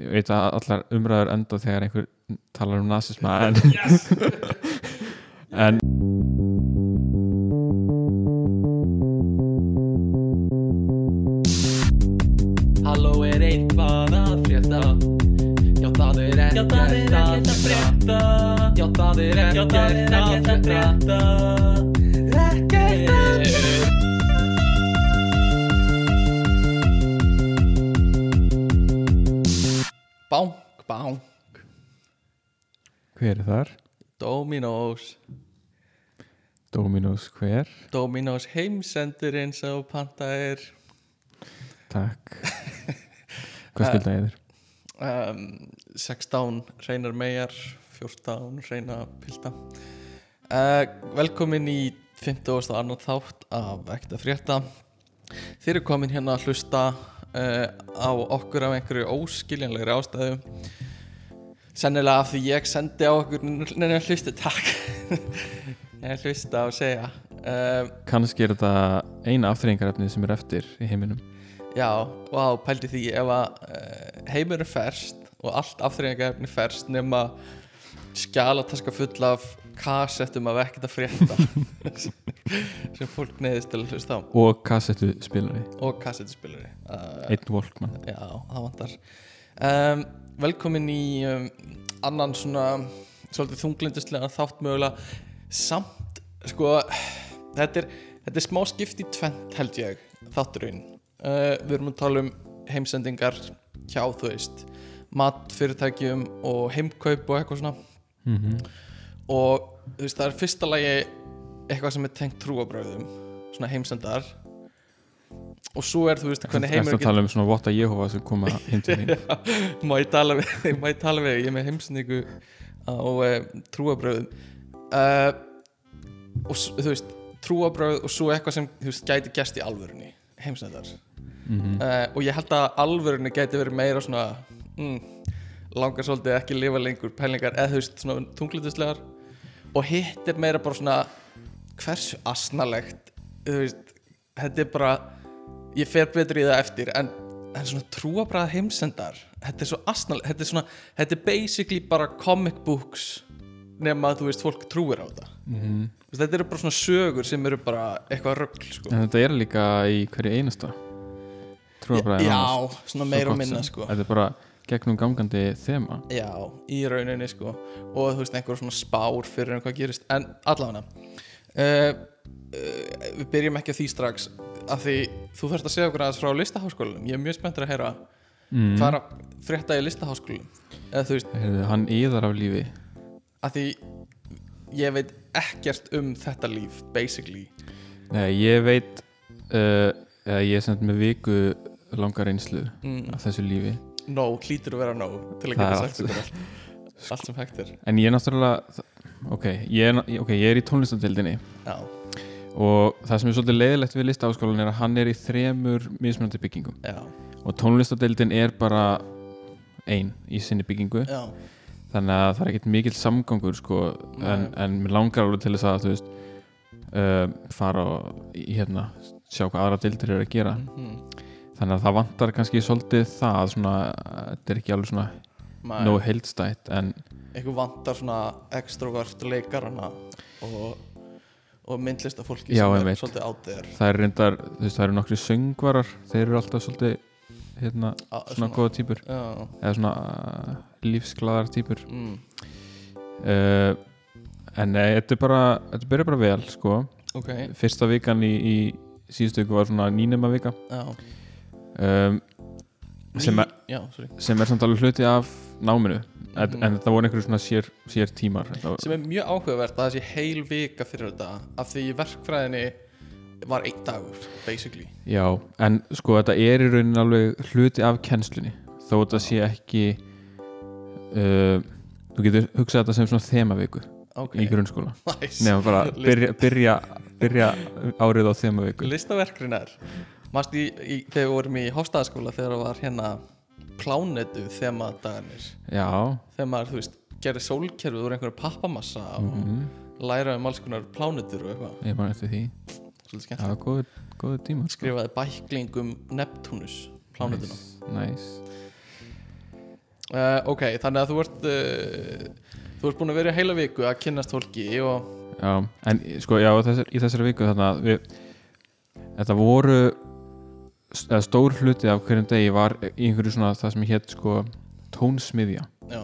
ég veit að allar umræður enda þegar einhver talar um nazisma en, yes. en Halló er eitthvað að frétta? Já það er ekkert að frétta. Já það er ekkert að frétta Bánk hver er þar? Dominos Dominos hver? Dominos heimsendurinn sá panta er Takk Hvað skilda ég þér? um, 16 reynar megar 14 reyna pilda uh, velkomin í 50. annan þátt af Ekta frétta þeir eru komin hérna að hlusta uh, á okkur af einhverju óskiljanlegri ástæðu. Sennilega af því ég sendi á okkur neina hlusta takk. Neina hlusta og segja. Uh, Kannski er þetta eina aftreyingarefni sem er eftir í heiminum. Já, vá, pældi því ef að uh, heimur er ferst og allt afþreyingarefni ferst nema skjálataska full af kassettum af ekkert að frétta. Sem fólk neyðist til að hlusta á. Og kassettu spilari og kassettuspilari. Uh, einn Volkmann Já, það vantar. Um, Velkomin í um, annan svona svolítið þunglindislega þátt mögulega. Samt, sko þetta er, þetta er smá skipt í tvent held ég, þátturinn. Uh, Við erum að tala um heimsendingar hjá, þú veist matfyrirtækjum og heimkaup og eitthvað svona. Mm og þú veist, það er fyrsta lagi eitthvað sem er tengt trúabröðum svona heimsendar. Og svo er, þú veist, hvernig heimur að tala um svona votta Jehova sem koma hinn til þín? Má ég tala við ég tala við, ég er með heimsendingu á uh, trúabröðum uh, og s- þú veist trúabröð og svo eitthvað sem þú veist, gæti gerst í alvörunni heimsendar. Mm uh, og ég held að alvörunni gæti verið meira svona mm, langar svolítið ekki að lifa lengur pælingar eða þú veist svona tunglutuslegar og hitt er meira bara svona hversu asnalegt veist, þetta er bara ég fer betur í það eftir en, en svona trúabræða heimsendar þetta er svo asnalegt þetta er, svona, þetta er basically bara comic books nema að þú veist fólk trúir á þetta -hmm. Þú veist, þetta eru bara svona sögur sem eru bara eitthvað rögl sko. En þetta er líka í hverju einasta Trúabræði já, svona meira og minna sko. Þetta er bara gegnum gangandi þema. Já, í rauninni sko. Og þú veist einhver svona spár fyrir en hvað gerist. En allavega uh, uh, við byrjum ekki á því strax af því þú þarfst að segja okkur aðeins frá listaháskólanum. Ég er mjög spenntur að heyra mm. hvað er að frétta í listaháskólanum. Eða þú veist, Heyrðu, Hann yðar af lífi. Af því ég veit ekkert um þetta líf basically. Nei, ég veit uh, ég er semt með viku langar reynslu mm, af þessu lífi no, hlýtur að vera no til að geta sagt þetta allt. Allt sem hægt er. En ég er náttúrulega ok, ég er, ok, ég er í tónlistadildinni já, og það sem er svolítið leiðilegt við listaháskólan er að hann er í þremur mismunandi byggingum. Já, og tónlistadildin er bara ein í sinni byggingu. Já. Þannig að það er ekkert mikill samgangur sko, en, en mér langar alveg til þess að þú veist uh, fara og hérna sjá hvað aðra dildir eru að gera. Mm, þannig að það vantar kannski svolítið það svona, þetta er ekki alveg svona Nei. nógu heildstætt en einhver vantar svona extrovert leikarana og, og myndlista fólki Já, sem er einmitt. svolítið þér það er reyndar, þú veist, það eru nokkri söngvarar þeir eru alltaf svolítið hérna, svona góða týpur. Eða svona uh, lífsglaðar týpur. Mm, uh, en nei, þetta er bara þetta byrja bara vel, sko. Ok. Fyrsta vikan í, í síðustu viku var svona nýnema vika. Já. Um, sem, er, já, sem er samt alveg hluti af náminu. En, Mhm. en þetta voru einhverju svona sér, sér tímar. Sem er mjög áhugavert að það sé heil vika fyrir þetta af því verkfræðinni var einn dagur basically. Já, en sko þetta er í raunin alveg hluti af kennslunni. Þó þetta sé ekki uh, þú getur hugsað þetta sem svona þemaviku ok, í grunnskóla. Nice. Nefnum bara List- byrja, byrja, byrja árið á þemaviku. Listaverkrinar Manst í, í, þegar við vorum í hóstaðaskóla þegar það var hérna plánetu þemadagarnir? Já, þegar maður, þú veist, gerði sólkerfið úr einhverju pappamassa og mm, læra um alls konar plánetur og eitthvað. Ég man eftir því. Svolítið það skemmt var góðu, góðu tíma skrifaði bækling um Neptunus plánetuna. Nice, nice. uh, ok, þannig að þú ert uh, þú ert búin að vera í heila viku að kynnast fólki og Já, en sko, já, þessar, í þessari viku þarna við, þetta voru stór hluti af hverjum degi var í einhverju svona það sem hétt sko tónsmiðja. Já,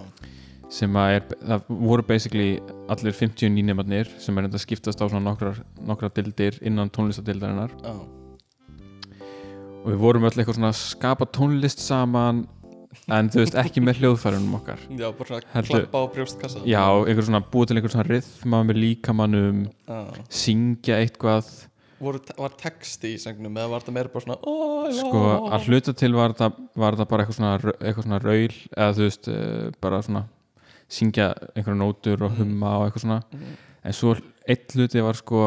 sem að er, það voru basically allir 59 nefnarnir sem er enda skiptast á svona nokkrar, nokkrar dildir innan tónlistadildarinnar já, og við vorum öll eitthvað svona að skapa tónlist saman en þú veist ekki með hljóðfærunum okkar. Já, bara svona Heldur- klappa á brjóstkassa. Já, einhver svona búið til einhver svona rithma með líkamannum syngja eitthvað Voru, var texti í sengnum eða var þetta meira bara svona oh, sko að hluta til var þetta, bara eitthvað svona, eitthvað svona raul eða þú veist uh, bara svona syngja einhverja nótur og humma og eitthvað svona. Mhm. en svo eitt hluti var sko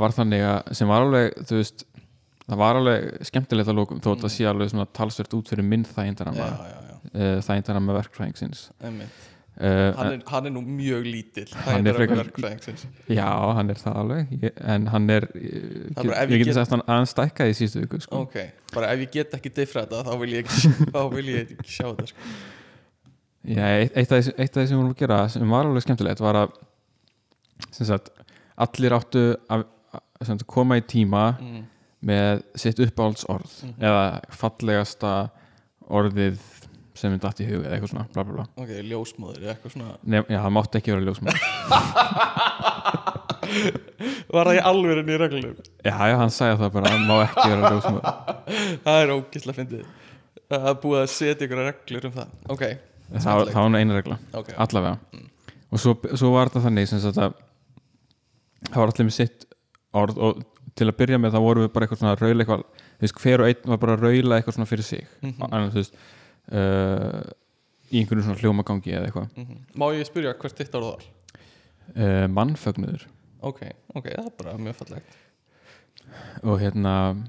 var þannig að sem var alveg þú veist það var alveg skemmtilegt að lókum þó að það sé alveg svona talsvert út fyrir minn já, já, uh, þægindarama verkfræðingsins. Einmitt uh, hann er, hann er nú mjög lítill Hann er frekar- já, hann er það alveg ég, en hann er er ég, ég geti get- sagt hann aðeins stækkaði í síðustu viku sko. ok, bara ef ég get ekki diffra þetta þá vil ég ekki, þá vil ég ekki sjá þetta sko. Já, eitt, eitt, af því, sem við vorum að gera sem var alveg skemmtilegt var að sem sagt, allir áttu að, að koma í tíma mm. með sitt uppáhalds orð Mhm. eða fallegasta orðið sem við datt í hug eða eitthvað svona bla bla bla. Ok, ljósmóður eitthvað svona. Nef, Já, það mátti ekki vera ljósmæður var það í alvörinni í reglunum Já, já, hann sagði það bara, það má ekki vera ljósmæður það er ógislega fyndið. Það er búið að setja ykkur reglur um það. Ok, það, var- það var nú eina regla, ok. Allavega. Og svo, svo var þetta þannig sem sagt að það var allir með sitt orð og til að byrja með þá vorum við bara eitthvað svona að raula eitthvað þú veist, hver og einn var bara að raula eitthvað svona fyrir sig. Mhm. annars, þú veist uh, í einhverju svona hljómagangi eða eitthvað. Mhm. má ég spyrja hvert þitt orð var? Uh, mannfögnuður. Ok, ok, það er bara mjög fallegt. Og hérna uh,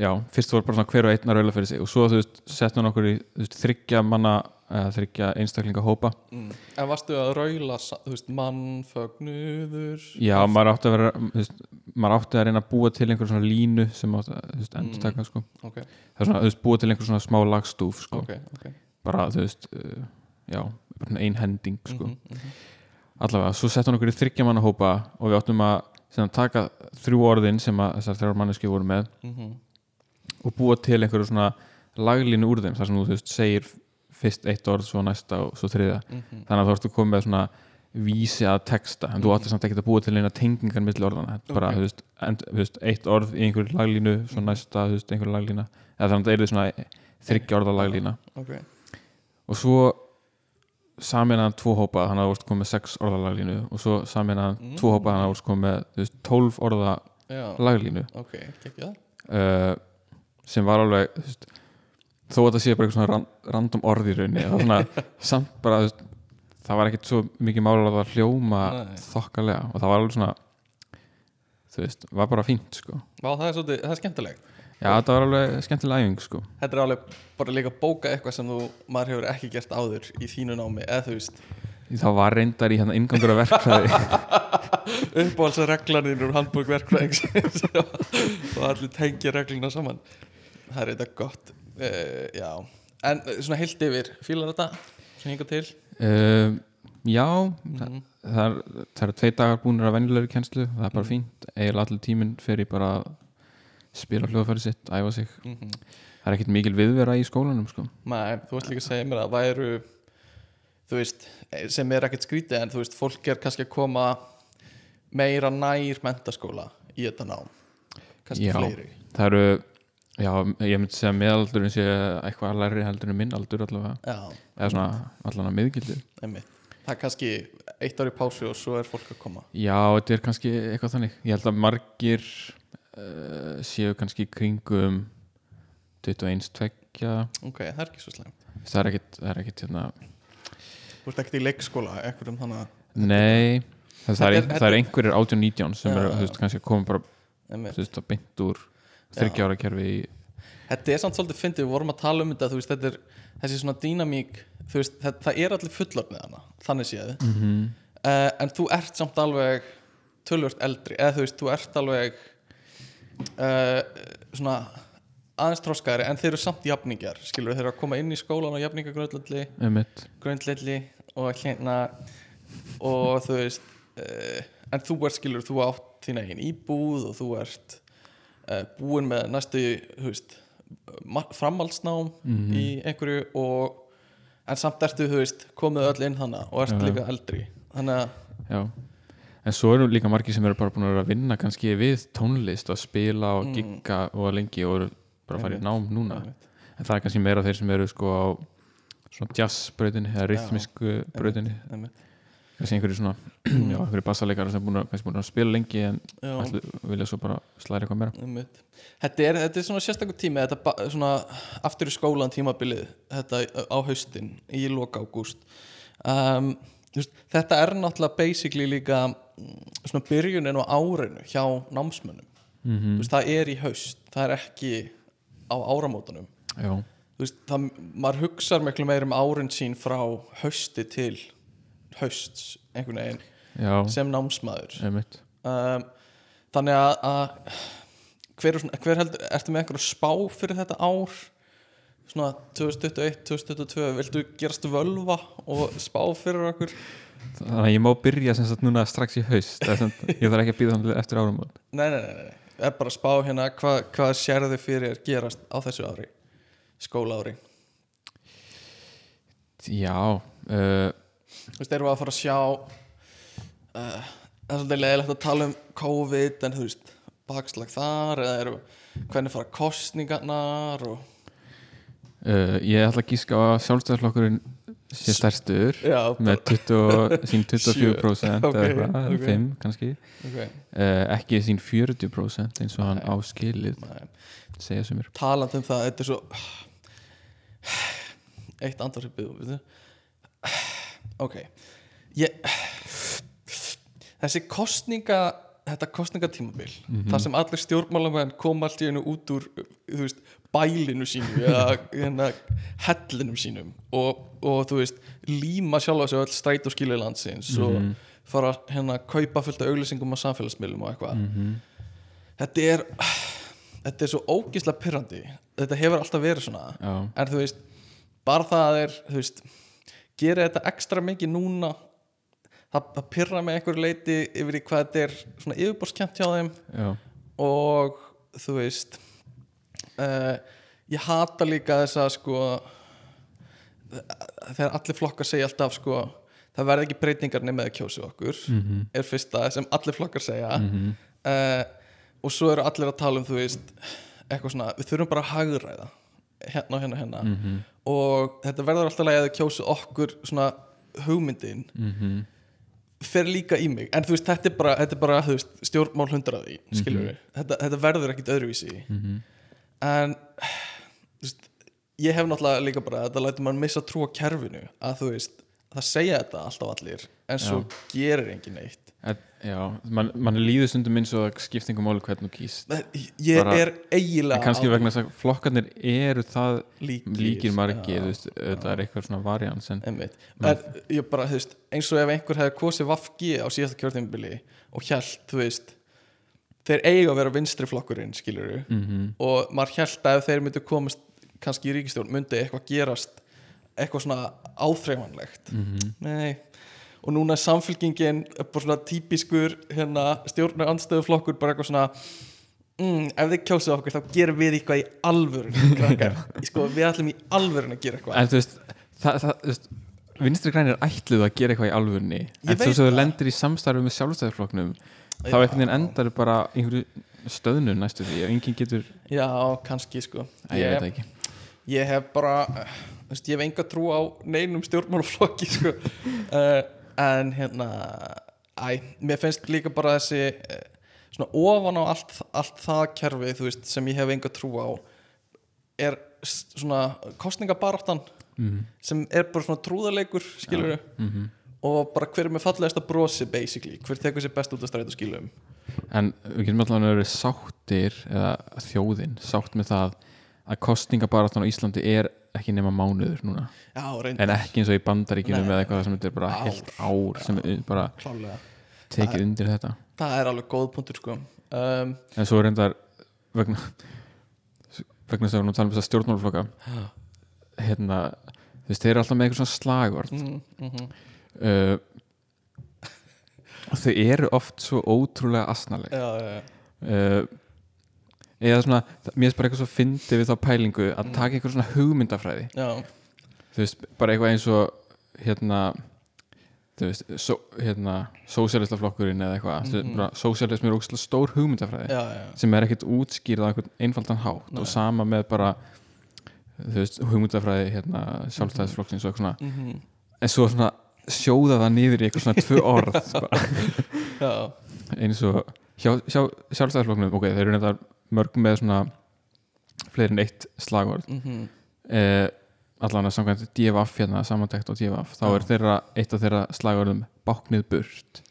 já, fyrst var bara svona hver og einn að raula fyrir sig. Og svo þú veist, settum við okkur í þryggja manna, eða þryggja einstaklinga hópa mm. en varstu að raula veist, mannfögnuður já, maður átti að vera veist, maður átti að reyna að búa til einhver svona línu sem átti að endur taka sko. ok, það er svona, þú veist, búa til einhver svona smá lagstúf sko. ok, ok bara, þú veist, uh, já bara svona ein hending, sko Mhm, mhm. allavega, svo settum við okkur í þryggja manna hópa og við áttum að sem, taka þrjú orðin sem að þessar þrjár manneski voru með Mhm. og búa til einhverju svona laglínu úr þeim þar sem þú, þú veist, segir fyrst eitt orð, svo næsta og svo þriða Mhm. þannig að þú ertu komið með svona vísi að texta, en þú átti samt ekki að búa til eina tengingar milli orðana, er bara, þú veist, end, þú veist, eitt orð í einhverju laglínu svo næsta, þú veist, einhverju laglína. Eða þannig að það er svona þryggja orða laglína. Ok, og svo saminaðan tvo hópa þannig að þú vorst komið með sex orða laglínu og svo saminaðan Mm. tvo hópa þannig að þú vorst komið tólf orða já, laglínu. Ok, ekki það uh, sem var alveg þú veist, þó að það sé bara eitthvað svona ran, random orð í það, var svona, samt bara það var ekkert svo mikið mála að það hljóma Nei. þokkalega og það var alveg svona þú veist, var bara fínt sko. Vá, það er svolítið, það er skemmtilegt. Já, þetta var alveg skemmtilega æfing sko. Þetta er alveg bara líka að bóka eitthvað sem þú maður hefur ekki gert áður í þínu námi eða þú veist, það var reyndar í hérna inngangur að verkfræði. Uppáhalds reglanir úr handbók verkfræðings og allir tengja regluna saman. Það er þetta gott uh, Já, en eh, svona heilt yfir fílar þetta sem hinga til uh, já, það, Mhm. það, það eru tvei dagar búinir að venjulegri kennslu það er bara Mhm. fínt, eiginlega allir tíminn fer í bara að spila hljóðfæri sitt, æfa sig Mhm. það er ekkert mikil viðvera í skólanum sko. Nei, þú veist líka að segja mér að væru þú veist, sem er ekkert skrítið en þú veist, fólk er kannski að koma meira nær mentaskóla í þetta nám kannski Já. fleiri það eru já, ég myndi segja meðaldurinn sé eitthvað læri heldur en minn aldur allavega. Já, eða svona allan að miðgildi. Einmitt. Það er kannski eitt ár í pásu og svo er fólk að koma. Já, þetta er kannski eitthvað þannig. Ég held að margir uh, séu kannski kringum 21, 2 Ok, það er ekki svo slæm það er ekkit, það er ekkit hérna, Þú ert ekkert í leikskóla, ekkert um þannig að nei það, það, er, ein, það er einhverjir 18-19 sem eru, þú veist, kannski að koma bara þú veist, að beint úr þryggjára kerfi í Þetta er samt svolítið fyndið, við vorum að tala um þetta þú veist, þetta er þessi svona dýnamík þú veist, það, það er allir fullornið hana þannig séð, mm -hmm. uh, en þú ert samt alveg tölvört eldri, eða þú veist, þú ert alveg uh, svona aðeins tróskaðari en þeir eru samt jafningjar skilur þeir eru að koma inn í skólan á jafningagröndlalli einmitt. gröndlalli og hérna og þú veist uh, en þú ert skilur, þú átt þína eigin íbúð og þú ert búin með næstu veist, framhaldsnám Mhm. í einhverju og en samt ertu, veist, komið öll inn þannig og ert Já, líka eldri. Þannig að, en svo eru líka margir sem eru bara búin að vinna kannski við tónlist og spila og Mm. gigga og lengi og eru bara að fara í nám núna. en það er kannski meira þeir sem eru sko á svona jazzbrautinni eða rhythmisku brautinni. einmitt, kannski einhverju svona, já, einhverju bassaleikara sem búin að, búin að spila lengi en ætlu, vilja svo bara slæra eitthvað meira. Þetta er, þetta er svona sérstakur tími þetta ba- svona aftur í skólan tímabilið þetta á haustin í loka ágúst. Um, þetta er náttúrulega basically líka mm, svona byrjunin á árinu hjá námsmönnum. Mm Þú veist, það er í haust, það er ekki á áramótunum. Já, veist, það, maður hugsar miklu meir um árin sín frá hausti til hausts einhvern veginn já, sem námsmaður. Um, þannig að, að hver, er svona, hver heldur, ertu með einhverju spá fyrir þetta ár? Svona 2021, 2022 viltu gerast völva og spá fyrir okkur? Þannig að ég má byrja sem sagt núna strax í haust. Ég þarf ekki að býða eftir árum nei, nei, nei, nei, er bara að spá hérna hvað, hvað sérðu fyrir gerast á þessu ári skóla ári Já, uh, þú veist, erum við að fara að sjá uh, það er svolítið leiðilegt að tala um COVID en þú veist, bakslag þar eða erum hvernig fara kostningarnar og uh, ég ætla að gíska á að sjálfstæðarflokkurinn sé stærstur já, með 20, sín 24% Ok, eða eitthvað, ok. 5 kannski okay. uh, ekki sín 40% eins og hann Nei. áskilið Nei. segja sem mér talandi um það, þetta er svo eitt andar sem byggðum ok ég þessi kostninga þetta kostningatímabil Mhm. þar sem allir stjórnmálamenn kom allt í einu út úr veist, bælinu sínu eða hérna, hellinum sínum og, og þú veist líma sjálfa sig öll stræt og skilja landsins Mhm. og fara hérna að kaupa fullt af auglýsingum á samfélagsmiðlum og eitthvað -hmm. þetta er þetta er svo ógislega pyrrandi þetta hefur alltaf verið svona Já, en þú veist, bara það er þú veist, gerir þetta ekstra mikið núna það, það pyrra með einhverju leiti yfir í hvað þetta er svona yfirborskjönt hjá þeim. Já, og þú veist uh, ég hata líka þess að sko þegar allir flokkar segja alltaf sko það verði ekki breytingar nema að kjósi okkur mhm, er fyrsta sem allir flokkar segja. Mhm, uh, og svo eru allir að tala um þú veist eitthvað svona, við þurfum bara að hagræða. Hérna og hérna og hérna. Mhm, og þetta verður alltaf að þau kjósu okkur svona hugmyndin mhm. fer líka í mig, en þú veist þetta er bara, þetta er bara veist, stjórnmál hundraði skilur við, þetta, þetta verður ekkit öðruvísi mhm, en þú veist, ég hef náttúrulega líka bara þetta lætur mann missa trú á kerfinu að þú veist, það segja þetta alltaf allir en svo gerir engin neitt. En- Já, mann man líður stundum eins og skiptingum máli hvernig þú kýst. Ég Bara- er eiginlega En kannski vegna þess að flokkarnir eru það líkir, líkir margir, já, þú veist, það er eitthvað svona varians en en ég bara, þú veist, eins og ef einhver hefði kosið Vafgi á síðasta kjörtímabili og hjælt, þú veist þeir eiga að vera vinstri flokkurinn skilur mhm, og maður hjælt að ef þeir myndu komast kannski í ríkistjórn myndi eitthvað gerast eitthvað svona áþreifanlegt. Mhm. Nei og núna er samfélkingin bara svona típiskur hérna, stjórnar andstöðuflokkur bara eitthvað svona mm, ef þið kjósið okkur þá gerum við eitthvað í alvörun sko, við ætlum í alvörun að gera eitthvað. En þú veist, það, það, þú veist vinstri grænir ætluðu að gera eitthvað í alvörni Ég en þú veist, þú það. lendir í samstarfi með sjálfstæðarflokknum þá einhvern veginn endar bara einhverju stöðnu næstu því og enginn getur, já, kannski sko. Að ég það ekki. ég hef bara veist, ég hef enga trú á neinum stjórnmálaflokki sko. uh, en hérna æ, mér finnst líka bara þessi uh, svona ofan á allt, allt það kerfi veist, sem ég hef enga trú á er svona kostningabaráttan mm sem er bara svona trúðarleikur skilur -hmm. og bara hver er með fallegasta brosi basically, hver tekur sér best út af strætu skilum En við getum alltaf að vera sáttir eða þjóðin, sátt með það að kostningabaráttan á Íslandi er ekki nema mánuður núna já, en ekki eins og í bandaríkinum Nei. eða eitthvað sem er bara Ár. heilt ár sem er bara klálega tekið undir þetta. það er alveg góð punktur sko. Um, en svo er reyndar vegna vegna þess að við að tala um þess að stjórnmálflokka hérna, þú veist, þeir eru alltaf með eitthvað svona slagvörð mm, mm uh, og þau eru oft svo ótrúlega asnaleg. Já, já, já. Uh, eða svona, það- mér finnst bara eitthvað svo fyndi við þá pælingu að Mm. taka eitthvað svona hugmyndafræði. Já, þú veist, bara eitthvað eins og hérna þú veist, so, hérna sósjalistaflokkurinn eða eitthvað mm Mhm. -hmm. sósjalismi er ógæslega stór hugmyndafræði já, já sem er ekkert útskýrð á einhvern einfaldan hátt Nei. og sama með bara þú veist, hugmyndafræði hérna, sjálfstæðisflokksins og eitthvað svona. Mm en svo svona sjóða það niður í eitthvað svona tvö orð eins og hjá, hjá sjálfstæðisflokknum, ok, þeir eru nefndar mörg með svona fleiri en eitt slagorð. Mm eh, allan að samkvæmt DFF hérna, samantekt og DFF, þá er þeirra eitt af þeirra slagorðum báknið burt.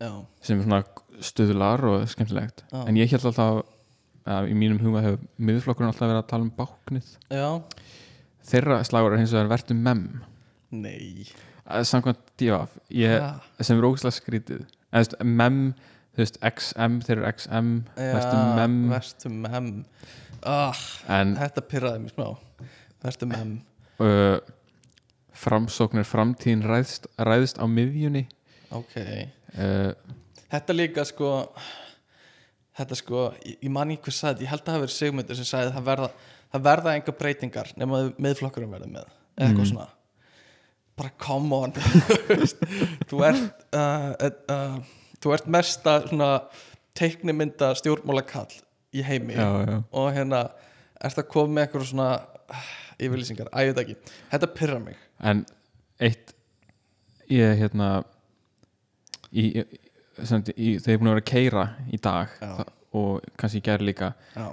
Já, sem er svona stuðlar og skemmtilegt. Já. en ég held alltaf að í mínum huga hefur miðflokkurinn alltaf verið að tala um báknið. Já. Þeirra slagur er hins vegar verðum mem. Nei. Samkvæmt DFF sem er ógæslega skrítið. En, mem, þú veist, XM þeir eru XM, verðum mem. Vertu mem. Ah, en Þetta pyrraði mér smá Vertu mem uh, framsóknir framtíðin ræðst, ræðst á miðjunni. Ok. Uh, Þetta líka sko Þetta sko, ég, man ekki hvað sagði Ég held að það verið Sigmundur sem sagði það verða, það verða enga breytingar nema að miðflokkurinn verði með. Eða eitthvað Mhm. svona. Bara come on. Þú ert uh, uh, uh, þú ert mesta svona teiknimynda stjórnmálakall í heimi. Já, já. og hérna ert að koma með eitthvað svona yfirlýsingar, að ég veit ekki þetta pyrra mig en eitt ég hérna í, sem, í, þeir eru búin að vera að keira í dag Já. og kannski í gær líka já,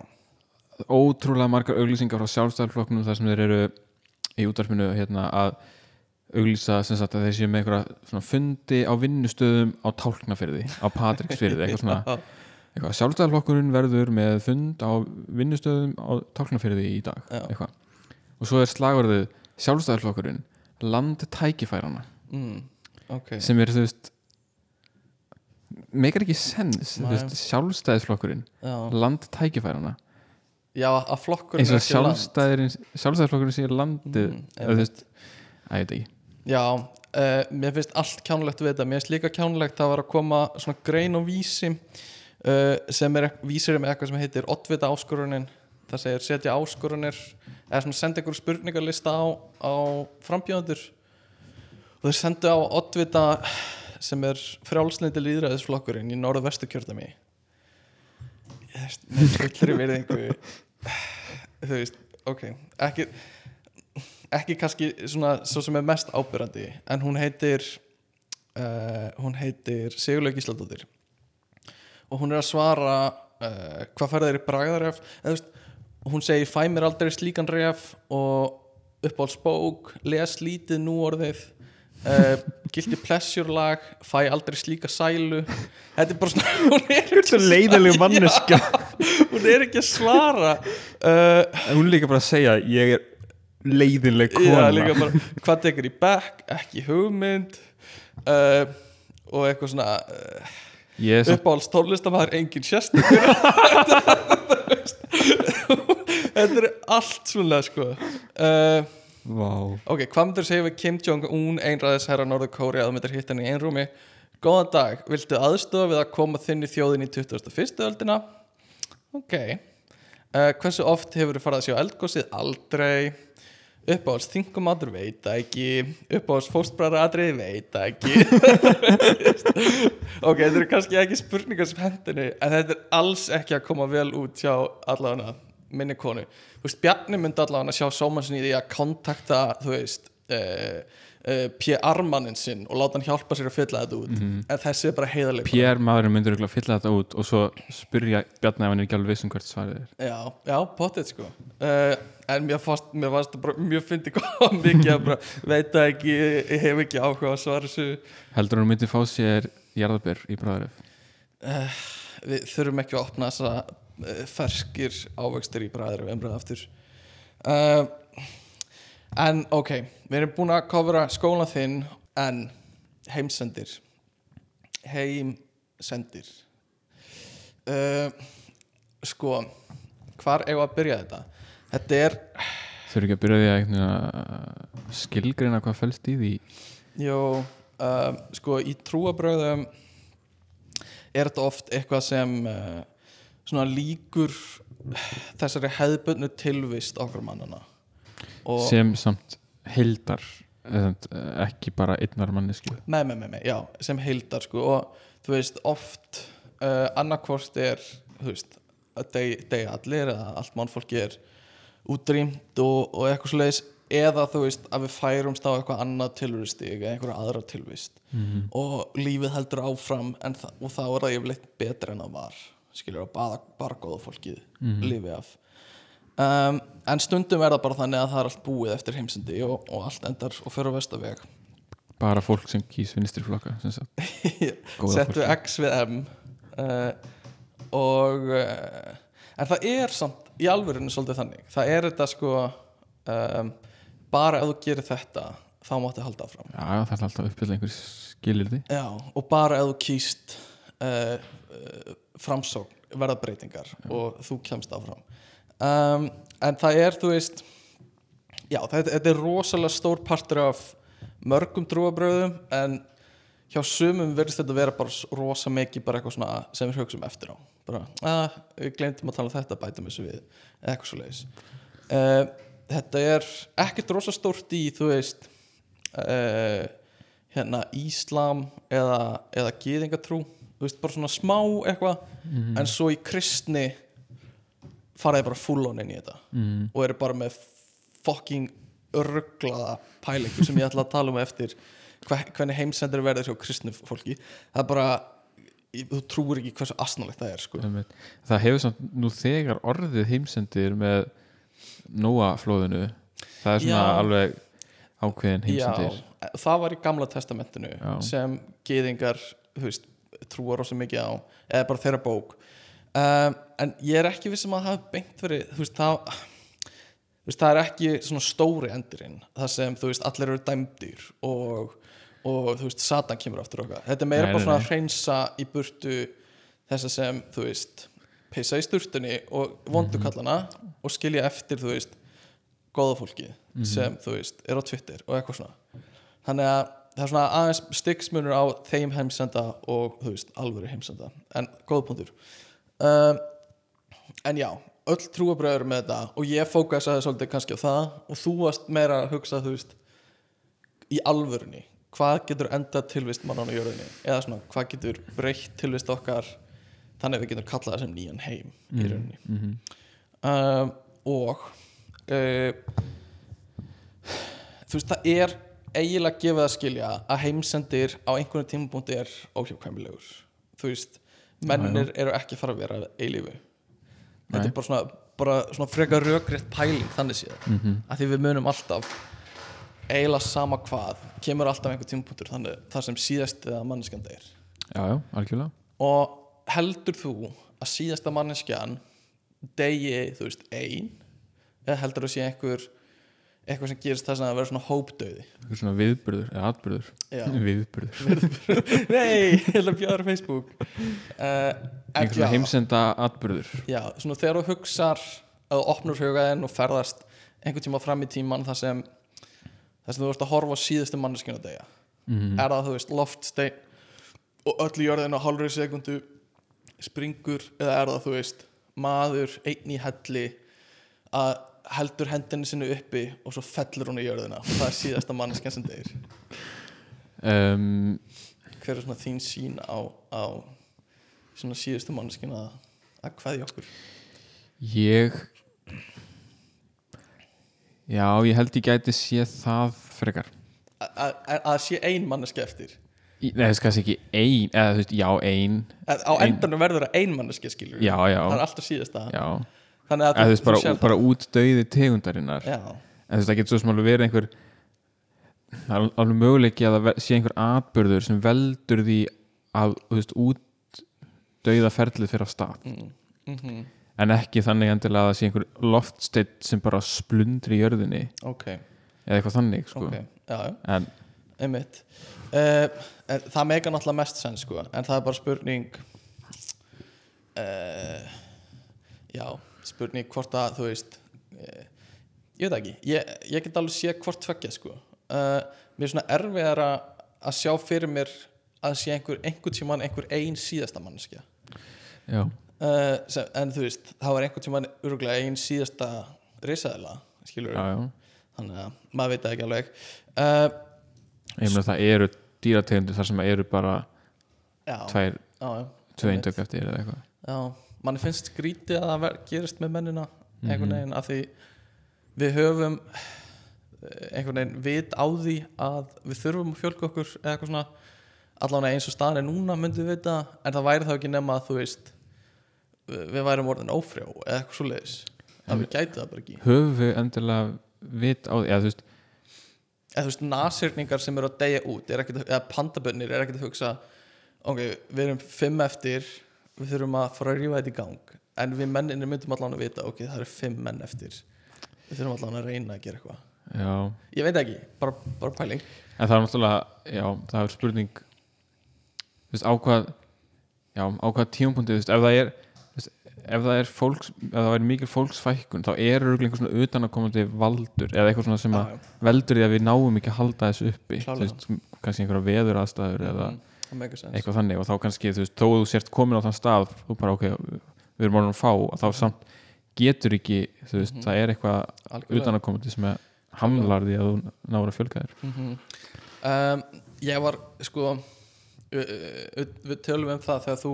ótrúlega margar auglýsingar frá sjálfstæðarflokknum þar sem þeir eru í útvarpinu hérna, að auglýsa sem sagt að þeir séu með einhverja fundi á vinnustöðum á tálknafyrði á Patricksfyrði, eitthvað svona sjálfstæðarflokkurinn verður með fund á vinnustöðum á tálknafyrði í dag Já. eitthvað. Og svo er slagverðið sjálfstæðarflokkurinn land tækifærana mm, ok. Sem er þú veist meikar ekki sens já, land tækifærana já, að flokkurinn eins og er ekki land. sjálfstæðirinn sjálfstæðisflokkurinn sé landið Mm, þú veist, að ég veit ekki. Já, uh, mér finnst allt kjánulegt við þetta. Mér finnst líka kjánulegt að vera að koma svona grein og vísi uh, sem er, vísir með eitthvað sem heitir oddvita áskorunin það segir setja áskorunir eða svona senda ykkur spurningarlista á, á frambjöðandur og þeir sendu á oddvita sem er frjálslindi líðræðisflokkurinn í norðu vestu veist, með fullri virðingu. Þú veist, ok ekki ekki kannski svona svo sem er mest ábyrrandi en hún heitir uh, hún heitir Sigurlaug Gísladóttir. Og hún er að svara uh, hvað færði þeir í bragðaref? Eða þú veist, hún segir fæ mér aldrei slíkan ref og uppáhaldsbók les lítið nú orðið. Uh, guilty pleasure lag fæ aldrei slíka sælu. Þetta er bara svona hún er ekki að svara- hún er ekki að svara. Uh, hún er líka bara að segja ég er leiðinleg kona. Já, bara, hvað tekur í back, ekki hugmynd. Uh, og eitthvað svona samt uppáhalds tónlistamæður, engin sérstökur Þetta er allt svona sko uh, Vá. Ok, hvað myndir segja við Kim Jong-un einræðis herra Norður Kóri að þú myndir hitta henni í einrúmi Góðan dag, viltu aðstofa við að koma þinni þjóðin í 21. öldina? Ok uh, Hversu oft hefur þú farið að sjá eldgósið? Aldrei Uppáhalds þingumadur veit það ekki. Uppáhalds fóstbræðra atriði veit ekki. Ok, þetta eru kannski ekki spurningar sem hendinni En þetta er alls ekki að koma vel út hjá allavega minni konu. Þú veist, Bjarni myndi allavega sjá sómansin í því að kontakta, þú veist uh, uh, PR-mannin sinn og láta hann hjálpa sér að fylla þetta út. En þessi er bara heiðarleik PR maðurinn myndur örugglega fylla þetta út og svo spyrja Bjarni ef hann er ekki alveg vissum hvert svarið er. Já, já, potið sko. Uh, En mér fannst, bara mjög fyndi góð mikið að bara veit það ekki, ég hef ekki áhuga að svara þessu. Heldur hann myndi fá sér jarðabér í bræðaref uh, Við þurfum ekki að opna þessa ferskir ávextir í bræður og umræða aftur. Uh, En ok, við erum búin að kofra skólan þinn en heimsendir. Heimsendir. Uh, Sko hvar eigum að byrja þetta? Þetta er, Þurfi ekki að byrja því að skilgreina hvað fælst í því? Jú um, sko í trúabröðum er þetta oft eitthvað sem uh, svona líkur þessari hefðbundnu tilvist okkar mannana sem samt heildar eh, ekki bara einnar manneski Nei, nei, nei, nei, já, sem heildar sko og þú veist, oft uh, annarkvort er, veist deg, allir eða allt mannfólki er útrýmt og, og eitthvað svoleiðis eða þú veist að við færumst á eitthvað annað tilvistig eða einhverja aðra tilvist. Mm og lífið heldur áfram en þa og þá er það yfirleitt betra en það var skilur að bara, bara góða fólkið Mhm. lífi af um, en stundum er það bara þannig að það er allt búið eftir heimsendi og, og allt endar og fyrir vestaveg. Bara fólk sem kýs vinstri flokka sem sagt, góða settu. X við M uh, og uh, en það er samt í alvörinu svolítið þannig. Það er þetta sko um, bara ef þú gerir þetta þá máttu halda áfram. Já, það er alltaf að uppfylla einhver skilirði Já, og bara ef þú kýst uh, uh, framsókn verða breytingar og þú kemst áfram um, en það er þú veist já, þetta, þetta er rosalega stór partur af mörgum trúabröðum en hjá sumum verðist þetta vera bara rosa mikið bara eitthvað svona sem við hugsaum eftir á. Bara, að við glemtum að tala um þetta bætum þessu við, eitthvað svo leiðis uh, þetta er ekkert rosa stórt í, þú veist uh, hérna Íslam eða, eða gyðingatrú. Þú veist, bara svona smá eitthvað Mhm. en svo í kristni faraði bara full on inn í þetta mm. og eru bara með fucking örglaða pælingu sem ég ætla að tala um eftir hve- hvernig heimsendur verður hjá kristnu fólki það er bara þú trúir ekki hversu asnalegt það er sko. Það hefur samt nú þegar orðið heimsendir með Nóa-flóðinu það er svona Já. alveg ákveðin heimsendir Já, það var í gamla testamentinu Já. sem gyðingar þú veist, trúar rosa mikið á eða bara þeirra bók um, en ég er ekki vissum að það hafi beint verið þú veist, það veist, það er ekki svona stóri endurinn það sem, þú veist, allir eru dæmdir og, og þú veist, Satan kemur aftur okkar, þetta er meira Nei, bara svona nei. að hreinsa í burtu þessa sem, þú veist pissa í sturtunni og vondu kallana og skilja eftir, þú veist góða fólki sem, þú veist, er á Twitter og eitthvað svona. Þannig að það er svona aðeins styggsmunur á þeim heimsenda og, þú veist, alvöru heimsenda. En góða punktur um, en já, öll trúabröður með þetta og ég fókasaði svolítið kannski á það og þú varst meira að hugsa, þú veist í alvörunni hvað getur endað tilvist mannan á jörðinni? Eða svona, hvað getur breytt tilvist okkar þannig að við getum kallað það sem nýjan heim í rauninni. mm -hmm. um, og uh, þú veist það er eiginlega gefið að skilja að heimsendir á einhvern tímapunkti er óhjákvæmilegur. Þú veist, mennir eru ekki að fara að vera eilífu þetta er bara svona, bara svona frekar rökrétt pæling þannig séð. Mm -hmm. að því við munum alltaf eiginlega sama hvað kemur alltaf einhver tímapunktur þannig þar sem síðast eða manneskjanda er já, já, algjörlega. Og heldur þú að síðasta manneskjan degi, þú veist, ein eða heldur þú sé einhver eitthvað sem gerist þess að það verður svona hópdauði. Einhver svona viðburður, eða atburður. Já. viðburður, nei, að bjóða á Facebook. Uh, einhver svona heimsenda atburður. Já, svona þegar þú hugsar að þú opnur hugaðinn og ferðast einhvern tíma fram í tíman þar sem þar sem þú veist að horfa á síðustu manneskjana degja mm er það þú veist loftstein og öll í jörðin á hálfri sekundu springur eða er það þú veist maður einn í helli að heldur hendinni sinni uppi og svo fellur hún í jörðina. Og það er síðasta manneskjan sem deyr. Um, hver er svona þín sín á, á svona síðustu manneskjan að, að hvaðja okkur? Ég já, ég held ég gæti séð það frekar. Að, að, að sé ein manneski eftir? Í- Nei, það er kannski ekki ein eða þú veist, já, ein. Að, á endanum verður það ein manneski skilur Já, já, það er alltaf síðasta. Já þannig að eða þú veist, bara, bara út döiði tegundarinnar. Já, en þú veist, það getur svo alveg verið einhver það er alveg möguleiki að það sé einhver atbyrður sem veldur því að, veist, út döiða ferlið fyrir af stað. Mm, mm en ekki þannig endilega að það sé einhver loftsteitt sem bara splundri í jörðinni. Ok, eða eitthvað þannig, sko. Ok já, en, einmitt. Uh, það meika náttúrulega mest senn sko. En það er bara spurning uh, já spurning hvort að þú veist eh, ég veit ekki, ég, ég get alveg sé hvort tveggja sko. Uh, mér er svona erfiðar að sjá fyrir mér að sé einhver, einhver tímann einhver ein síðasta manneskja. Já, uh, sem, en þú veist, þá er einhver tímann örgulega ein síðasta risaðila skilur já, já. Þannig að maður veit ekki alveg. Uh, ég meina það eru dýrategundir þar sem eru bara já, tvær, einmitt. eindök eftir eða eitthvað. Já, manni finnst skrítið að það ver- gerist með mennina einhvern Mhm. veginn af því við höfum einhvern veginn vit á því að við þurfum að fjölga okkur eða eitthvað svona. Allavega eins og staðan er núna myndum við vita en það væri þá ekki nema að þú veist við værum orðin ófrjó eða eitthvað svo leiðis að við gæti það bara ekki. höfum við endilega vit á því eða þú veist, eða þú veist nasirningar sem eru að deyja út er ekkert, eða pandabönnir er ekkert að hugsa ok, við erum fimm eftir við þurfum að fara að rífa þetta í gang. En við menninir myndum allan að vita ok, það eru fimm menn eftir. Við þurfum allan að reyna að gera eitthvað. Já. Ég veit ekki, bara, bara pæling. En það er náttúrulega, já, það er spurning þú veist, á hvað já, á hvað tímapunkti, þú veist, ef það er þú veist, ef það er fólks ef það væri mikil fólksfækkun, þá er örugglega einhver svona utanakomandi valdur, eða eitthvað svona sem að veldur því að við náum ekki að halda þessu uppi. Þú Klárlega. veist, kannski einhverja veður aðstæður eða mm, eitthvað þannig og þá kannski, þú veist, þó þú sért komin á þann stað þú bara, ok, við erum orðin að fá og þá samt getur ekki þú veist, Mhm. það er eitthvað utanakomandi sem er hamlar því að þú náður að fjölga þér. Mhm. um, ég var sko við, við tölum um það þegar þú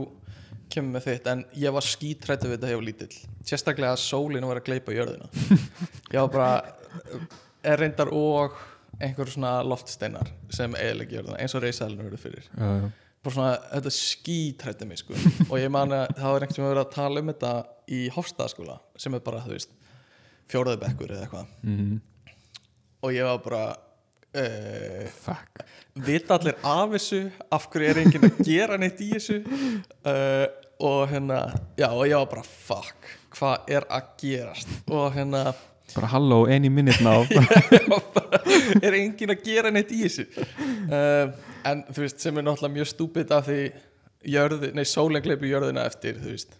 kemur með þitt en ég var skítrættu við þetta hefur lítill. Sérstaklega að sólinu var að gleypa jörðina. Ég var bara er reyndar og einhver svona loftsteinar sem eðilegi jörðina eins og reysælinu verður fyrir. Já, já. bara svona, þetta skítrætti mig sko. Og ég man að það var einhvern sem verið að tala um þetta í Hofstaðaskóla sem er bara, þú veist, fjóraði bekkur eða eitthvað. Mhm. og ég var bara uh, fuck. vita allir af þessu? Af hverju er enginn að gera neitt í þessu? Uh, og hérna já og ég var bara fuck hvað er að gerast? Og hérna bara halló, any minute now. Er enginn að gera neitt í þessu. Uh, en þú veist sem er náttúrulega mjög stúpid af því jörði, nei sólinn gleipi jörðina eftir þú veist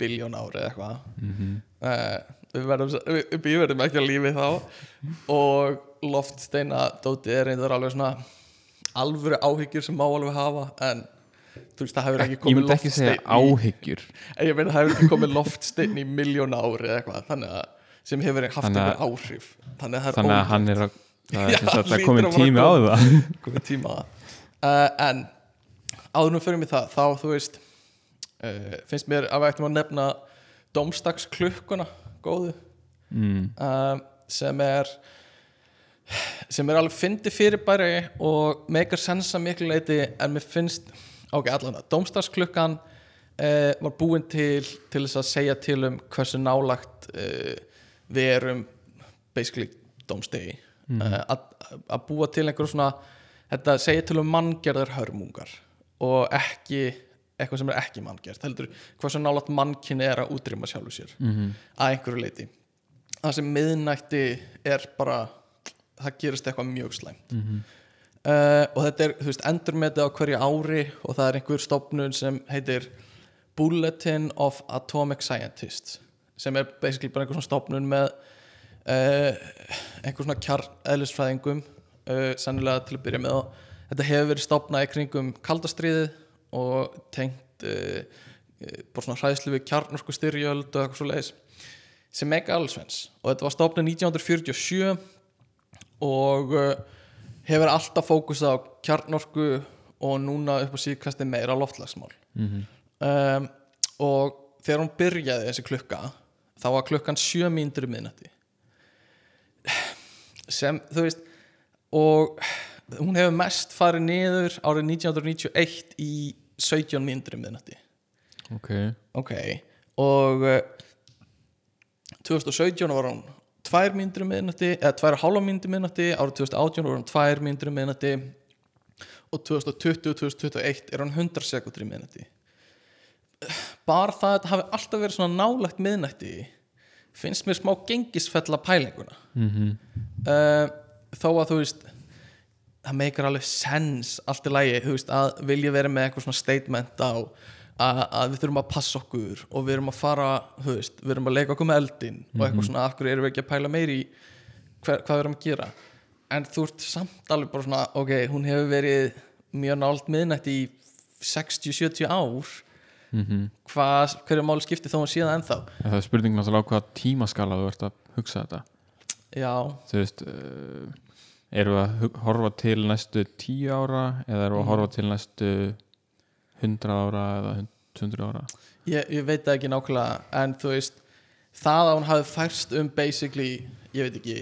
biljón ári eða eitthvað. Mhm. uh, við verðum, við, við verðum ekki að lífi þá. Og loftsteina dótið er reyndar alveg svona alvöru áhyggjur sem má alveg hafa en þú veist það hefur ekki ég komið myndi ekki segja áhyggjur. Ég meina það hefur ekki komið loftstein í miljón ári eða eitthvað þannig að sem hefur haft einhver áhrif. Þannig að þannig að hann er að það Já, komin að fara tími á að það. Komið tíma á það. Uh, en áður nú fyrir mig það þá þú veist uh, finnst mér að við ættum að nefna domstaksklukkuna góðu mm. uh, sem er sem er alveg fyndi fyrirbæri og meikar sensa miklu leiti en mér finnst ok, allan að domstagsklukkan var búin til til þess að segja til um hversu nálagt við erum basically domstegi Mhm. uh, að, að búa til einhver svona þetta segja til um manngerðar hörmungar og ekki eitthvað sem er ekki manngerð. Heldur hversu nálagt mannkynni er að útrýma sjálfu sér. Mm að einhverju leiti það sem miðnætti er bara það gerist eitthvað mjög slæmt. -hmm. uh, og þetta er, þú veist, endurmetið á hverju ári og það er einhver stofnun sem heitir Bulletin of Atomic Scientists sem er basically bara einhver svona stofnun með uh, einhver svona kjarneðlisfræðingum uh, sennilega til að byrja með. Og þetta hefur verið stofnað í kringum kaldastriðið og tengt uh, bara svona hræðslu við kjarnorku styrjöld og eitthvað svo leiðis sem mega alveg og þetta var stofnað 1947 og hefur alltaf fókusað á kjarnorku og núna upp á síðkasti meira loftlagsmál Mm um, og þegar hún byrjaði þessi klukka þá var klukkan sjö mínútur í miðnætti. Sem þú veist og hún hefur mest farið niður árið 1991 í 17 mínútur í miðnætti. Ok, ok og uh, 2017 var hún 2 mínútur í miðnætti eða 2,5 mínútur í miðnætti árið 2018 var hún 2 mínútur í miðnætti og 2020-2021 er hún 100 sekundur í miðnætti bara það að þetta hafi alltaf verið svona nálægt miðnætti finnst mér smá gengisfella pælinguna. Mm uh, þó að þú veist það meikar alveg sens allt í lagi, þú veist, að vilja vera með eitthvað svona statement á að, að við þurfum að passa okkur og við erum að fara, þú veist, við erum að leika okkur með eldin og eitthvað svona, af hverju erum við ekki að pæla meiri í hver, hvað við erum að gera? En þú ert samt alveg bara svona ok, hún hefur verið mjög nált miðnætt í 60-70 ár mm hvað, hverju máli skipti þó hún síðan ennþá? Það er spurning náttúrulega á hvað tímaskala þú ert að hugsa þetta. Já, þú veist uh, erum við að horfa til næstu tíu ára eða erum við að Mm. horfa til næstu hundra ára eða hundra ára? Ég, ég veit ekki nákvæmlega en þú veist, það að hún hafi færst um basically, ég veit ekki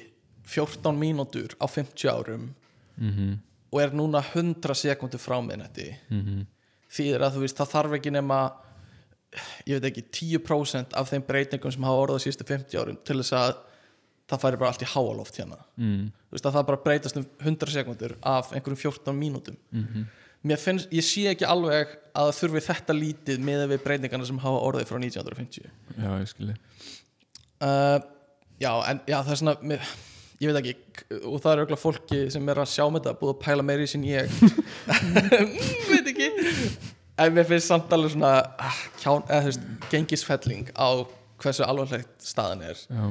14 mínútur á 50 árum mm og er núna 100 sekundur frá miðnætti -hmm. Þýðir að þú veist, það þarf ekki nema ég veit ekki, 10% af þeim breytingum sem hafa orðað síðustu 50 árum til þess að það færi bara allt í háaloft hérna. Mm. Þú veist að það bara breytast um 100 sekundur af einhverjum 14 mínútum. -hmm. mér finnst, ég sé ekki alveg að þurfi þetta lítið með við breytingarna sem hafa orðið frá 1950 já, ég skilji. Uh, já, en já, það er svona mér, ég veit ekki, og það er auðvitað fólki sem er að sjá með þetta, búið að pæla meiri sin ég. Mm, veit ekki en mér finnst samt alveg svona ah, kján, eða þú veist, gengisfelling á hversu alvarlegt staðan er. Já.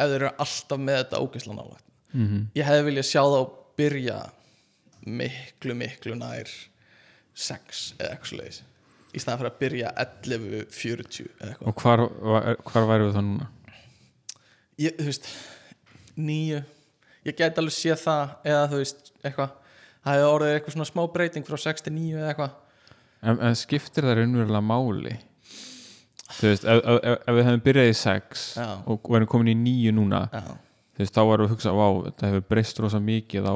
Ef þeir eru alltaf með þetta ógeðsla nálægt. Mm ég hefði viljað sjá þá byrja miklu, miklu nær 6 eða eitthvað svoleiðis í staðan fyrir að byrja 11.40 eða eitthvað. Og hvar, var- hvar væru við það núna? Ég, þú veist, nýju ég gæti alveg séð það eða þú veist, eitthvað. Það hefði orðið eitthvað svona smá breyting frá 6 til 9 eða eitthvað en, en skiptir það raunverulega máli? Þú veist, ef, ef, ef- við hefum byrjað í 6 Já. og verðum komin í 9 núna já, þú veist, þá varum við að hugsa, vá, þetta hefur breyst rosa mikið á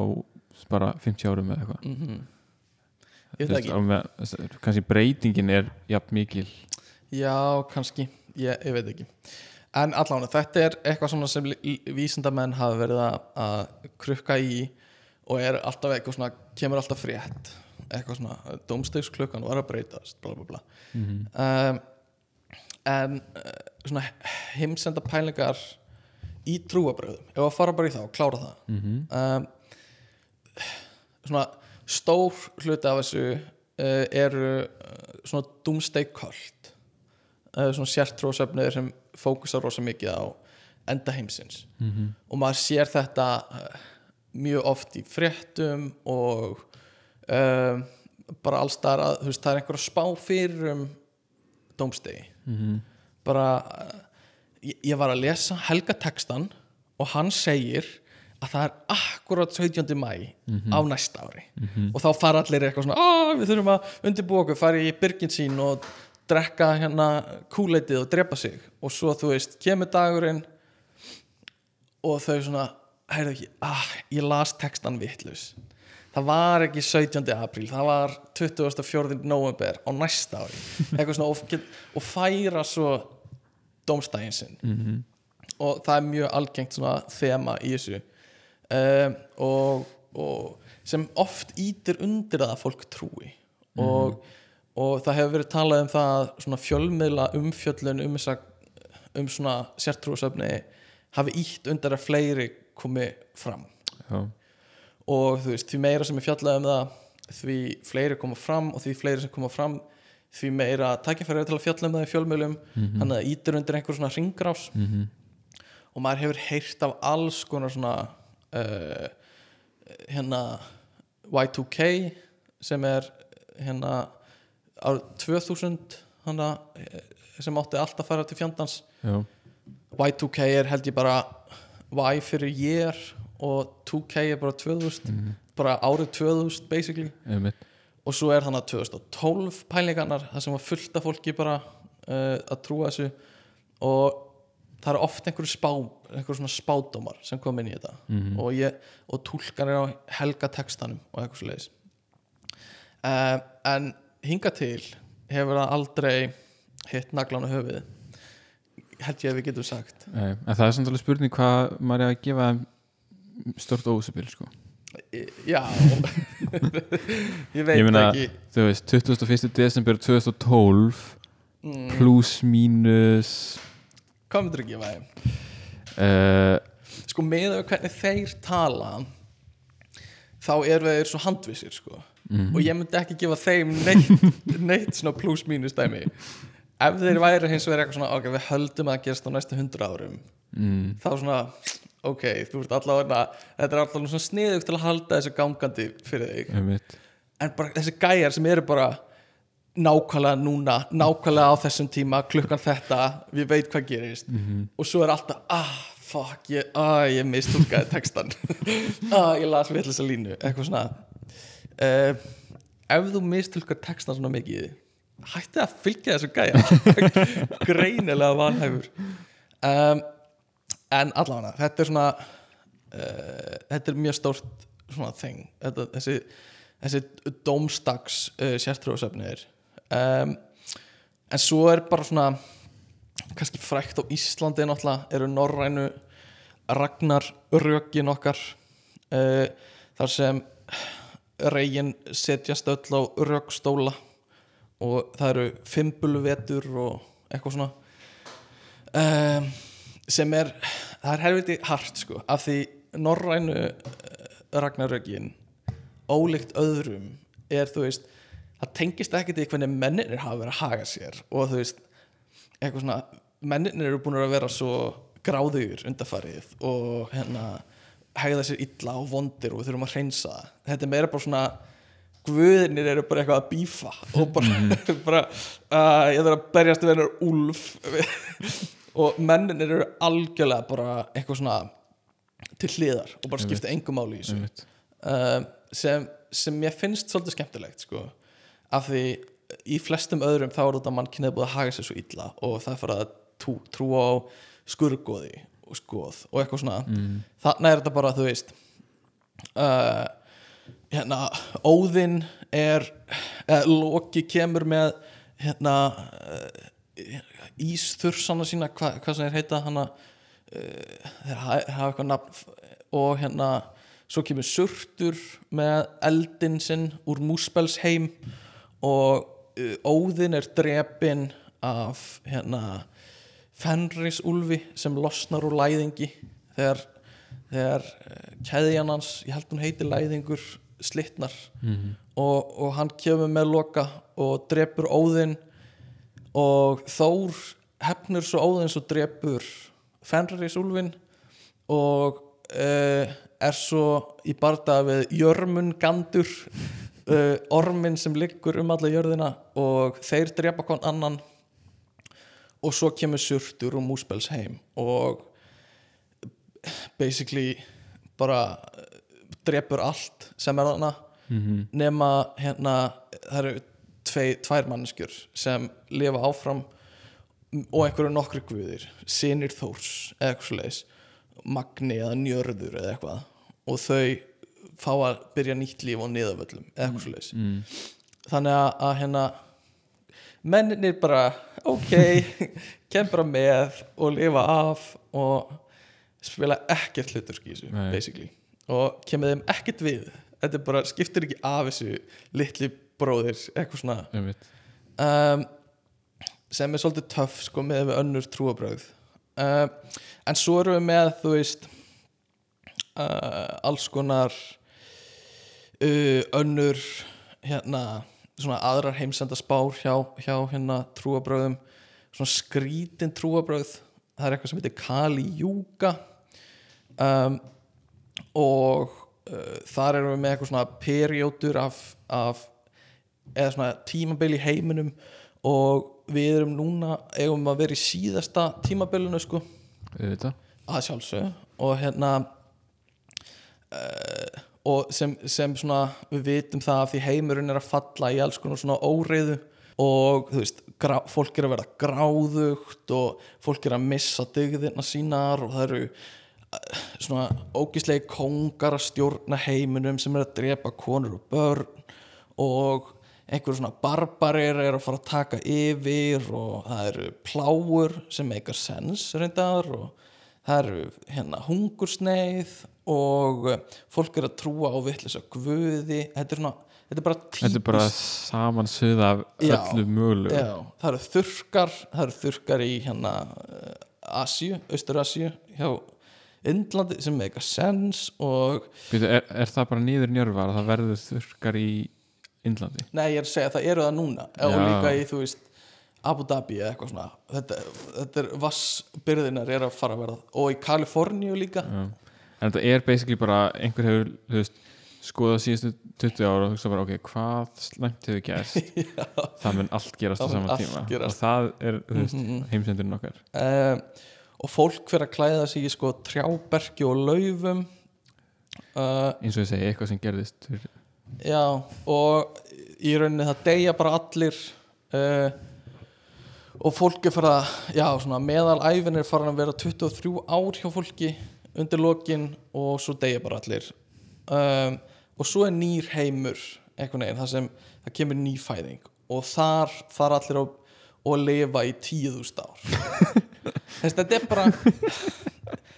bara 50 árum eða eitthvað. Mm Þú ég veit það ekki. á kannski breytingin er jafn mikil. Já, kannski, ég, ég veit ekki. En allavega, þetta er eitthvað svona sem vísindamenn hafa verið að krukka í og er alltaf eitthvað svona, kemur alltaf frétt eitthvað svona, domstegsklukkan var að breytast bla bla bla mm um, en uh, svona heimsenda pælingar í trúabröðum ef að fara bara í það og klára það -hmm. um, svona stór hluti af þessu uh, eru uh, svona cult uh, svona sértrúasöfnir sem fókusar rosa mikið á enda heimsins Mhm. og maður sér þetta mjög oft í fréttum og um, bara alls þar að þú veist, það er einhver spá fyrir um dómstegi Mhm. bara uh, ég, ég var að lesa Helga textan og hann segir að það er akkurat 17. mæ á næsta ári. Og þá fara allir eitthvað svona "Á, við þurfum að undirbúa okkur, fara í byrgin sín og drekka hérna kúleitið og drepa sig. Og svo þú veist, kemur dagurinn og þau svona heyrðu ekki, ah, ég las textan vitlaus það var ekki 17. apríl það var 24. november á næsta ári svona og, og færa svo dómstæðin sinn Mhm. og það er mjög algengt svona þema í þessu um, og, og sem oft ítir undir að fólk trúi og, og það hefur verið talað um það að svona fjölmiðla umfjöllun um, þessa, um svona sértrúasöfni hafi ítt undir að fleiri komi fram já, og þú veist, því meira sem er fjallað um það því fleiri koma fram og því fleiri sem koma fram því meira tækifæri er til að fjalla um það í fjölmiðlum. Þannig að ítir undir einhver svona ringrás Mhm. og maður hefur heyrt af alls konar svona uh, hérna Y2K sem er hérna árið 2000 hana, eh, sem átti allt að fara til fjandans. Já, Y2K er held ég bara Y fyrir year og 2K er bara 2000 bara árið 2000 basically. Einmitt. Og svo er þannig 2012 pælingarnar það sem var fullt af fólki bara uh, að trúa þessu. Og það eru oft einhverju spá einhverju svona spádómar sem kom inn í þetta. Mhm. og, ég, og túlkan er á helga textanum og eitthvað svo leiðis uh, en hinga til hefur það aldrei hitt naglan á höfuð held ég að við getum sagt. Nei, en það er samt alveg spurning hvað maður er að gefa stort ósupil sko. Já ég veit Ég meina- ekki þú veist, 21. desember 2012 mm, plus mínus myndir ekki að væri sko með hvernig þeir tala þá eru þeir svo handvissir sko mm. og ég myndi ekki gefa þeim neitt, neitt svona pluss mínus dæmi ef þeir væri hins vegar eitthvað svona ok, við höldum að gerst á næstu hundra árum mm. þá svona, ok, þú ert allavega þetta er allavega svona sniðugt til að halda þessu gangandi fyrir þig. Einmitt. En bara þessi gæjar sem eru bara nákvæmlega núna nákvæmlega á þessum tíma, klukkan þetta við veit hvað gerist. Mhm. og svo er alltaf, ah, fuck ég, ah, ég mistúlkaði textan ah, ég las við þessa línu. Eitthvað svona. Uh, ef þú mistúlkar textan svona mikið hætti að fylgja þessu gæja greinilega vanhæfur. Um, en allavega þetta er svona uh, þetta er mjög stórt svona þetta, þessi, þessi dómstags uh, sértrúasöfnir um, en svo er bara svona kannski frækt á Íslandi náttúrulega eru norrænu Ragnar rökin okkar uh, þar sem regin setjast öll á rökstóla og það eru fimbulvetur og eitthvað svona. Um, sem er það er helviti hart sko af því norrænu Ragnarökin ólíkt öðrum er þú veist það tengist ekkert í hvernig menninir hafa verið að haga sér og þú veist eitthvað svona menninir eru búin að vera svo gráðugur undarfarið og hérna hegða sér illa og vondir og við þurfum að hreinsa það. þetta er meira bara svona guðinir eru bara eitthvað að bífa og bara, bara uh, ég þarf að berjast við hennar úlf og menninir eru algjörlega bara eitthvað svona til hliðar og bara skipta engum máli í þessu um, sem, sem ég finnst svolítið skemmtilegt sko. af því í flestum öðrum þá er þetta mann kynið búið að haga sér svo illa og það fyrir að trú, trú á skurgoði og skoð og eitthvað svona mm. þannig er þetta bara þú veist uh, hérna Óðinn er eða, Loki kemur með hérna Ísþursana sína hva, hvað sem er heita hana uh, þeir ha- hafa eitthvað nafn og hérna svo kemur Surtur með eldin sinn úr Múspelsheim og uh, Óðinn er drepin af hérna Fenris Úlfi sem losnar úr læðingi þegar, þegar uh, keðjan hans, ég held hún heiti læðingur slitnar Mm. og, og hann kemur með loka og drepur Óðinn og Þór hefnur svo Óðinn svo drepur Fenris Úlfin og uh, er svo í bardaga við Jörmungandur uh, ormin sem liggur um alla jörðina og þeir drepa kon annan. Og svo kemur Surtur og Múspels heim og basically bara eh, drepur allt sem er þarna. Mm nema hérna það eru tvei, tvær manneskjur sem lifa áfram og einhverju nokkru guðir sinir Þórs eða eitthvað svoleiðis Magni eða Njörður eða eitthvað og þau fá að byrja nýtt líf á niðavöllum eða eitthvað svoleiðis. Mm. þannig að, að hérna menninir bara ok, kem bara með og lifa af og spila ekkert hluturk í þessu og kemur þeim ekkert við. Þetta bara, skiptir ekki af þessu litli bróðir, eitthvað svona. Um, sem er svolítið töff sko með önnur trúabröð uh, en svo erum við með þú veist uh, alls konar uh, önnur hérna svona aðrar heimsenda spár hjá, hjá hérna trúabröðum svona skrítin trúabröð það er eitthvað sem heitir Kali Júga um, og uh, þar erum við með eitthvað svona perjótur af, af eða svona tímabil í heiminum og við erum núna eigum að vera í síðasta tímabilinu sko. Að sjálfsög og hérna uh, og sem, sem svona við vitum það að því heimurinn er að falla í alls konar svona óreiðu og þú veist, grá, fólk er að vera gráðugt og fólk er að missa dygðina sínar og það eru eh, svona ógislegi kongar að stjórna heiminum sem er að drepa konur og börn og einhverjum svona barbarir er að fara að taka yfir og það eru pláur sem meikar sens reyndar og það eru hérna hungursneið og eh, fólk er að trúa á vitlis að guði. Þetta er, svona, þetta er bara típist Þetta er bara saman suða af öllu mögulegu. Já, það eru þurrkar það eru þurrkar í hérna uh, Asíu, Austur-Asíu hjá Indlandi sem meika sens og Býtu, er, er það bara nýður njörvar að það verður þurrkar í Indlandi? Nei ég er að segja það eru það núna. Og líka í þú veist Abu Dhabi eða eitthvað svona. Þetta, þetta er vassbyrðinar er að fara að verða. Og í Kaliforníu líka. Já. en þetta er basically bara einhver hefur þú veist, skoðað síðustu 20 ára og hugsa bara ok, hvað slæmt hefur gerst? Það mun allt gerast á Það mun sama allt tíma. gerast. og það er veist, Mhm. heimsendurinn okkar. Uh, og fólk fyrir að klæða sig í sko trjáberki og laufum. Uh, eins og ég segi, eitthvað sem gerðist fyrir, já og í rauninni það deyja bara allir uh, og fólk fyrir að já svona meðalæfin er farin að vera 23 ár hjá fólki undir lokin og svo deyja bara allir. Um, og svo er nýr heimur einhvern veginn, það sem það kemur ný fæðing og þar fara allir að, að lifa í tíðust ár. Þetta er bara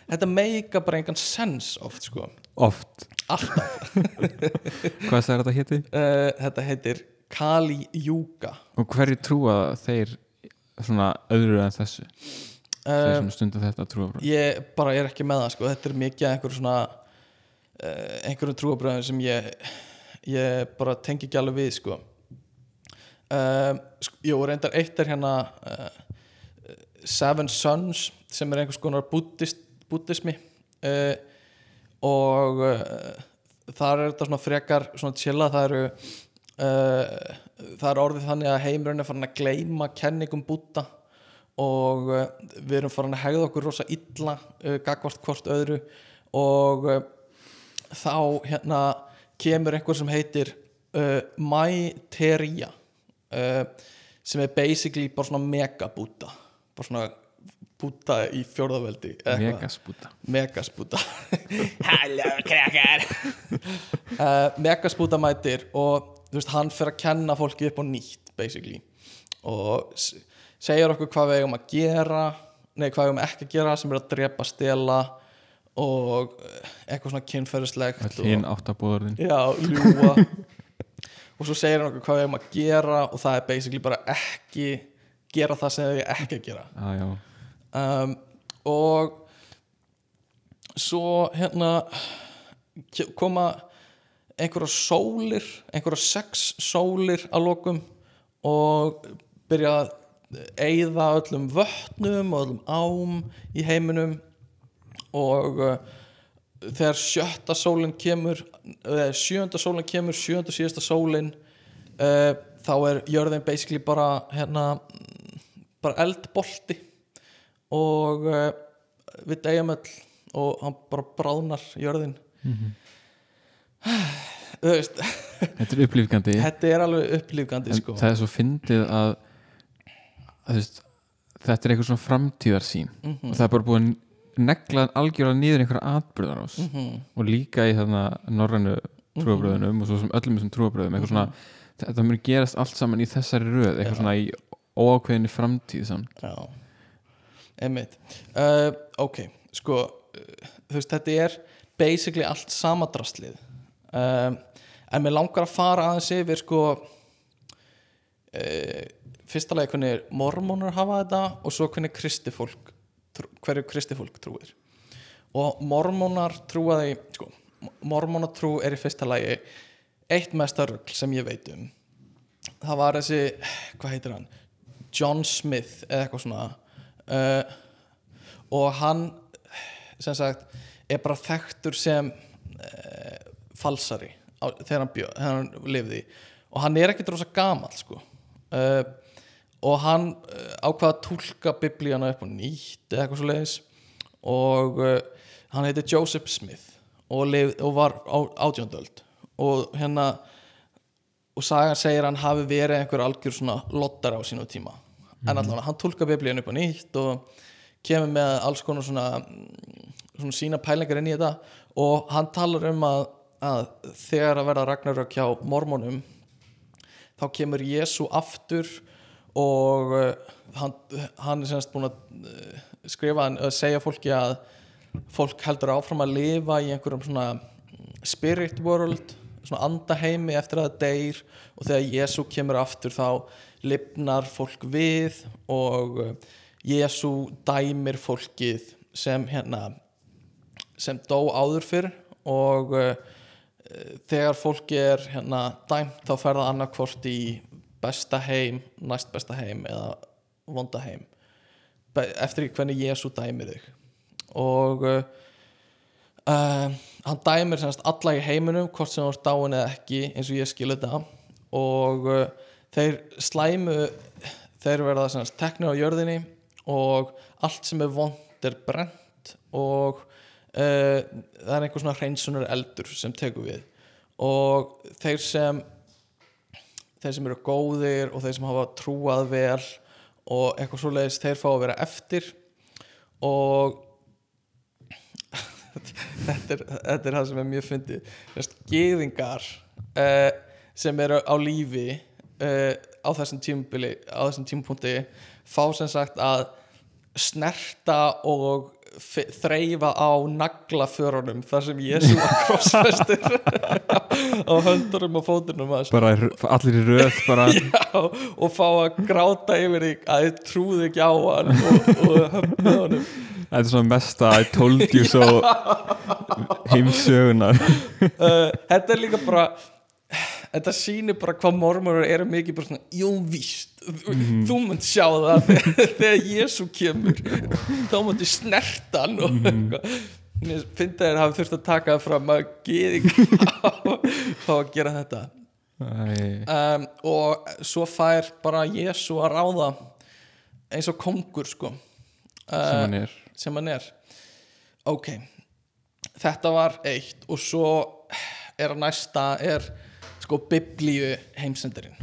þetta meika bara engan sens oft sko, oft, alltaf. Hvað sagði þetta héti? Uh, þetta heitir Kali Yuga. Og hverju trúa þeir svona öðru en þessu? Þeir uh, sem stunda þetta trúa bara ég bara er ekki með það sko. þetta er mikið einhver svona uh, einhverjum trúabröðum sem ég ég bara tengi ekki alveg við sko. Uh, sko, jú, reyndar eitt er hérna uh, Seven Sons sem er einhvers konar buddhismi uh, og uh, þar er þetta svona frekar svona chilla það eru uh, það er orðið þannig að heimurinn er farin að gleyma kenningum Buddha og uh, við erum farin að hegða okkur rosa illa uh, gagvart hvort öðru. Og uh, þá hérna kemur einhver sem heitir uh, Mai Teria uh, sem er basically bara svona mega Buddha bara svona Buddha í fjórðaveldi megaspúta Megaspúta Halló krakkar uh, Megaspúta mætir og veist, hann fer að kenna fólki upp á nýtt basically. Og s- segir okkur hvað við eigum að gera nei, hvað við eigum ekki að gera sem er að drepa, stela og eh, eitthvað svona kynferðislegt all hinn áttabúðurðin Já, ljúa og svo segir hann okkur hvað við eigum að gera og það er basically bara ekki gera það sem við ekki að gera. Ah, um, og svo hérna koma einhverja sólir einhverja sex sólir að lokum og byrja að eyða öllum vötnum og öllum ám í heiminum. Og uh, þegar sjötta sólin kemur eða sjönda sólin kemur sjönda síðasta sólin uh, þá er jörðin basically bara hérna bara eldbolti og uh, við deyjum öll og hann bara bráðnar jörðin. Þú veist. Þetta er upplýfgandi þetta er alveg upplýfgandi sko. það er svo fyndið að, að veist, þetta er eitthvað svona framtíðarsýn. Mhm. og það er bara búið að negla algjörlega niður einhverja atbyrðarás Mhm. og líka í þarna norrænu trúabröðunum og svo sem öllum þessum trúabröðum eitthvað svona, þetta mun gerast allt saman í þessari röð, eitthvað Já. svona í óákveðinni framtíð samt. Já, einmitt. Uh, Ok, sko uh, þú veist, þetta er basically allt sama drastlið. Um, en mér langar að fara aðeins yfir sko uh, fyrsta lagi hvernig mormónar hafa þetta og svo hvernig kristifólk hverju kristifólk trúir. Og mormónar trúa því sko, mormónatrú er í fyrsta lagi eitt mesta rugl sem ég veit um. Það var þessi, hvað heitir hann? John Smith eða eitthvað svona uh, og hann sem sagt er bara þekktur sem uh, falsari á, þegar hann, bjó, þegar hann lifði. Og hann er ekkert rosa gamall sko. Uh, og hann ákvaða að túlka biblíana upp á nýtt eða eitthvað svo leiðis og hann heiti Joseph Smith og, lif, og var átjóndöld og hérna og sagan segir hann hafi verið einhver algjör svona lottar á sínu tíma en allavega hann tólka biblíun upp á nýtt og kemur með alls konar svona, svona sína pælingar inn í þetta. Og hann talar um að, að þegar að verða Ragnarök hjá mormónum þá kemur Jésu aftur og uh, hann, hann er semst búin að uh, skrifa að segja fólki að fólk heldur áfram að lifa í einhverjum svona spirit world svona andaheimi eftir að það deyr. Og þegar Jésu kemur aftur þá lifnar fólk við og uh, Jésu dæmir fólkið sem hérna sem dó áður fyrr og uh, þegar fólki er hérna dæmt þá fer það annarkvort í besta heim, næst besta heim eða vonda heim. Eftir hvernig Jésu dæmir þig. Og uh, uh, hann dæmir semst alla í heiminum hvort sem þú ert dáin eða ekki eins og ég skilu þetta. Og þeir slæmu þeir verða semst teknir á jörðinni og allt sem er vond er brent og uh, það er einhver svona hreinsunar eldur sem tekur við. Og þeir sem þeir sem eru góðir og þeir sem hafa trúað vel og eitthvað svoleiðis þeir fá að vera eftir og þetta er, þetta er það sem er mjög fyndið. Þess, gyðingar uh, sem eru á lífi uh, á þessum tímubili á þessum tímupunkti fá sem sagt að snerta og þreifa á naglaförunum þar sem Jésu var krossfestur. Á höndunum og fótunum bara allir í röð Já, og fá að gráta yfir því að þið trúðu ekki á hann og, og höfnuð honum. Þetta er svona mesta I told you so heimsögunar uh, Þetta er líka bara þetta sýnir bara hvað mormórar eru mikið bara svona, jú víst þú munt sjá það þegar, þegar Jésu kemur. Þá munt snerta hann og eitthvað. Mér finnst að þeir hafi þurft að taka það fram að geði fá að gera þetta. Um, og svo fær bara Jésu að ráða eins og kongur sko. Sem hann er. sem hann er. Ok, þetta var eitt. Og svo er að næsta er sko biblíu heimsendarinn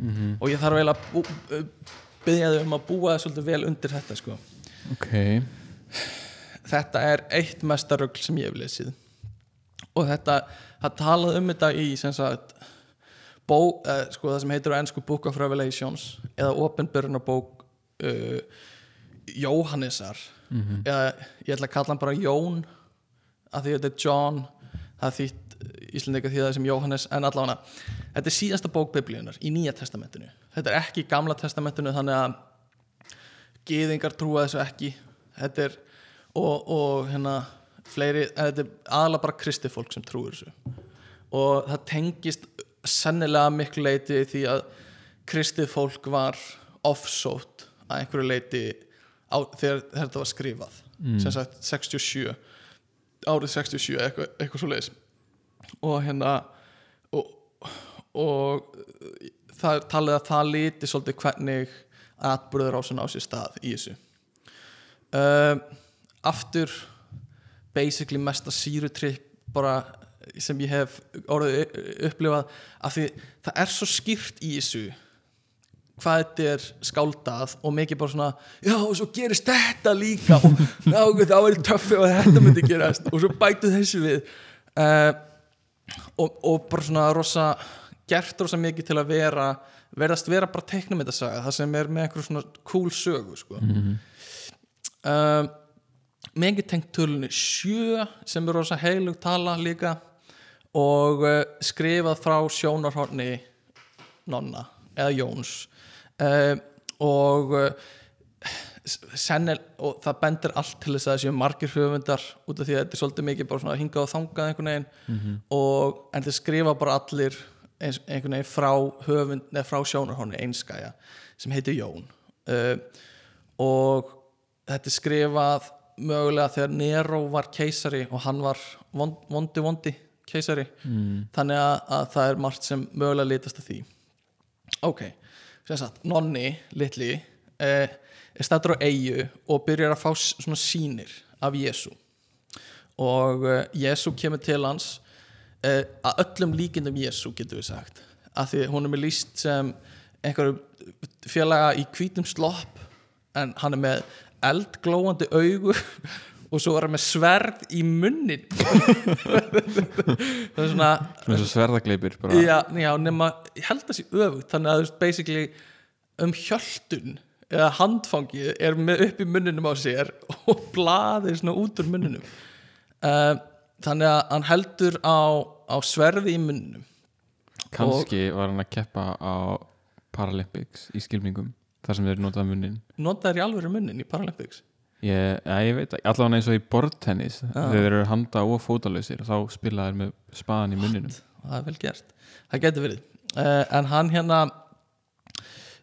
Mhm. og ég þarf eiginlega að bú- biðja þau um að búa það svolítið vel undir þetta sko. Ok, þetta er eitt mestarögl sem ég hef lesið. Og þetta, það talaði um þetta í sem sagt bó, eh, sko það sem heitir á ennsku Book of Revelations eða Openbörnabók uh, Jóhannesar. Eða ég ætla að kalla hann bara Jón af því þetta er John það þýtt íslendinga því það sem Jóhannes en allavega þetta er síðasta bók biblíunar í Nýja testamentinu. Þetta er ekki í Gamla testamentinu þannig að gyðingar trúa þessu ekki. Þetta er og, og hérna fleiri, þetta er aðalega bara kristi fólk sem trúir þessu. Og það tengist sennilega miklu leiti því að kristið fólk var offsótt að einhverju leiti á, þegar þetta var skrifað. Sem sagt 67 árið 67 eitthvað, eitthvað svo leiðis og hérna og, og það talið að það líti svolítið hvernig atbyrður á á sér stað í þessu. Uh, aftur basically mesta sírutripp bara sem ég hef orðið upplifað af því það er svo skýrt í þessu hvað þetta er skáldað og mikið bara svona já og svo gerist þetta líka. Og þá er töffi og þetta myndi gerast. Og svo bætu þessu við. Uh, og, og bara svona rosa gert rosa mikið til að vera verðast vera bara teiknum þetta saga það sem er með einhver svona cool sögu sko. um, mikið tengt tölunni sjö sem er rosa heilug tala líka og uh, skrifað frá sjónarhorni nonna eða Jóns uh, og uh, sennil, og það bendir allt til þess að það séu margir höfundar út af því að þetta er svolítið mikið bara svona hingað og þangað einhvern veginn. Og en þeir skrifa bara allir einhvern veginn frá höfund eða frá sjónarhóni einskæja sem heitir Jón. Uh, og þetta er skrifað mögulega þegar Nero var keisari og hann var vond, vondi vondi keisari. Mm. þannig að, að það er margt sem mögulega litast að því. Ok, sem sagt, Nonni litli eh, er stættur á eigu og byrjar að fá svona sýnir af Jésu og uh, Jésu kemur til hans uh, að öllum líkindum Jésu getur við sagt. Að því hún er með líst sem einhverjum félaga í hvítum slopp en hann er með eldglóandi augu og svo er hann með sverð í munnin. Það er svona svona sverðagleipir bara. Já, já, nema ég held að sé öfugt þannig að basically um hjöldun eða handfangið er með upp í munninum á sér og blaðir svona út úr munninum. Uh, þannig að hann heldur á, á sverði í munninum. Kannski var hann að keppa á Paralympics í skilmingum þar sem þeir notaði munnin. Notaður í alvöru munnin í Paralympics? Ég, ja, ég veit ekki, allavega eins og í bortennis Já. þegar þeir eru handa og fótalausir þá spila þeir með spaðan í munninum. Það er vel gert. Það getur verið. Uh, en hann hérna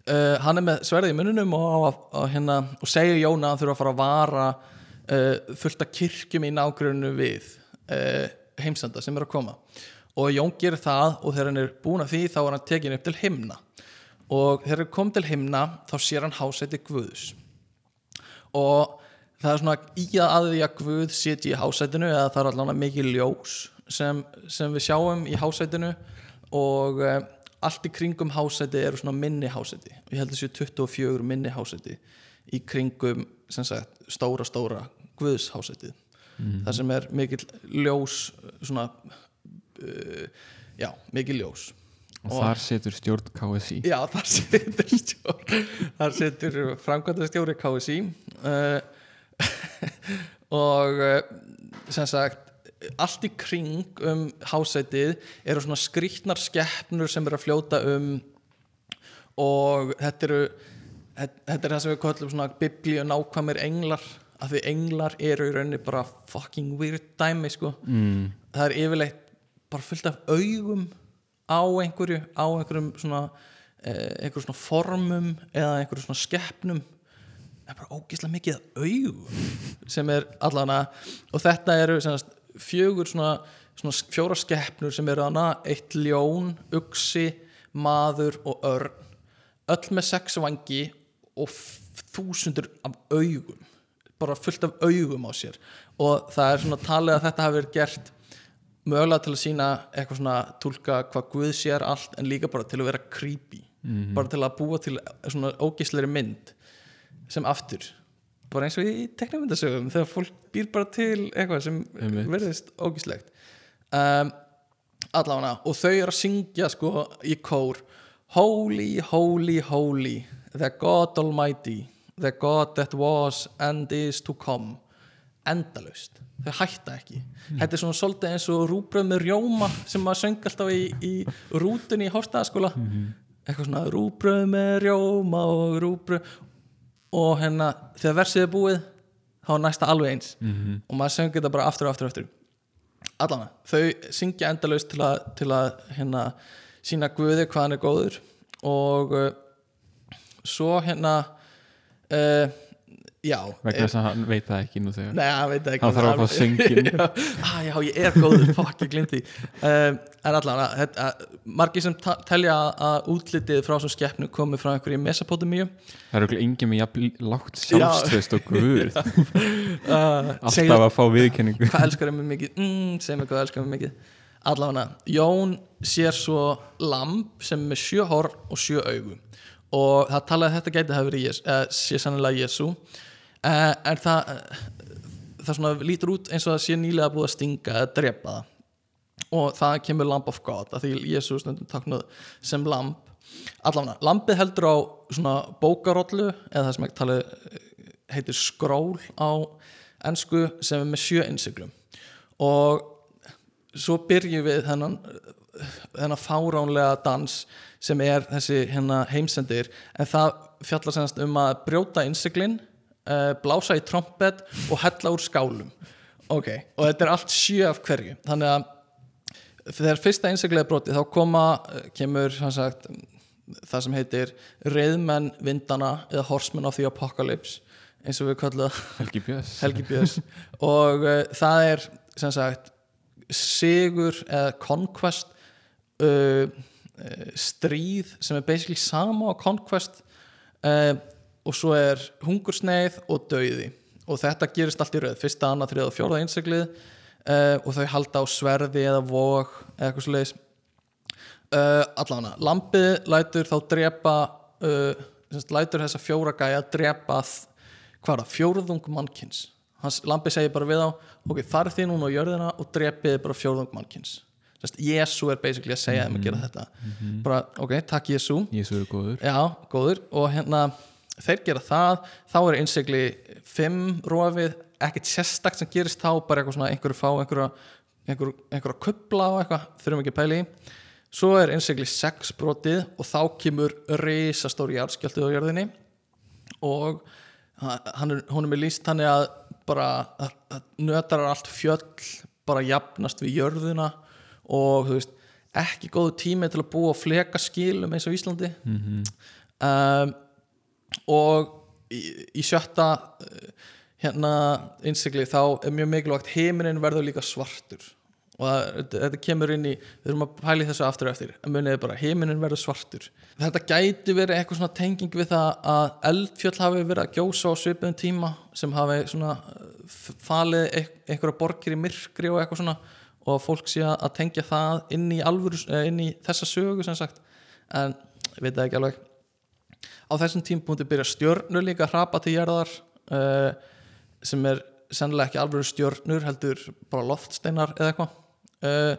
uh, hann er með sverði í munnunum og, og, hérna, og segir Jóna að hann þurfa að fara að vara uh, fullt af kirkjum í nágrunnu við uh, heimsenda sem er að koma. Og Jón gerir það og þegar hann er búin að því þá er hann tekin upp til himna. Og þegar hann kom til himna þá sér hann hásæti Guðs. Og það er svona í að því að Guð sitji í hásætinu eða það er allavega mikið ljós sem, sem við sjáum í hásætinu og allt í kringum hásæti eru svona minni hásæti. Og ég held að þessu 24 minni hásæti í kringum sem sagt stóra stóra Guðs hásætið. Mhm. það sem er mikið ljós svona uh, já, mikið ljós. Og þar setur stjórn KSI Já, þar setur stjórn þar setur framkvæmdastjóri KSI uh, og uh, sem sagt allt í kring um hásætið eru svona skrýtnar skeppnur sem eru að fljóta um og þetta eru þetta er það sem við kallum svona biblíu nákvæmir englar af því englar eru í rauninni bara fucking weird dæmi sko mm. það er yfirleitt bara fullt af augum á einhverju á einhverjum svona eh, einhverjum svona formum eða einhverjum svona skeppnum það er bara ógeðslega mikið augum sem er allana og þetta eru sem sagt, fjögur svona, svona fjóra skeppnur sem eru hana eitt ljón, uksi maður og örn. Öll með sex vangi og þúsundur af augum. Bara fullt af augum á sér. Og það er svona talið að þetta hafi verið gert mögulega til að sína eitthvað svona tólka hvað Guð sér allt en líka bara til að vera creepy. Bara til að búa til svona ógisleiri mynd sem aftur bara eins og í teknumyndasögum þegar fólk býr bara til eitthvað sem Einmitt. verðist ógislegt um, allavega og þau eru að syngja sko í kór Holy, holy, holy the God Almighty the God that was and is to come. Endalaust, þau hætta ekki. Þetta er svona svolítið eins og rúbröð með rjóma sem maður söng alltaf í, í rútunni í hóstaðaskóla eitthvað svona rúbröð með rjóma og rúbröð og hérna þegar versið er búið þá er næsta alveg eins. Mhm. og maður söng þetta bara aftur og aftur aftur. Allan þau syngja endalaust til að, til að hérna sína Guði hvað hann er góður. Og uh, svo hérna uh, já vegna þess að hann veit það ekki nú þegar. Nei, hann veit það ekki Hann þarf að fá sönginn. já, ah, já, ég er góður, fuck, ég glimti um, En allan, margir sem telja að útlitið frá svo skeppnu komið frá einhverju Mesopotamíu. Það eru ekki engin með jafn lágt sjálfströst og guður alltaf að fá viðkenningu hvað elskar ég mig mikið. Mm, segir mig hvað elskar ég mig mikið. Allavega, Jón sér svo lamb sem er sjö hor og sjö augu. Og það talaði að þetta gæti hafa verið Jésu uh, en það uh, það svona lítur út eins og það sé nýlega búið að stinga eða drepa það. Og það kemur Lamb of God að því Jésu stundum taknað sem lamb. Allavega, lambið heldur á svona bókarollu eða það sem ekki talið heitir skról á ensku sem er með sjö innsiglum. Og svo byrjum við þennan þennan fáránlega dans sem er þessi hérna heimsendir. En það fjallar semast um að brjóta innsiglin uh, blása í trompet og hella úr skálum. Ok, og þetta er allt sjö af hverju. Þannig að þegar fyrsta er brotið þá koma, eh, kemur sagt, það sem heitir reyðmenn vindana eða horsemen of the apocalypse eins og við kallum það. Helgi Björns. Og uh, það er sagt sigur eða conquest uh, uh, stríð sem er basically sama á conquest uh, og svo er hungursneið og dauði. Og þetta gerist allt í rauð, fyrsta, annað, þriða og fjórða einseglið uh, og þau halda á sverði eða vog eða eitthvað svo leiðis uh, allavega, lampið lætur þá drepa uh, lætur þessa fjóra gæja drepa þ- hvað það, fjórðung mannkins. Hans lampi segir bara við á ok, farið þið núna á jörðina og drepið bara fjórðung mannkins. Jésu er basically að segja þeim að gera þetta. bara, ok, takk Jésu Jésu er góður. Já, góður. Og hérna þeir gera það, þá er innsigli fimm rofið, ekkert sérstakt sem gerist þá, bara eitthvað svona einhverju fá einhverja, einhverju, einhverja kubla og eitthvað, þurfum ekki að pæla í svo er innsigli sex brotið og þá kemur risastóri jarðskjöldu á jörðinni og hann er, honum er líst þannig að bara að, að nötrar allt fjöll bara jafnast við jörðuna og þú veist ekki góðu tími til að búa og fleka skilum eins og Íslandi Mhm. um, og í, í sjötta uh, hérna innsikli þá er mjög mikilvægt heiminin verður líka svartur. Og það, þetta, kemur inn í við erum að pæli þessu aftur og eftir en muniði bara heiminin verður svartur. Þetta gæti verið eitthvað svona tenging við það að eldfjöll hafi verið að gjósa á svipuðum tíma sem hafi svona f- falið einhverja borgir í myrkri og eitthvað svona og fólk sé að tengja það inn í alvöru, eh, inn í þessa sögu sem sagt. En ég veit ekki alveg á þessum tímpúnti byrja stjörnur líka að hrapa til jarðar uh, sem er sennilega ekki alveg stjörnur heldur bara loftsteinar eða eitthvað. Uh,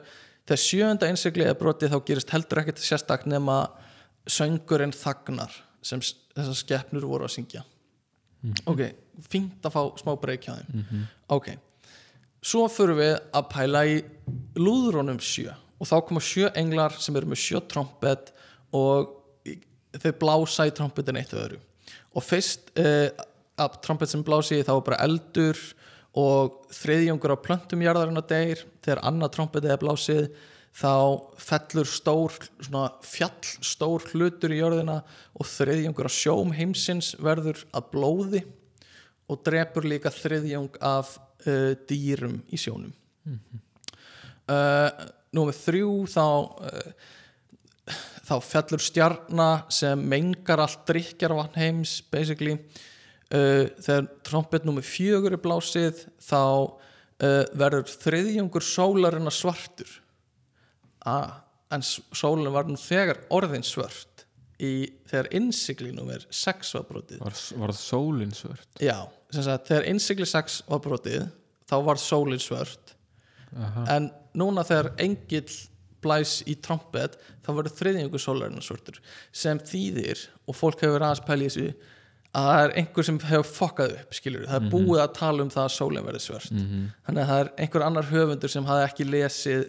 þegar sjöunda innsigli er brotið þá gerist heldur ekkert sérstak nema söngurinn þagnar sem þessar skeppnur voru að syngja. Ok, fínt að fá smá breyk hjá þeim. Ok, svo förum við að pæla í lúðrónum sjö. Og þá koma sjö englar sem eru með sjö trompet og þau blása í trompetin eitt öðru. Og fyrst uh, að trompet sem blási þá er bara eldur og þriðjungur á plöntum jarðarinn að deyr. Þegar annað trompetið er blásið þá fellur stór svona fjall stór hlutur í jörðina og þriðjungur á sjóum heimsins verður að blóði og drepur líka þriðjung af uh, dýrum í sjónum. Uh, Númer þrjú þá uh, þá fellur stjarna sem mengar allt drikjarvatn heims basically. Uh, þegar trompet númer fjögur er blásið þá uh, verður þriðjungur sólarina svartur. Ah, en s- sólin var nú þegar orðin svört í, þegar innsigli númer 6 var brotið. Var, var sólin svört? Já, sagt, þegar innsigli 6 var brotið þá var sólin svört. Aha. en núna þegar engill blæs í trompet þá verður þriðjungu sólarinn svörtur sem þýðir, og fólk hefur aðeins pæli í þessu að það er einhver sem hefur fokkað upp, skilur það er búið að tala um það að sólinn verður svört. Þannig að það er einhver annar höfundur sem hafði ekki lesið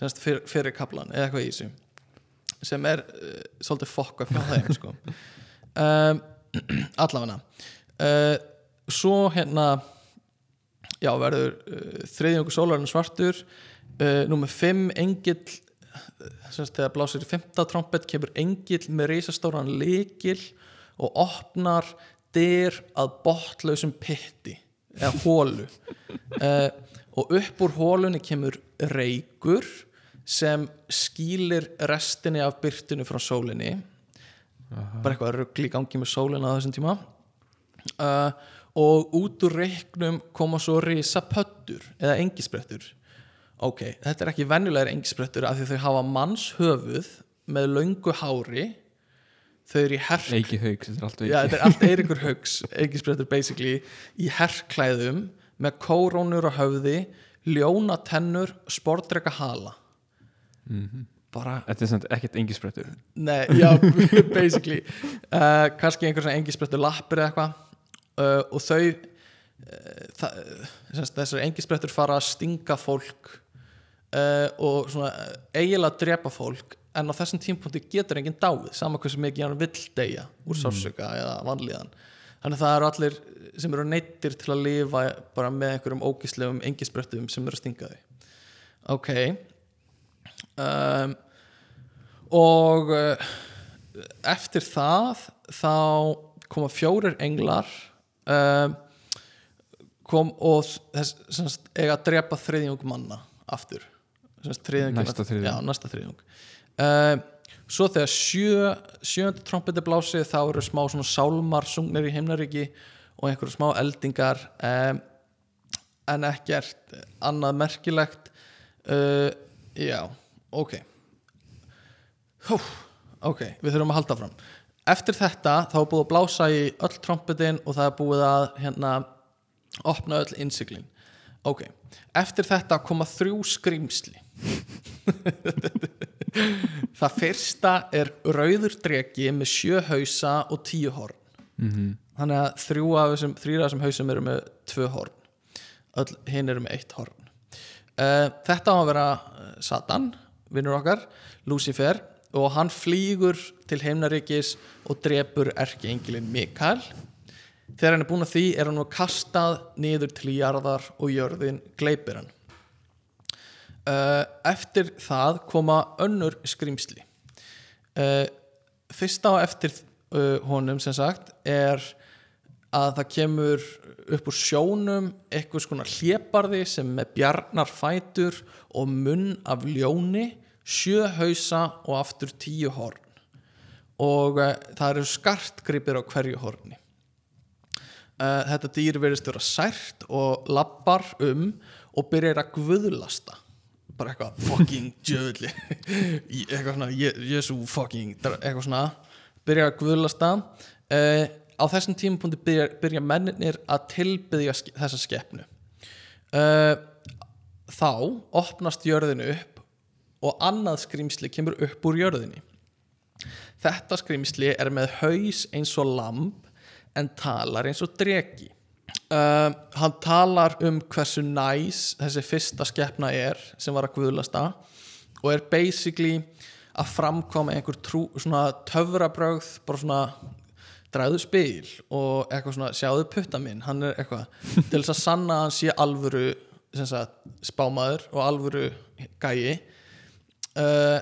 semst, fyr, fyrir kaplan eða eitthvað í þessu sem er uh, svolítið fokkað frá þeim sko. um, allavega uh, svo hérna já, verður uh, þriðjungu sólarinn svartur uh, Númer 5, engill semst þegar blásir í fymta trompet kemur engill með reisastóran lykil og opnar dyr að botlausum pitti eða hólu uh, og upp úr hólunni kemur reykur sem skýlir restinni af byrtinu frá sólinni. Bara eitthvað rugl í gangi með sólina á þessum tíma. Uh, og út úr reiknum koma svo risa pöttur eða engisprettur ok, þetta er ekki venjulegur engisprettur af því þau hafa mannshöfuð með löngu hári. Þau eru í herk Eiki Hauks, þetta er allt Já, þetta er allt Eiríkur Haugs engisprettur basically í herrklæðum með kórónur á höfði ljóna tennur, sportdreka hala. Bara Þetta er samt ekkert engisprettur. Nei, já, basically. Uh, kannski einhver svona engisprettur lappir eða eitthvað. Uh, og þau það, semst, þessar engisprettur fara að stinga fólk uh, og svona uh, eiginlega drepa fólk en á þessum tímpunkti getur enginn dáið sama hversu mikið hann vill deyja úr sársöka eða vanlíðan. Þannig að það eru allir sem eru neittir til að lifa bara með einhverjum ógislegum engisprettum sem eru að stinga þau. Ok. Um, og uh, eftir það þá koma fjórir englar um, kom og þess, semst, eiga að drepa þriðjung manna aftur semst, þriðjung. Næsta næsta þriðjung. Um, svo þegar sjö, sjöndi trompeti blásið þá eru smá svona sálmar sungnir í heimnaríki og einhverju smá eldingar um, en ekkert annað merkilegt. Uh, já, ok. Hú, ok, við þurfum að halda fram eftir þetta þá er búið að blása í öll trompetin og það er búið að hérna opna öll innsiglin. Ok, eftir þetta koma þrjú skrýmsli það fyrsta er rauður dregi með sjö hausa og tíu horn. Mm þannig að þrjú af þessum þrýra af þessum hausum eru með tvö horn. Öll hinn eru með eitt horn. Uh, þetta á að vera eh, Satan, vinnur okkar Lucifer og hann flýgur til heimnaríkis og drepur erkiengilin Mikael þegar hann er búin að því er hann nú kastað niður til jarðar og jörðin gleipir hann. Uh, eftir það koma önnur skrýmsli uh, fyrsta á eftir uh, honum sem sagt er að það kemur upp úr sjónum eitthvað skona hlébarði sem með bjarnar fætur og munn af ljóni sjö hausa og aftur tíu horn. Og það eru skartgripir á hverju horni uh, þetta dýr verðist vera sært og lappar um og byrjar að guðlasta. Bara eitthvað fucking djöðli eitthvað svona Je- Jesu fucking eitthvað svona byrjar að guðlasta. Uh, á þessum tímapunkti byrja, byrja mennir að tilbyðja þessa skeppnu uh, þá opnast jörðinu upp og annað skrýmsli kemur upp úr jörðinni. Þetta skrýmsli er með haus eins og lamb en talar eins og dregi uh, hann talar um hversu næs þessi fyrsta skeppna er sem var að guðlasta og er basically að framkoma einhver trú, svona töfrabrögð bara svona dræðu spil og eitthvað svona sjáðu putta minn, hann er eitthvað til þess að sanna að hann sé alvöru sagt, spámaður og alvöru gæi uh,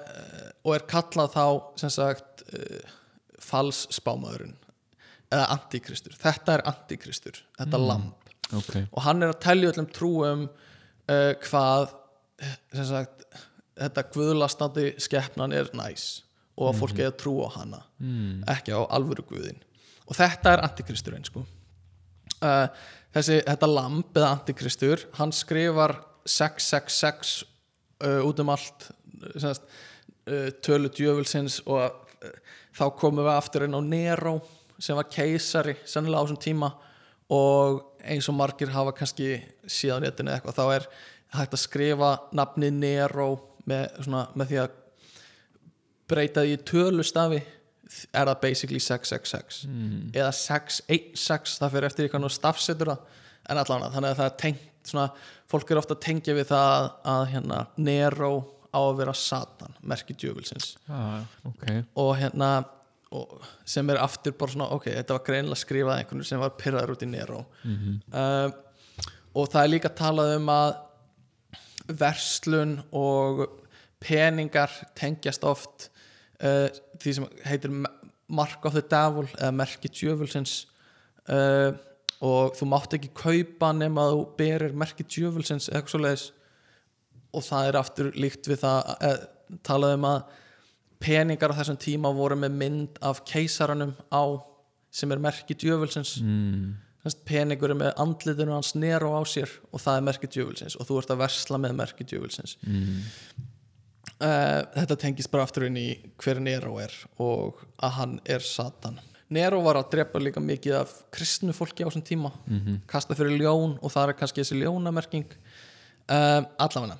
og er kallað þá sem sagt uh, fals spámaðurinn eða antikristur, þetta er antikristur þetta mm. lamb ok, og hann er að telja öllum trúum uh, hvað sagt, þetta guðlastandi skeppnan er næs og að fólk eigi að trúa á hana mm. ekki á alvöru guðin og þetta er antikristurinn sko. uh, þessi, þetta lamb eða antikristur, hann skrifar 666 uh, út um allt sagt, tölu djöfulsins og þá komum við aftur inn á Nero sem var keisari sennilega á þessum tíma og eins og margir hafa kannski síðan eða eitthvað þá er hægt að skrifa nafni Nero með, svona, með því að breyta því tölustafi er það basically 666 mm. eða 616 það fyrir eftir stafsetur það en allan þannig að það er tengt svona, fólk er ofta að tengja við það að hérna Nero á að vera Satan merki djöfulsins. Ah, ok. Og hérna sem er aftur bara svona ok, þetta var greinilega skrifað einhvern sem var pyrraður út í Nero. Mm uh, og það er líka talað um að verslun og peningar tengjast oft uh, því sem heitir Mark of the Devil eða merki djöfulsins. Uh, og þú mátt ekki kaupa nema að þú berir merki djöfulsins eða eitthvað svoleiðis. Og það er aftur líkt við það uh, talað um að peningar á þessum tíma voru með mynd af keisaranum á sem er merki djöfulsins. Mm. Peningur er með andlitinu hans nero á sér og það er merki djöfulsins og þú ert að versla með merki djöfulsins. Mm. uh, þetta tengist bara aftur inn í hver Nero er og að hann er Satan. Nero var að drepa líka mikið af kristnu fólki á þessum tíma. Mm kasta fyrir ljón og það er kannski þessi ljónamerking. Uh, allavega.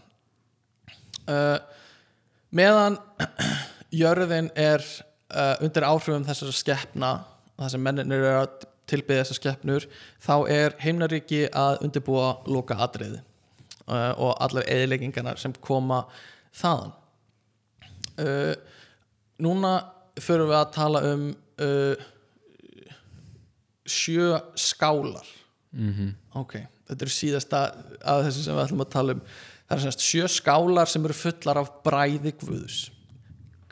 Uh, meðan jörðin er uh, undir áhrifum þessara skeppna það sem menninir eru að tilbyggja þessar skeppnur þá er heimnaríki að undirbúa loka atriði uh, og allar eðileggingarnar sem koma þaðan. Uh, núna förum við að tala um uh, sjö skálar. -hmm. ok, þetta er síðasta af þessu sem við ætlum að tala um. Það er semst sjö skálar sem eru fullar af bræði guðus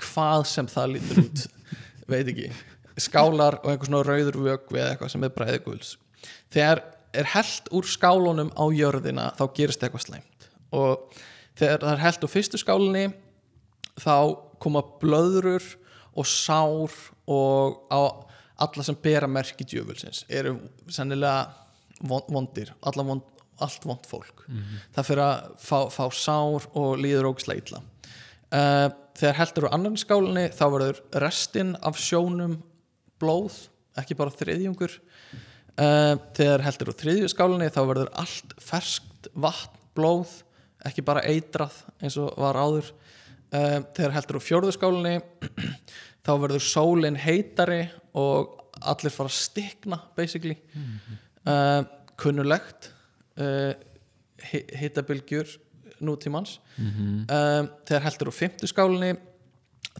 hvað sem það lítur út veit ekki, skálar og einhver svona rauður vögvi eða eitthvað sem er bræði guðus þegar er held úr skálunum á jörðina þá gerist eitthvað slæmt. Og þegar það er held úr fyrstu skálinni þá koma blöðrur og sár og á alla sem bera merki djöfulsins eru sennilega von- vondir vond, allt vond fólk. Það fyrir að fá, fá sár og líður ógislega illa uh, þegar heldur úr annan skálinni þá verður restin af sjónum blóð, ekki bara þriðjungur. Uh, þegar heldur úr þriðju skálinni þá verður allt ferskt vatn blóð ekki bara eitrað eins og var áður. Uh, þegar heldur úr fjórðu skálinni þá verður sólin heitari og allir fara að stikna basically. Uh, kunnulegt uh, hittabilgjur nútímans. Mm um, þegar heldur úr fymtu skálinni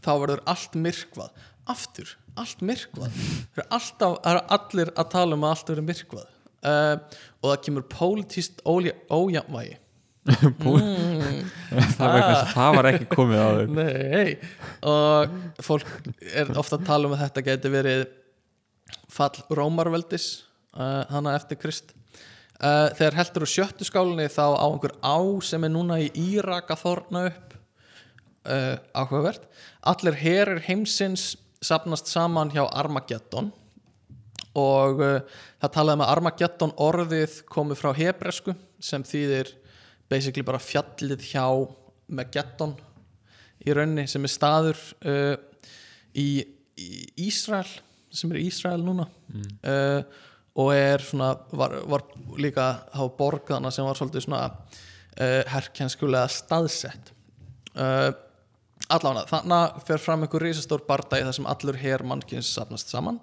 þá verður allt myrkvað. Aftur, allt myrkvað. Það er alltaf, það er allir að tala um að allt verið myrkvað. Uh, og það kemur pólitíst ójafnvægi. Það, var eitthvað, það var ekki komið á þau Nei, og fólk er ofta að tala um að þetta geti verið fall Rómarveldis uh, hana eftir Krist uh, þegar heldur úr sjöttu skálinni þá á einhver á sem er núna í Írak að þorna upp. Uh, áhugavert. Allir herir heimsins sapnast saman hjá Armageddon. Og uh, það talaði með Armageddon orðið komið frá hebresku sem þýðir basically bara fjallið hjá Mageddon í raunni sem er staður í, í Ísrael sem er í Ísrael núna. Uh, og er svona var, var líka á borgaðana sem var svolítið svona uh, herrkjenskulega staðsett. Uh, allavega þannig fer fram einhver risastór bardagi þar sem allur her mannkins safnast saman.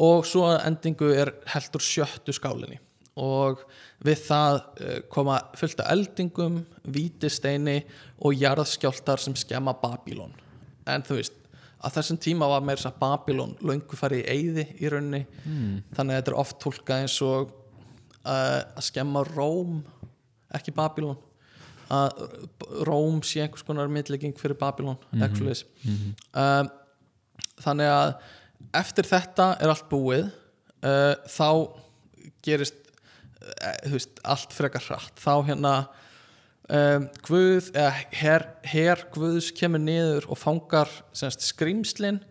Og svo að endingu er heldur sjöttu skálinni. Og við það uh, koma fullt af eldingum, vítisteini og jarðskjáltar sem skemma Babylon en þú veist að þessum tíma var meira þess að Babylon löngu farið í eyði í rauninni mm. þannig að þetta er oft tólkað eins og uh, að skemma Róm ekki Babylon að Róm sé einhvers konar mittlegging fyrir Babylon mm -hmm. mm -hmm. um, þannig að eftir þetta er allt búið uh, þá gerist uh, veist, allt frekar hratt þá hérna um, Guð eða her, her Guðs kemur niður og fangar semst, skrimslin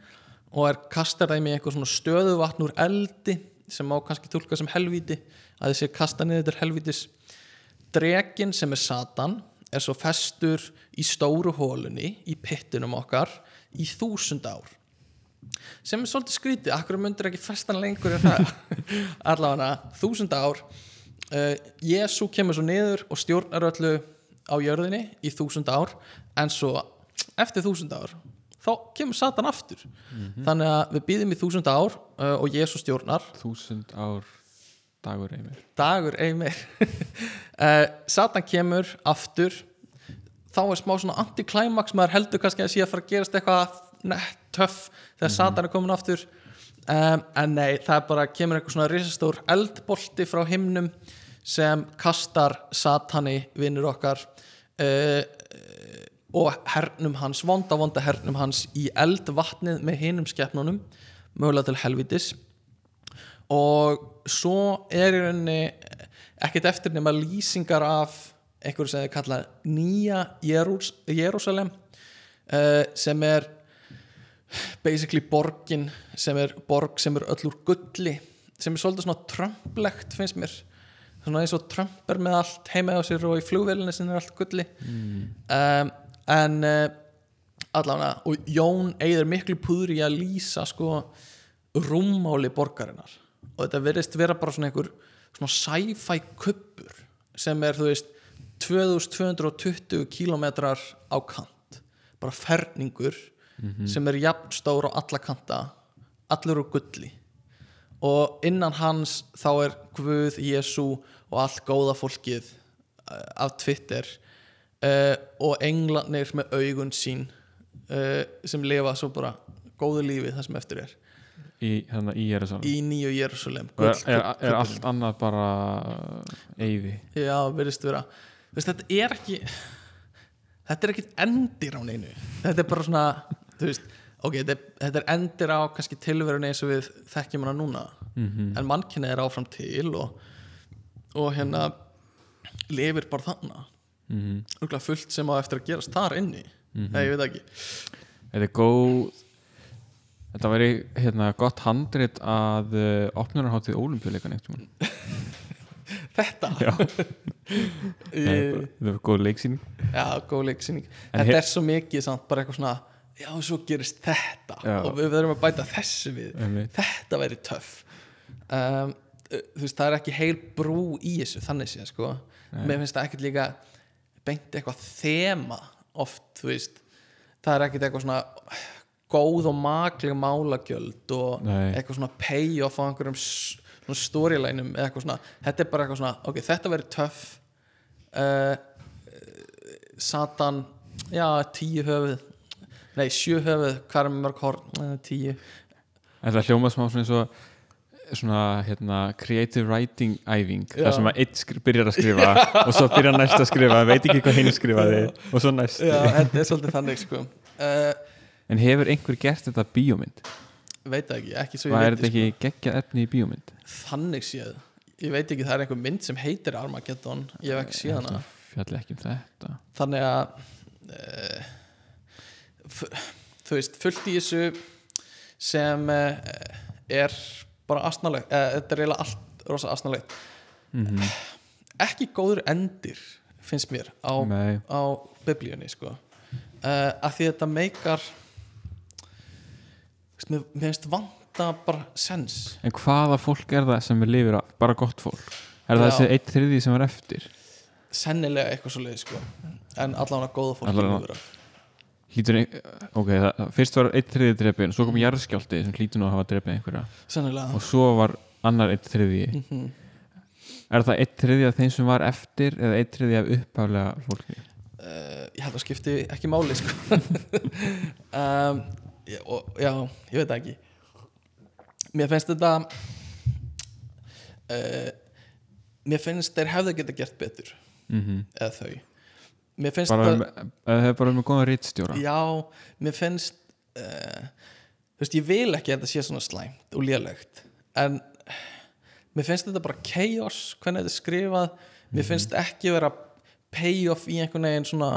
og er kastar þeim í einhver svona stöðuvatn úr eldi sem má kannski tólka sem helvíti að þessi kasta niður til helvítis Drekin sem er Satan er svo festur í stóru hólunni í pittinum okkar í þúsund ár. Sem er svolítið skrítið, akkur myndir ekki festan lengur allavega þúsund ár uh, Jésu kemur svo niður og stjórnar öllu á jörðinni í þúsund ár en svo eftir þúsund ár þá kemur Satan aftur. Þannig að við býðum í þúsund ár uh, og Jésu stjórnar. Þúsund ár dagur einir dagur einmeir uh, Satan kemur aftur. Þá er smá svona antiklæmaks maður heldur kannski að sé að fara að gerast eitthvað nett töff þegar Satan er komin aftur. Um, en nei, það er bara kemur eitthvað svona risastór eldbolti frá himnum sem kastar Satani vinnur okkar uh, og hernum hans, vonda vonda hernum hans í eldvatnið með hinum skeppnunum mögulega til helvitis. Og svo er í rauninni ekkert eftir nema lýsingar af einhverju sem þið kalla nýja Jerús, Jerúsalem uh, sem er basically borgin sem er borg sem er öll úr gulli sem er svolítið svona trömplegt finnst mér svona eins og Trump er með allt heima á sér og í flugvélinni sem er allt gulli. Mm. um, en uh, allavega og Jón eigður miklu púður í að lýsa sko rúmmáli borgarinnar. Og þetta verðist vera bara svona einhver svona sci-fi kuppur sem er þú veist 2220 kílometrar á kant. Bara ferningur sem er jafn stór á alla kanta allur úr gulli og innan hans þá er Guð, Jésu og allt góða fólkið uh, af Twitter uh, og englanir með augun sín uh, sem lifa svo bara góðu lífi það sem eftir er. Í, hérna, í í nýju Jérúsalem er, er, er allt annað bara eyði? Já, verðist vera. Vist, þetta er ekki þetta er ekkit endir á neinu. Þetta er bara svona þú veist, ok, þetta er, þetta endir á kannski tilverun eins og við þekkjum hana núna. Mhm. en mannkynni er áfram til og, og hérna lifir bara þannig mm Rúkla fullt sem á eftir að gerast þar inni. Mhm. Nei, ég veit ekki. Þetta er góð Þetta væri hérna, gott handrit að uh, opnunarháttið ólimpíuleikan eitthvað Þetta? Já, það er góð leiksýning. Já, góð leiksýning. Þetta er svo mikið samt, bara eitthvað svona Já, svo gerist þetta. Já. og við verðum að bæta þessu við. Einmitt. Þetta væri töff. Um, Þú veist, það er ekki heil brú í þessu þannig sé, sko. Mér finnst það ekkert líka beint eitthvað þema oft, þú veist. Það er ekkert eitthvað svona góð og makleg málagjöld og Nei. eitthvað svona payoff á einhverjum storylænum eða eitthvað svona, þetta er bara eitthvað svona ok, þetta verður töff. Uh, Satan já, tíu höfuð nei, sjö höfuð, hvað er mörg horn? Tíu, En það hljóma smá svona eins og svona hérna creative writing æfing. Þar sem að skri, byrjar að skrifa og svo byrjar næst að skrifa, veit ekki hvað hinn skrifaði og svo næst. Já, þetta er svolítið þannig sko. Uh, En hefur einhver gert þetta bíómynd? veit ekki, ekki svo Hvað er ég þetta veit ekki geggjað efni í bíómynd? þannig séð ég veit ekki, það er einhver mynd sem heitir Armageddon. Ég hef ekki séð hana. Fjalli ekki um þetta. Þannig að uh, þú veist, fullt í þessu sem uh, er bara asnalegt uh, þetta er eiginlega allt rosa asnalegt mm ekki góður endir finnst mér á, á biblíunni sko uh, að því þetta meikar mér, finnst vanta bara sens en hvaða fólk er það sem er lifir af? Bara gott fólk? Er það Já. þessi eitt þriði sem var eftir? sennilega eitthvað svo leið sko en allavega góða fólk lifir af. Ein- ok, það, fyrst var eitt þriði drepin svo kom jarðskjálti sem hlýtur nú að hafa drepið einhverja. Sennilega. Og svo var annar eitt þriði mm Er það eitt þriði af þeim sem var eftir eða eitt þriði af upphaflega fólki? uh, ég held að skipti ekki máli sko. Um, já, og, já, ég veit ekki. Mér finnst þetta uh, mér finnst þeir hefðu geta gert betur. Mm eða þau mér finnst bara um, það er bara um að góða rittstjóra já, mér finnst uh, þú veist, ég vil ekki að þetta sé svona slæmt og lélegt en mér finnst þetta bara chaos hvernig þetta er skrifað. Mér finnst ekki vera payoff í einhvern veginn svona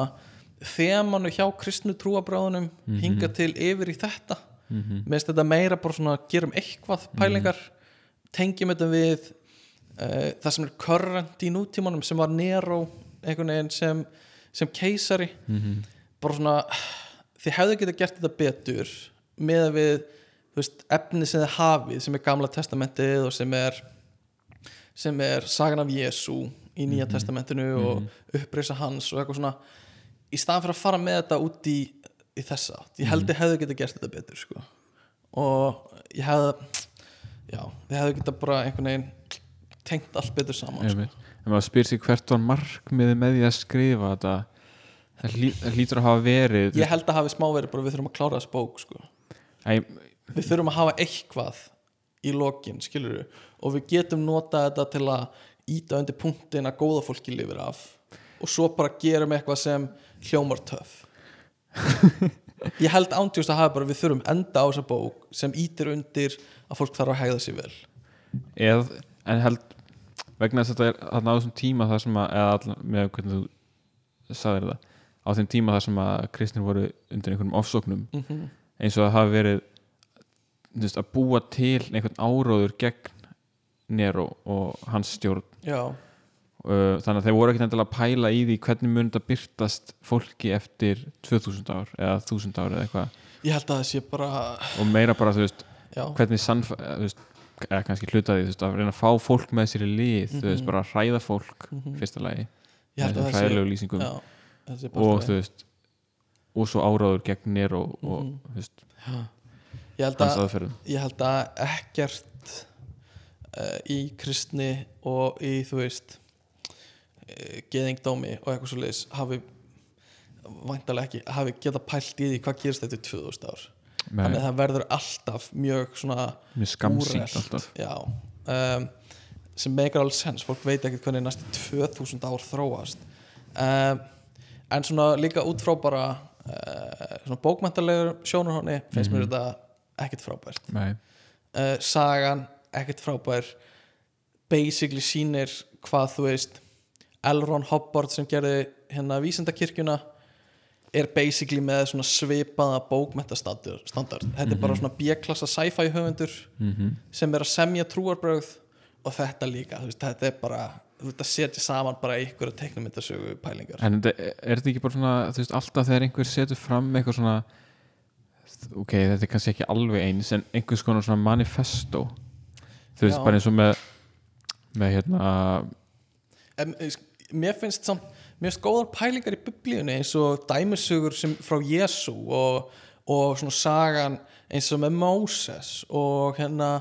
þemanu hjá kristnu trúabráðunum hinga til yfir í þetta. Mm mér finnst þetta meira bara svona gerum eitthvað pælingar tengjum þetta við uh, það sem er current í nútímanum sem var Nero einhvern veginn sem, sem keisari. -hmm. bara svona þið hefðu getið gert þetta betur með að við veist, efni sem þið hafið sem er gamla testamentið og sem er sem er sagan af Jésu í nýja testamentinu og upprisa hans og eitthvað svona. Í staðan fyrir að fara með þetta út í, í þessa ég held þið hefðu getið gert þetta betur sko. og ég hefði já, þið hefðu getið bara einhvern veginn tengt allt betur saman sko. En maður spyr sig hvert var markmiði með því að skrifa þetta það, hlý, hlýtur að hafa verið ég held að hafi smá verið bara við þurfum að klára þessu bók sko. Við þurfum að hafa eitthvað í lokin, skilur við og við getum notað þetta til að íta undir punktin að góða fólki lifir af og svo bara gerum eitthvað sem hljómar töff. Ég held ándjúst að hafa bara við þurfum enda á þessa bók sem ítir undir að fólk þarf að hegða sér vel. Eð, en held vegna þess að þetta er þarna á þessum tíma þar sem að eða allan, með hvernig þú sagðir það á þeim tíma þar sem að kristnir voru undir einhverjum ofsóknum mm -hmm. eins og það hafi verið veist, að búa til einhvern áróður gegn Nero og hans stjórn. Já, þannig að þeir voru ekkert endilega að pæla í því hvernig mun þetta byrtast fólki eftir 2000 ár eða 1000 ár eða eitthvað. Ég held að það sé bara og meira bara þú veist já, hvernig sannf þú veist, eða kannski hluta því þú veist, að reyna að fá fólk með sér í lið þú veist, Mhm. bara að hræða fólk Mhm. fyrsta lagi með þessum hræðilegu lýsingum já, og þú veist og svo áráður gegn Nero og Mhm. þú veist, ég held hans að aðferðum ég held að ekkert uh, í kristni og í þú veist uh, geðingdómi og eitthvað svo leis hafi væntalega ekki, hafi geta pælt í því hvað gerist þetta í 2000 ár þannig að það verður alltaf mjög svona mjög úrelt, alltaf. Já, um, sem meikar alveg sens fólk veit ekkert hvernig næstu 2000 ár þróast. Um, en svona líka út frá bara uh, svona bókmæntalegur sjónarhóni finnst mér Mhm. þetta ekkert frábært. Uh, sagan ekkert frábær. Basically sýnir hvað þú veist L. Ron Hubbard sem gerði hérna vísindakirkjuna er basically með svona svipaða bókmentastandard standard. þetta er bara svona B-klassa sci-fi höfundur Mm sem er að semja trúarbrögð og þetta líka, veist, þetta er bara að setja saman bara ykkur að teiknumyndasögu pælingar en þetta, er þetta ekki bara svona þú veist, alltaf þegar einhver setur fram eitthvað svona ok, þetta er kannski ekki alveg eins en einhvers konar svona manifesto þú veist, Já. bara eins og með með hérna en, mér finnst samt finnst góðar pælingar í biblíunni eins og dæmisögur sem frá Jésu og, og svona sagan eins og með Móses og hérna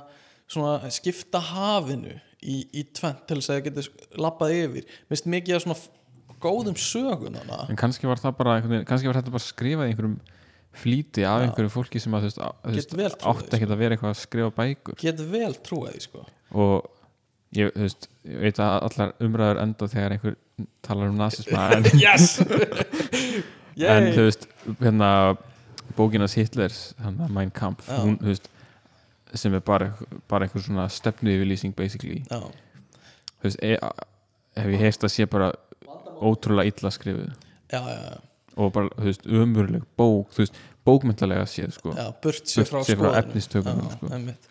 svona skipta hafinu í, í tvent til þess að það getur lappað yfir. Finnst mikið af svona góðum sögun hana en kannski var það bara kannski var þetta bara skrifað í einhverjum flýti af Já. einhverju fólki sem að þú veist, á- þú veist Get vel trúað átti því, ekkert að vera eitthvað að skrifa bækur. Get vel trúið sko. Og ég, veist, ég veit að allar umræður enda þegar einhver talar um nazisma en, yes en þú veist, hérna bókinas Hitlers, hann að Mein Kampf Já. hún, þú veist sem er bara, bara einhver svona stefnu yfirlýsing basically, já, þú veist e, hef ég heist að sé bara ótrúlega illa skrifuð já, já, já, og bara, þú veist, umurleg bók þú veist, bókmyndalega séð, sko já burt sér frá séð frá skoðunum. efnistökunum, Já, sko. einmitt.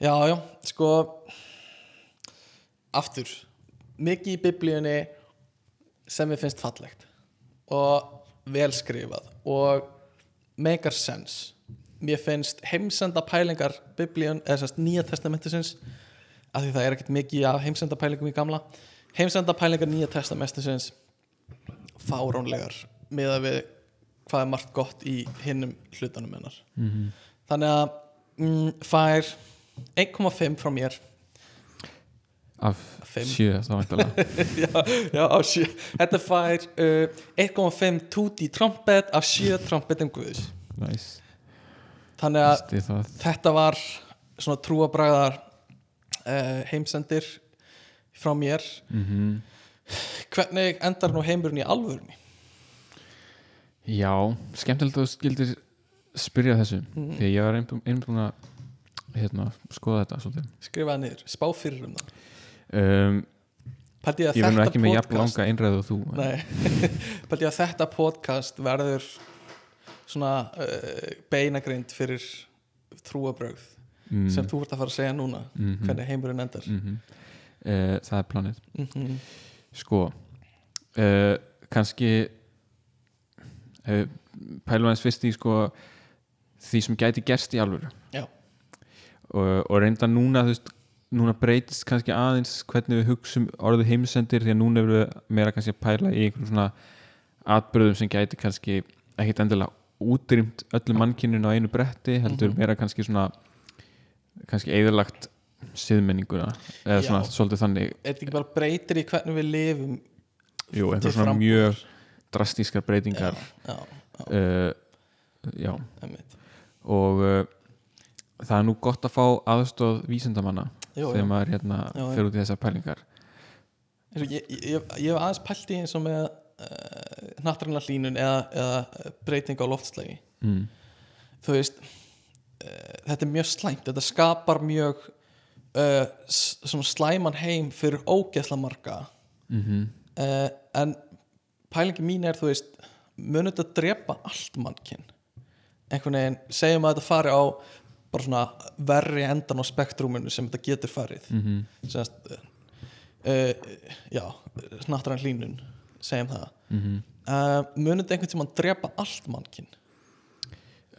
já, já, sko aftur mikið í biblíunni sem ég finnst fallegt og velskrifað og makar sense. Mér finnst heimsenda pælingar biblíun, eða sérst nýja testamentisins af því það er ekkert mikið af heimsenda pælingum í gamla heimsenda pælingar nýja testamentisins fáránlegar með við hvað er margt gott í hinnum hlutanum hennar. Mm þannig að mm, fær 1,5 frá mér af Fimm. sjö þá sjö. Þetta fær uh, 1,5 tuti trompet af sjö trompetum guðs. Næs, þannig að þetta var svona trúabræðar uh, heimsendir frá mér. Mm hvernig endar nú heimurinn í alvörunni? Já, skemmtilegt að þú skildir spyrja þessu Mhm. því að ég var einnig búin að hérna, skoða þetta svolítið. Skrifaði niður, spá fyrir um það um, Pældi ég að ég verður ekki með jafn podcast langa einræðu og þú. Ég að þetta podcast verður svona uh, beinagrind fyrir trúabrögð mm, sem þú ert að fara að segja núna mhm, hvernig heimurinn endar. Mhm. Eh, það er planið. Mm sko uh, kannski uh, pælum aðeins fyrst í sko því sem gæti gerst í alvöru. Og, og reynda núna þú veist, núna breytist kannski aðeins hvernig við hugsum orðið heimsendir því að núna erum við meira kannski að pæla í einhverjum svona atbyrðum sem gæti kannski ekkit endilega útrýmt öllu mannkyninu á einu bretti heldur Mhm. meira kannski svona kannski eðurlagt siðmenninguna eða Já. svona svolítið þannig þetta ekki bara breytir í hvernig við lifum Jú, einhver svona frambúðar? mjög drastískar breytingar já, já, uh, já, og uh, það er nú gott að fá aðstóð vísindamanna Jú, þegar maður hérna fer út í þessar pælingar. Ég, ég, ég, hef aðeins pælt í eins og með uh, nattræna hlínun eða, eða breyting á loftslægi mm. þú veist uh, þetta er mjög slæmt, þetta skapar mjög uh, slæman heim fyrir ógeðsla marga. Mm uh, en pælingi mín er þú veist mun þetta drepa allt mannkinn einhvern veginn, segjum að þetta fari á bara svona verri endan á spektrúminu sem þetta getur farið. -hmm. semast uh, já, snattræn hlínun segjum það. Mm -hmm. uh, mun þetta einhvern tímann drepa allt mannkinn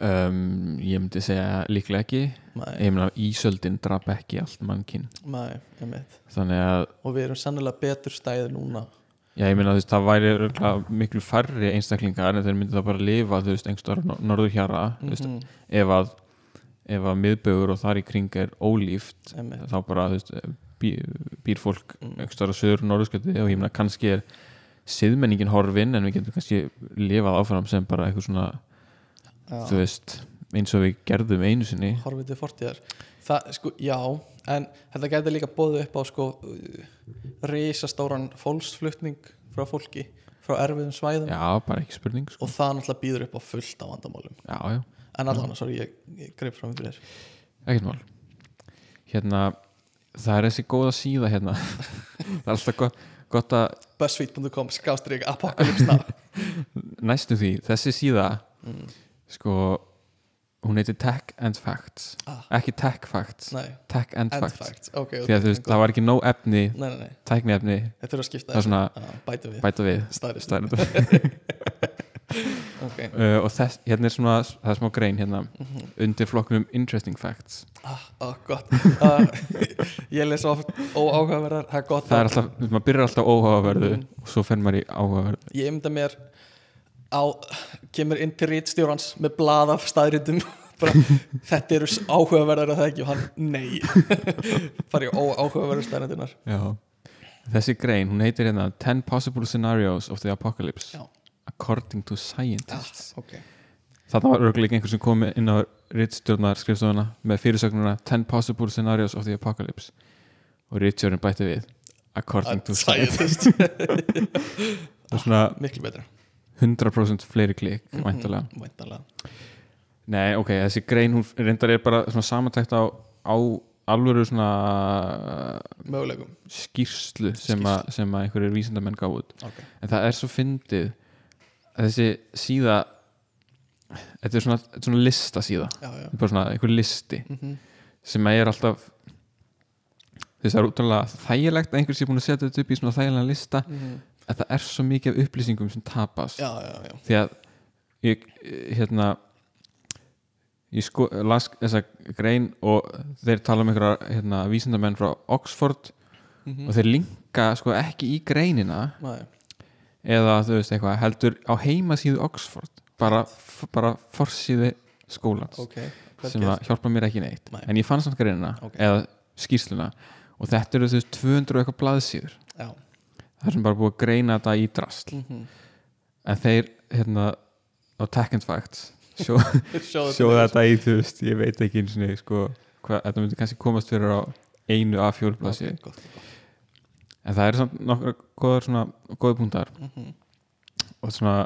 um, ég myndi segja líklega ekki. Nei, ég meina ísöldin drap ekki allt mannkinn að og við erum sannilega betur stæðir núna. Já, ég meina þú veist, það væri miklu færri einstaklingar en þeir myndi það bara lifa, þú veist, engstar norður hjara, veist, Mhm, ef að ef að miðbögur og þar í kring er ólíft, einmitt. þá bara, veist, bý, býr fólk Mm. engstar á söður og norðurskjöti og ég meina kannski er siðmenningin horfin en við getum kannski lifað áfram sem bara eitthvað svona, Já. þú veist, eins og við gerðum einu sinni. horfið til fortíðar það, sko, já, en þetta gæti líka bóðu upp á sko risastóran fólksflutning frá fólki frá erfiðum svæðum Já, bara ekki spurning, sko. og það náttúrulega býður upp á fullt af vandamálum Já, já. En allan, sorry, ég, ég greip fram fyrir þér. Ekkert mál. Hérna, það er þessi góða síða hérna. Það er alltaf gott, gott að buzzfeed.com skástrík apokalypsna næstu því, þessi síða mm. sko hún heitir Tech and Facts. Ah, ekki Tech Facts, nei, Tech and, end Facts, facts ok, því að það var ekki nóg efni nei, nei, tækni efni, það er svona ah, bæta við, við. Staðrið staðreyndum. ok, uh, og þess, hérna er svona það er smá grein hérna Mhm. undir flokknum Interesting Facts ah, ah, ah, ég les oft óáhugaverðar, það er gott það er alltaf, maður byrjar alltaf óhugaverðu Mhm. og svo fer maður í áhugaverðu ég mynda mér á, kemur inn til rítstjórans með blað af staðritum bara, þetta eru áhugaverðar að það ekki og hann, nei fari óáhugaverðar staðrindunar Já. þessi grein, hún heitir hérna 10 possible scenarios of the apocalypse Já. According to scientists. Ok. Þarna var örguleik einhver sem kom inn á rittstjórnar skrifstofuna með fyrirsögnuna 10 possible scenarios of the apocalypse. Og rittstjórnin bætti við according to science Scientist. og svona Miklu betra. 100% fleiri klik væntalega Væntanlega. Nei, ok, þessi grein hún reyndar er bara svona samantækt á, á alvöru svona Möguleikum. skýrslu sem, sem að einhverjir vísindamenn gáð út. Ok. En það er svo fyndið þessi síða þetta er svona, þetta er svona lista síða Já, já bara svona einhver listi mm sem að er alltaf þú veist það er útrúlega þægilegt að einhver sé búin að setja þetta upp í svona þægilega lista. En það er svo mikið af upplýsingum sem tapas Já, já, já. Því að ég hérna ég sko, las þessa grein og þeir tala um einhverja hérna, vísindamenn frá Oxford mm og þeir linka sko ekki í greinina Nei eða þú veist eitthvað heldur á heimasíðu Oxford bara, bara forsíðu skólans Ok vel sem hjálpa mér ekki neitt. Nei. en ég fann samt greinina Ok. eða skýrsluna og þetta eru þú veist 200 og eitthvað blaðsíður. Já. Það er sem bara búið að greina þetta í drasl. Mm en þeir hérna á Tech and Facts sjó, sjóða þetta. í þú veist ég veit ekki eins og sko þetta myndi kannski komast fyrir á einu af fjóru blaðsíður Ok, gott, gott en það er samt nokkra góðar svona góða punktar. Mhm, og svona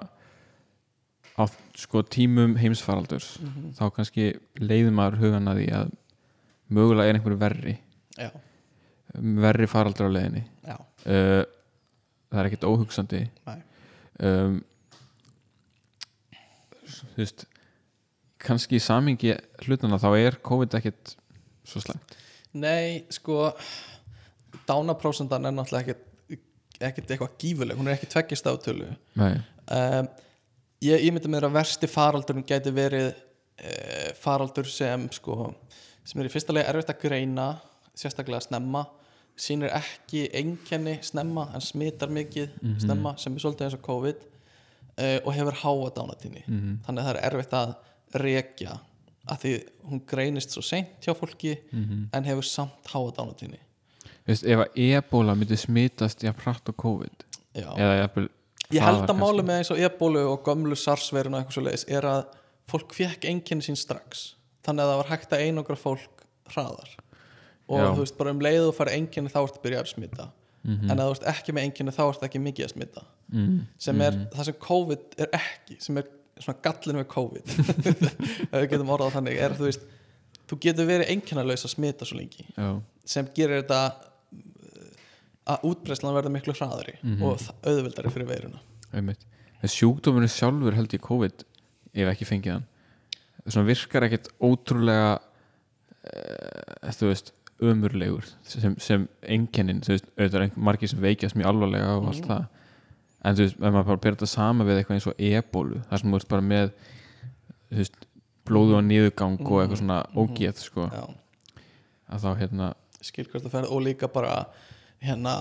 á sko tímum heimsfaraldurs mhm. þá kannski leiður maður hugan að því að mögulega er einhverju verri. Já, verri faraldur á leiðinni. Uh, það er ekkert óhugsandi. Um, þú veist kannski í samingi hlutana þá er COVID ekkert svo slæmt. Nei, sko Dánaprósendan er náttúrulega ekkert eitthvað gífuleg, hún er ekki tveggist átölu um, Ég, ég myndi með að versti faraldurinn gæti verið uh, faraldur sem sko, sem er í fyrsta lega erfitt að greina sérstaklega snemma sýnir ekki einkenni snemma en smitar mikið Mhm. snemma sem er svolítið eins og COVID uh, og hefur háa dánatíni Mhm. þannig að það er erfitt að rekja að því hún greinist svo seint hjá fólki Mhm. en hefur samt háa dánatíni veist, ef að ebola myndi smitast jafn hratt á COVID Já. eða jafnvel ég held að máli með eins og ebólu og gömlu sarsverun og eitthvað svo leiðis er að fólk fekk einkenni sín strax þannig að það var hægt að einokra fólk hraðar og Já. þú veist bara um leið og fara einkenni þá ertu byrjað að smita Mhm. en ef þú ert ekki með einkenni þá ertu ekki mikið að smita mm. sem er það sem COVID er ekki sem er svona gallin með COVID ef við getum orðað þannig er þú veist þú getur verið einkennalaus að smita svo lengi Já. sem gerir þetta að útbreyslan verður miklu hraðari Mhm. og þ- auðveldari fyrir veiruna. Einmitt. En sjúkdómurinn sjálfur held ég COVID ef ekki fengið hann. Svona virkar ekkert ótrúlega e, þú veist ömurlegur sem, sem einkennin þú veist, auðvitað er margir sem veikjast mjög alvarlega og allt það. En þú veist, ef maður bara byrja þetta sama við eitthvað eins og ebólu, þar sem þú veist bara með þú veist, blóðu og niðurgang og eitthvað svona ógeð sko, Já, að þá hérna skil hvert að ferð og líka bara hérna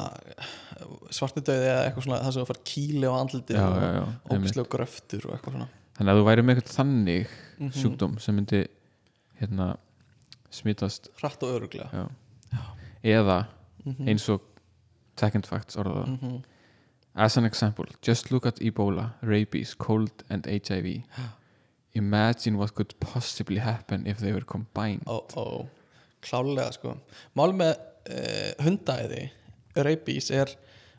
svartidauði eða eitthvað svona það sem þú fær kýli á andliti já, og já, já, einmitt. ógæslega gröftur og eitthvað svona þannig að þú væri með eitthvað þannig Mhm. sjúkdóm sem myndi hérna smitast hratt og öruglega Já. eða Mhm. eins og second facts orða það Mhm. as an example, just look at Ebola rabies, cold and HIV imagine what could possibly happen if they were combined ó, ó, klálega sko mál með uh, hundaæði rabies er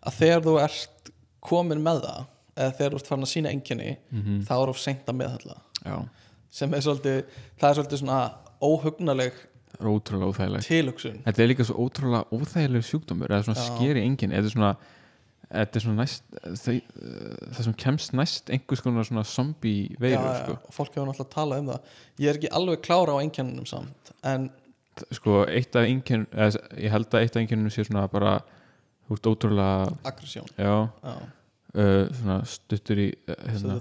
að þegar þú ert komin með það eða þegar þú ert farin að sína enginni Mhm. þá er of seint að meðhalla sem er svolítið, það er svolítið svona óhugnaleg það tilhugsun þetta er líka svo ótrúlega óþægileg sjúkdómur eða svona Já. skeri engin þetta er svona svona næst þau, það sem kemst næst einhvers konar svona zombie veirur já, sko. fólk hefur náttúrulega talað um það ég er ekki alveg klára á einkennunum samt en sko eitt af engin ég held að eitt af enginum sé svona bara þú ert ótrúlega já, uh, svona stuttur í sem hérna,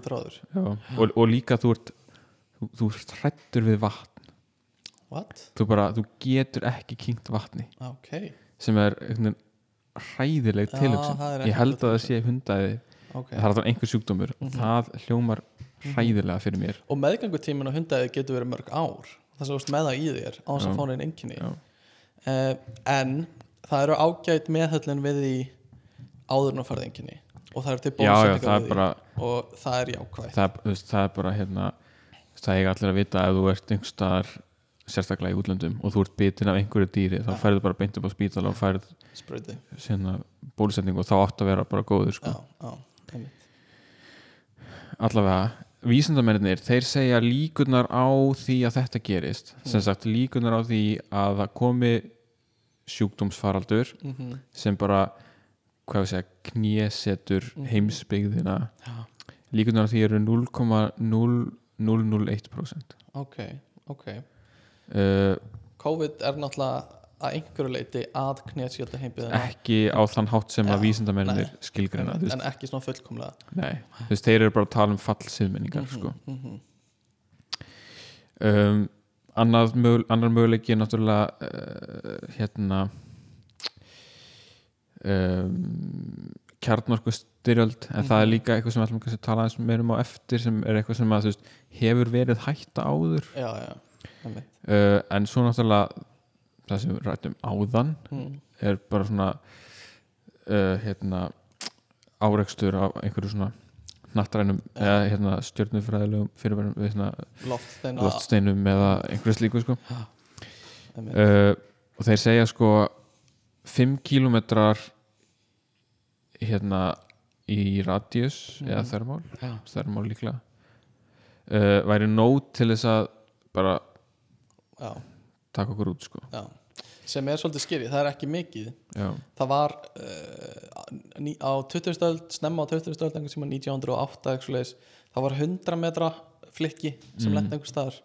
og, og líka þú ert þú, þú ert hrættur við vatn. What? þú bara, þú getur ekki kynkt vatni. Ok, sem er veginn hræðileg er ég held að það sé hundaði. Ok. Það er alltaf einhver sjúkdómur. Og Mhm. það hljómar hræðilega fyrir mér. Og meðgangutímin á hundaæði getur verið mörg ár. Það sem þú veist með það í þér á þess að fá neinn enginni uh, en það eru ágætt meðhöllin við því áður en að farið enginni og það eru til það við er bara því. Og það er jákvæð það, er- veist, það er bara hérna það eiga allir að vita að ef þú ert staðar sérstaklega í útlöndum og þú ert bitin af einhverju dýri þá færðu bara beint upp á spítala og færð sprauti. sérna bólusetningu og þá átt að vera bara góður sko. já, já, allavega, vísindamennir þeir segja líkunar á því að þetta gerist, sem sagt líkunar á því að það komi sjúkdómsfaraldur Mhm. sem bara segja, knésetur Mhm. heimsbyggðina Já. líkunar því eru 0,0001% ok, ok uh, COVID er náttúrulega að einhverju leiti að knésjöta heimbyðina ekki á þann hátt sem að Já, vísindamennir þú veist, en ekki svona fullkomlega nei, þú veist, þeir eru bara að tala um fallsiðmenningar sko. mm -hmm. um, annar möguleiki er náttúrulega uh, hérna um, kjarnorku styrjöld en það er Mhm. líka eitthvað sem við ætlum kannski að tala aðeins meirum á eftir sem er eitthvað sem að veist, hefur verið hætta áður já, já, uh, en svo náttúrulega það sem við rættum áðan mm. er bara svona uh, hérna áreikstur af einhverju svona nattrænum eða hérna stjörnufræðilegum fyrirværum við svona loftsteina. loftsteinum eða einhverju slíku sko. Uh, og þeir segja sko 5 kilometrar hérna í radius eða Mhm. þörmál já, þörmál líklega uh, væri nót til þess að bara já, taka okkur út sko. Já sem er svolítið skýri, það er ekki mikið já, það var uh, ný, á 20. stöld, snemma á 20. stöld einhvern tíma 1908 eitthvað svoleiðis, það var 100 metra flikki sem Mm. lendi einhver staðar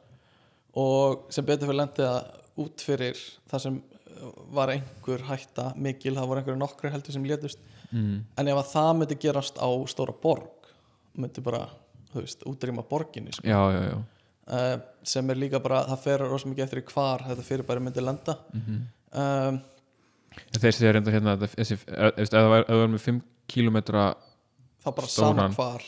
og sem betur fyrir lendi það út fyrir það sem uh, var einhver hætta mikil, það voru einhverju nokkru heldur sem létust mm, en ef að það myndi gerast á stóra borg myndi bara, þú veist, útrýma borginni sko. já, já, já. Uh, sem er líka bara, það fer rosa mikið eftir hvar þetta fyrirbæri myndi lenda. Mm um, En þeir segja reynda hérna þessi, ef það var með 5 kilometra þá bara Stóran. sama hvar.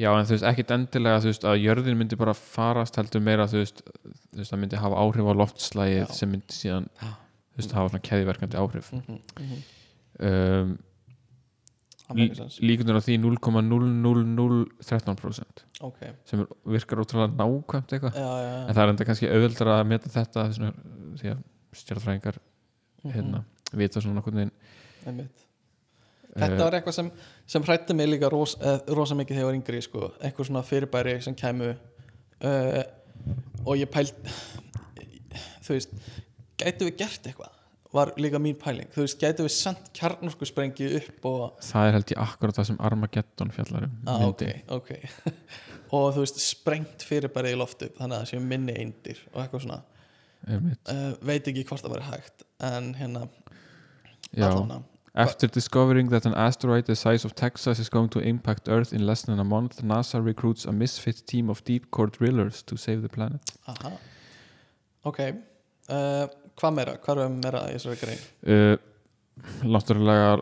Já en þú veist ekkit endilega þú veist að jörðin myndi bara farast heldur meira þú veist, þú veist það myndi hafa áhrif á loftslægið sem myndi síðan þú veist hafa svona keðiverkandi áhrif. -hmm, mm -hmm. um, líkunar á því 0,00013% ok, sem virkar ótrúlega nákvæmt eitthvað. En það er enda kannski auðveldar að meta þetta svona, því að stjárnfræðingar Mhm, hérna, vita svona veginn. Einmitt. þetta var eitthvað sem, sem hrætti mig líka ros, eh, rosa mikið þegar ég var yngri sko. eitthvað svona fyrirbæri sem kæmu. Uh, og ég pælt þú veist gætu við gert eitthvað var líka mín pæling, þú veist, gætu við sendt kjarnorku sprengju upp og það er held ég akkurat það sem Armageddon fjallar um ah, ok, myndin. ok og þú veist, sprengt fyrirbæri í loftu þannig að það séu minni eindir og eitthvað svona uh, veit ekki hvort það væri hægt en hérna, Já. allavega After discovering that an asteroid the size of Texas is going to impact Earth in less than a month, NASA recruits a misfit team of deep core drillers to save the planet. Aha. ok uh, hvað meira, hvað er meira í þessari grein? Uh, Náttúrulega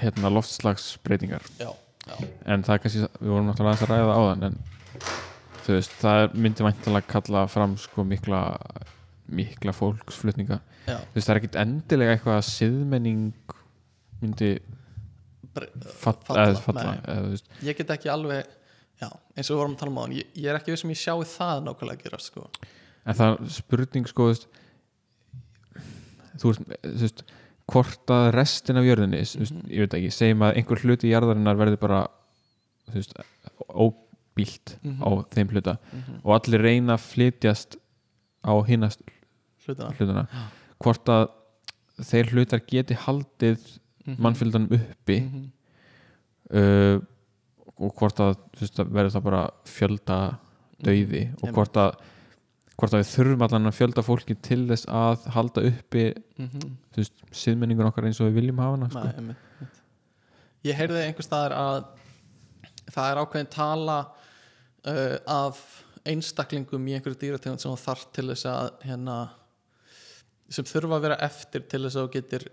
hérna, loftslagsbreytingar. Já, já, en það er kannski, við vorum náttúrulega aðeins að ræða á þann en þú veist, það er, myndi væntalega kalla fram sko mikla mikla fólksflutninga. Já. Þú veist, það er ekkit endilega eitthvað að siðmenning myndi Bre falla, Falla, falla eða, ég get ekki alveg eins og við vorum að tala um á hann ég, ég er ekki við sem ég sjái það nákvæmlega að gerast sko. en það er spurning sko þú veist, þú veist, þú veist hvort að restin af jörðinni veist, Mhm. ég veit ekki, segjum að einhver hluti jarðarinnar verði bara veist, óbílt Mhm. á þeim hluta mm og allir reyna að flytjast á hinnast hlutuna Já. hvort að þeir hlutar geti haldið Mhm. mannfjöldanum uppi Mhm. uh, og hvort að veist, það verður það bara fjölda dauði og Einmitt. hvort að hvort að við þurfum allan að fjölda fólki til þess að halda uppi Mhm. þú veist, siðmenningur okkar eins og við viljum hafa hana sko. Nei, einmitt, einmitt. Ég heyrði einhvers staðar að það er ákveðin tala uh, af einstaklingum í einhverju dýrategund sem þarf til þess að hérna, sem þurfa að vera eftir til þess að þú getur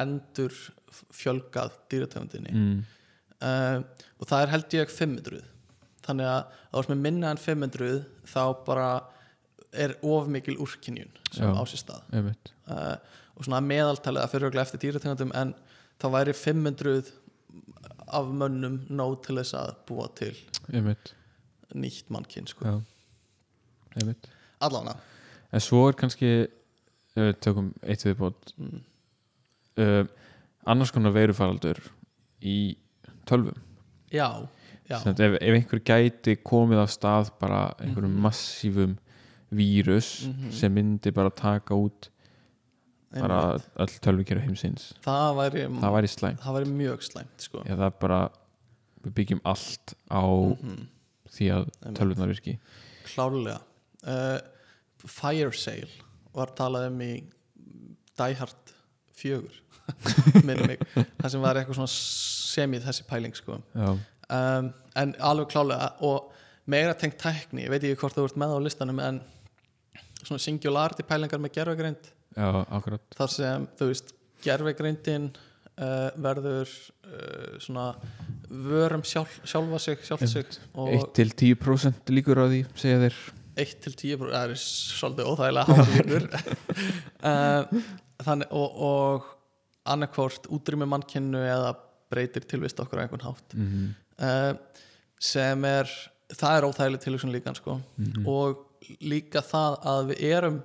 endur fjölgað dýrategundinni mm, uh, og það er held ég 500 þannig að þá er með minna en 500 þá bara er of mikil úrkynjun sem á sér stað uh, og svona meðaltalið að fyrir örugglega eftir dýrategundum en þá væri 500 af mönnum nóg til þess að búa til einmitt. nýtt mannkinn sko. allavega en svo er kannski við tökum eitt viðbót mm. uh, annars konar veirufaraldur í tölvum já, já, sagt, ef, ef einhver gæti komið af stað bara einhverjum Mhm. massífum vírus Mhm. sem myndi bara taka út bara einmitt. öll tölvukerfi heimsins það væri, það væri slæm það væri mjög slæmt sko. Já, það bara við byggjum allt á Mhm. því að tölvunar virki klárlega uh, Fire Sale var talað um í Die Hard 4 minnum mig, það sem var eitthvað svona semið þessi pæling sko. um, en alveg klálega og meira tengt tækni, ég veit ekki hvort þú ert með á listanum en svona singularity pælingar með akkurat þar sem, þú veist, gerfegreindin uh, verður uh, svona vörum sjálf, sjálfa sig, sig og 1-10% líkur á því segja þeir 1 til 10 það er svolítið óþægilega hálfur uh, þannig og, og annarkvort útrými mannkinnu eða breytir tilvist okkur á einhvern hátt mm -hmm. sem er það er óþægileg tilvísun líka sko. Mhm. og líka það að við erum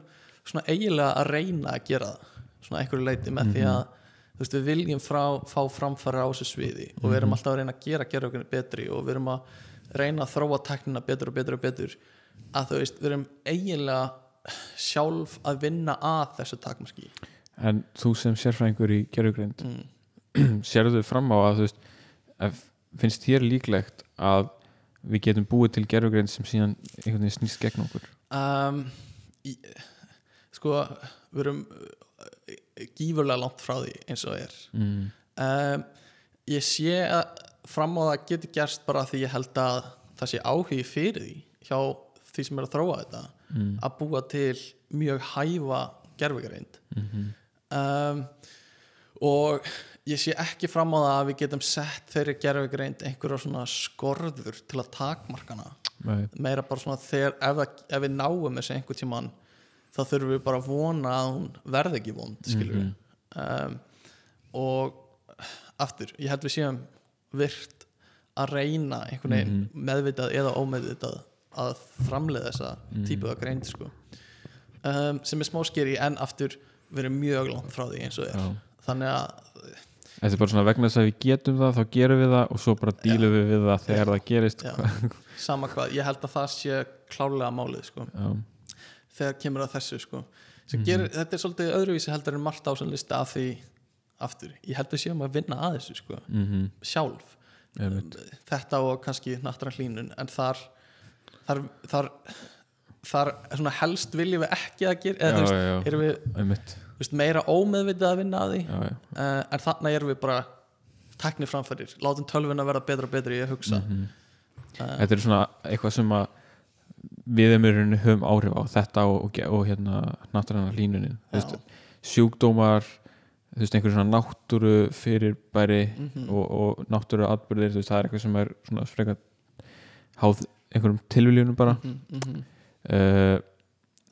svona eiginlega að reyna að gera það svona einhverju leiti með því að þú veist, við viljum frá, fá framfæra á þessu sviði og við erum alltaf að reyna að gera gera okkur betri og við erum að reyna að þróa teknina betur og betur og betur að þú veist, við erum eiginlega sjálf að vinna að þessu takmarki. En þú sem sérfræðingur í gerugreind mm. sérðu fram á að þú veist finnst þér líklegt að við getum búið til gerugreind sem síðan einhvern veginn snýst gegn okkur um, í, sko við erum uh, gífurlega langt frá því eins og er mm. um, ég sé að fram á það geti gerst bara því ég held að það sé áhugi fyrir því hjá því sem er að þróa þetta Mm. að búa til mjög hæfa gerfugreind Mm um, og ég sé ekki fram á það að við getum sett þeirri gerfugreind einhverja svona skorður til að takmarkana Nei. meira bara svona þegar ef, ef við náum þessu einhvern tímann þá þurfum við bara að vona að hún verði ekki vond skilur við um, og aftur, ég held við séum virt að reyna einhvern veginn meðvitað eða ómeðvitað að framleiða þessa típu af greind sko. um, sem er smá skeri en aftur erum mjög langt frá því eins og er Já. þannig að Þetta er bara svona vegna þess að við getum það þá gerum við það og svo bara dílum við við það þegar það gerist sama hvað, ég held að það sé klárlega málið sko. Þegar kemur að þessu sko. sem gerir, þetta er svolítið öðruvísi heldur en margt á sem lista af því aftur, ég held við séum að vinna að þessu sko. Mhm. sjálf Einmitt. þetta og kannski nattran hlínun en þar þar, þar, þar svona helst viljum við ekki að gera eða, þú veist, erum við veist, meira ómeðvitað að vinna að því. Já, já. uh, en þannig erum við bara tekni framfærir, látum tölvun að verða betra og betra í að hugsa. Mhm. uh, Þetta er svona eitthvað sem að við um rauninni höfum áhrif á þetta og, og, og hérna náttúrulega veist, sjúkdómar þú veist, einhver svona náttúru fyrirbæri Mhm. og, og náttúru atbyrðir, þú veist, það er eitthvað sem er svona frekar háð einhverjum tilviljunum bara. Mhm, mhm, uh,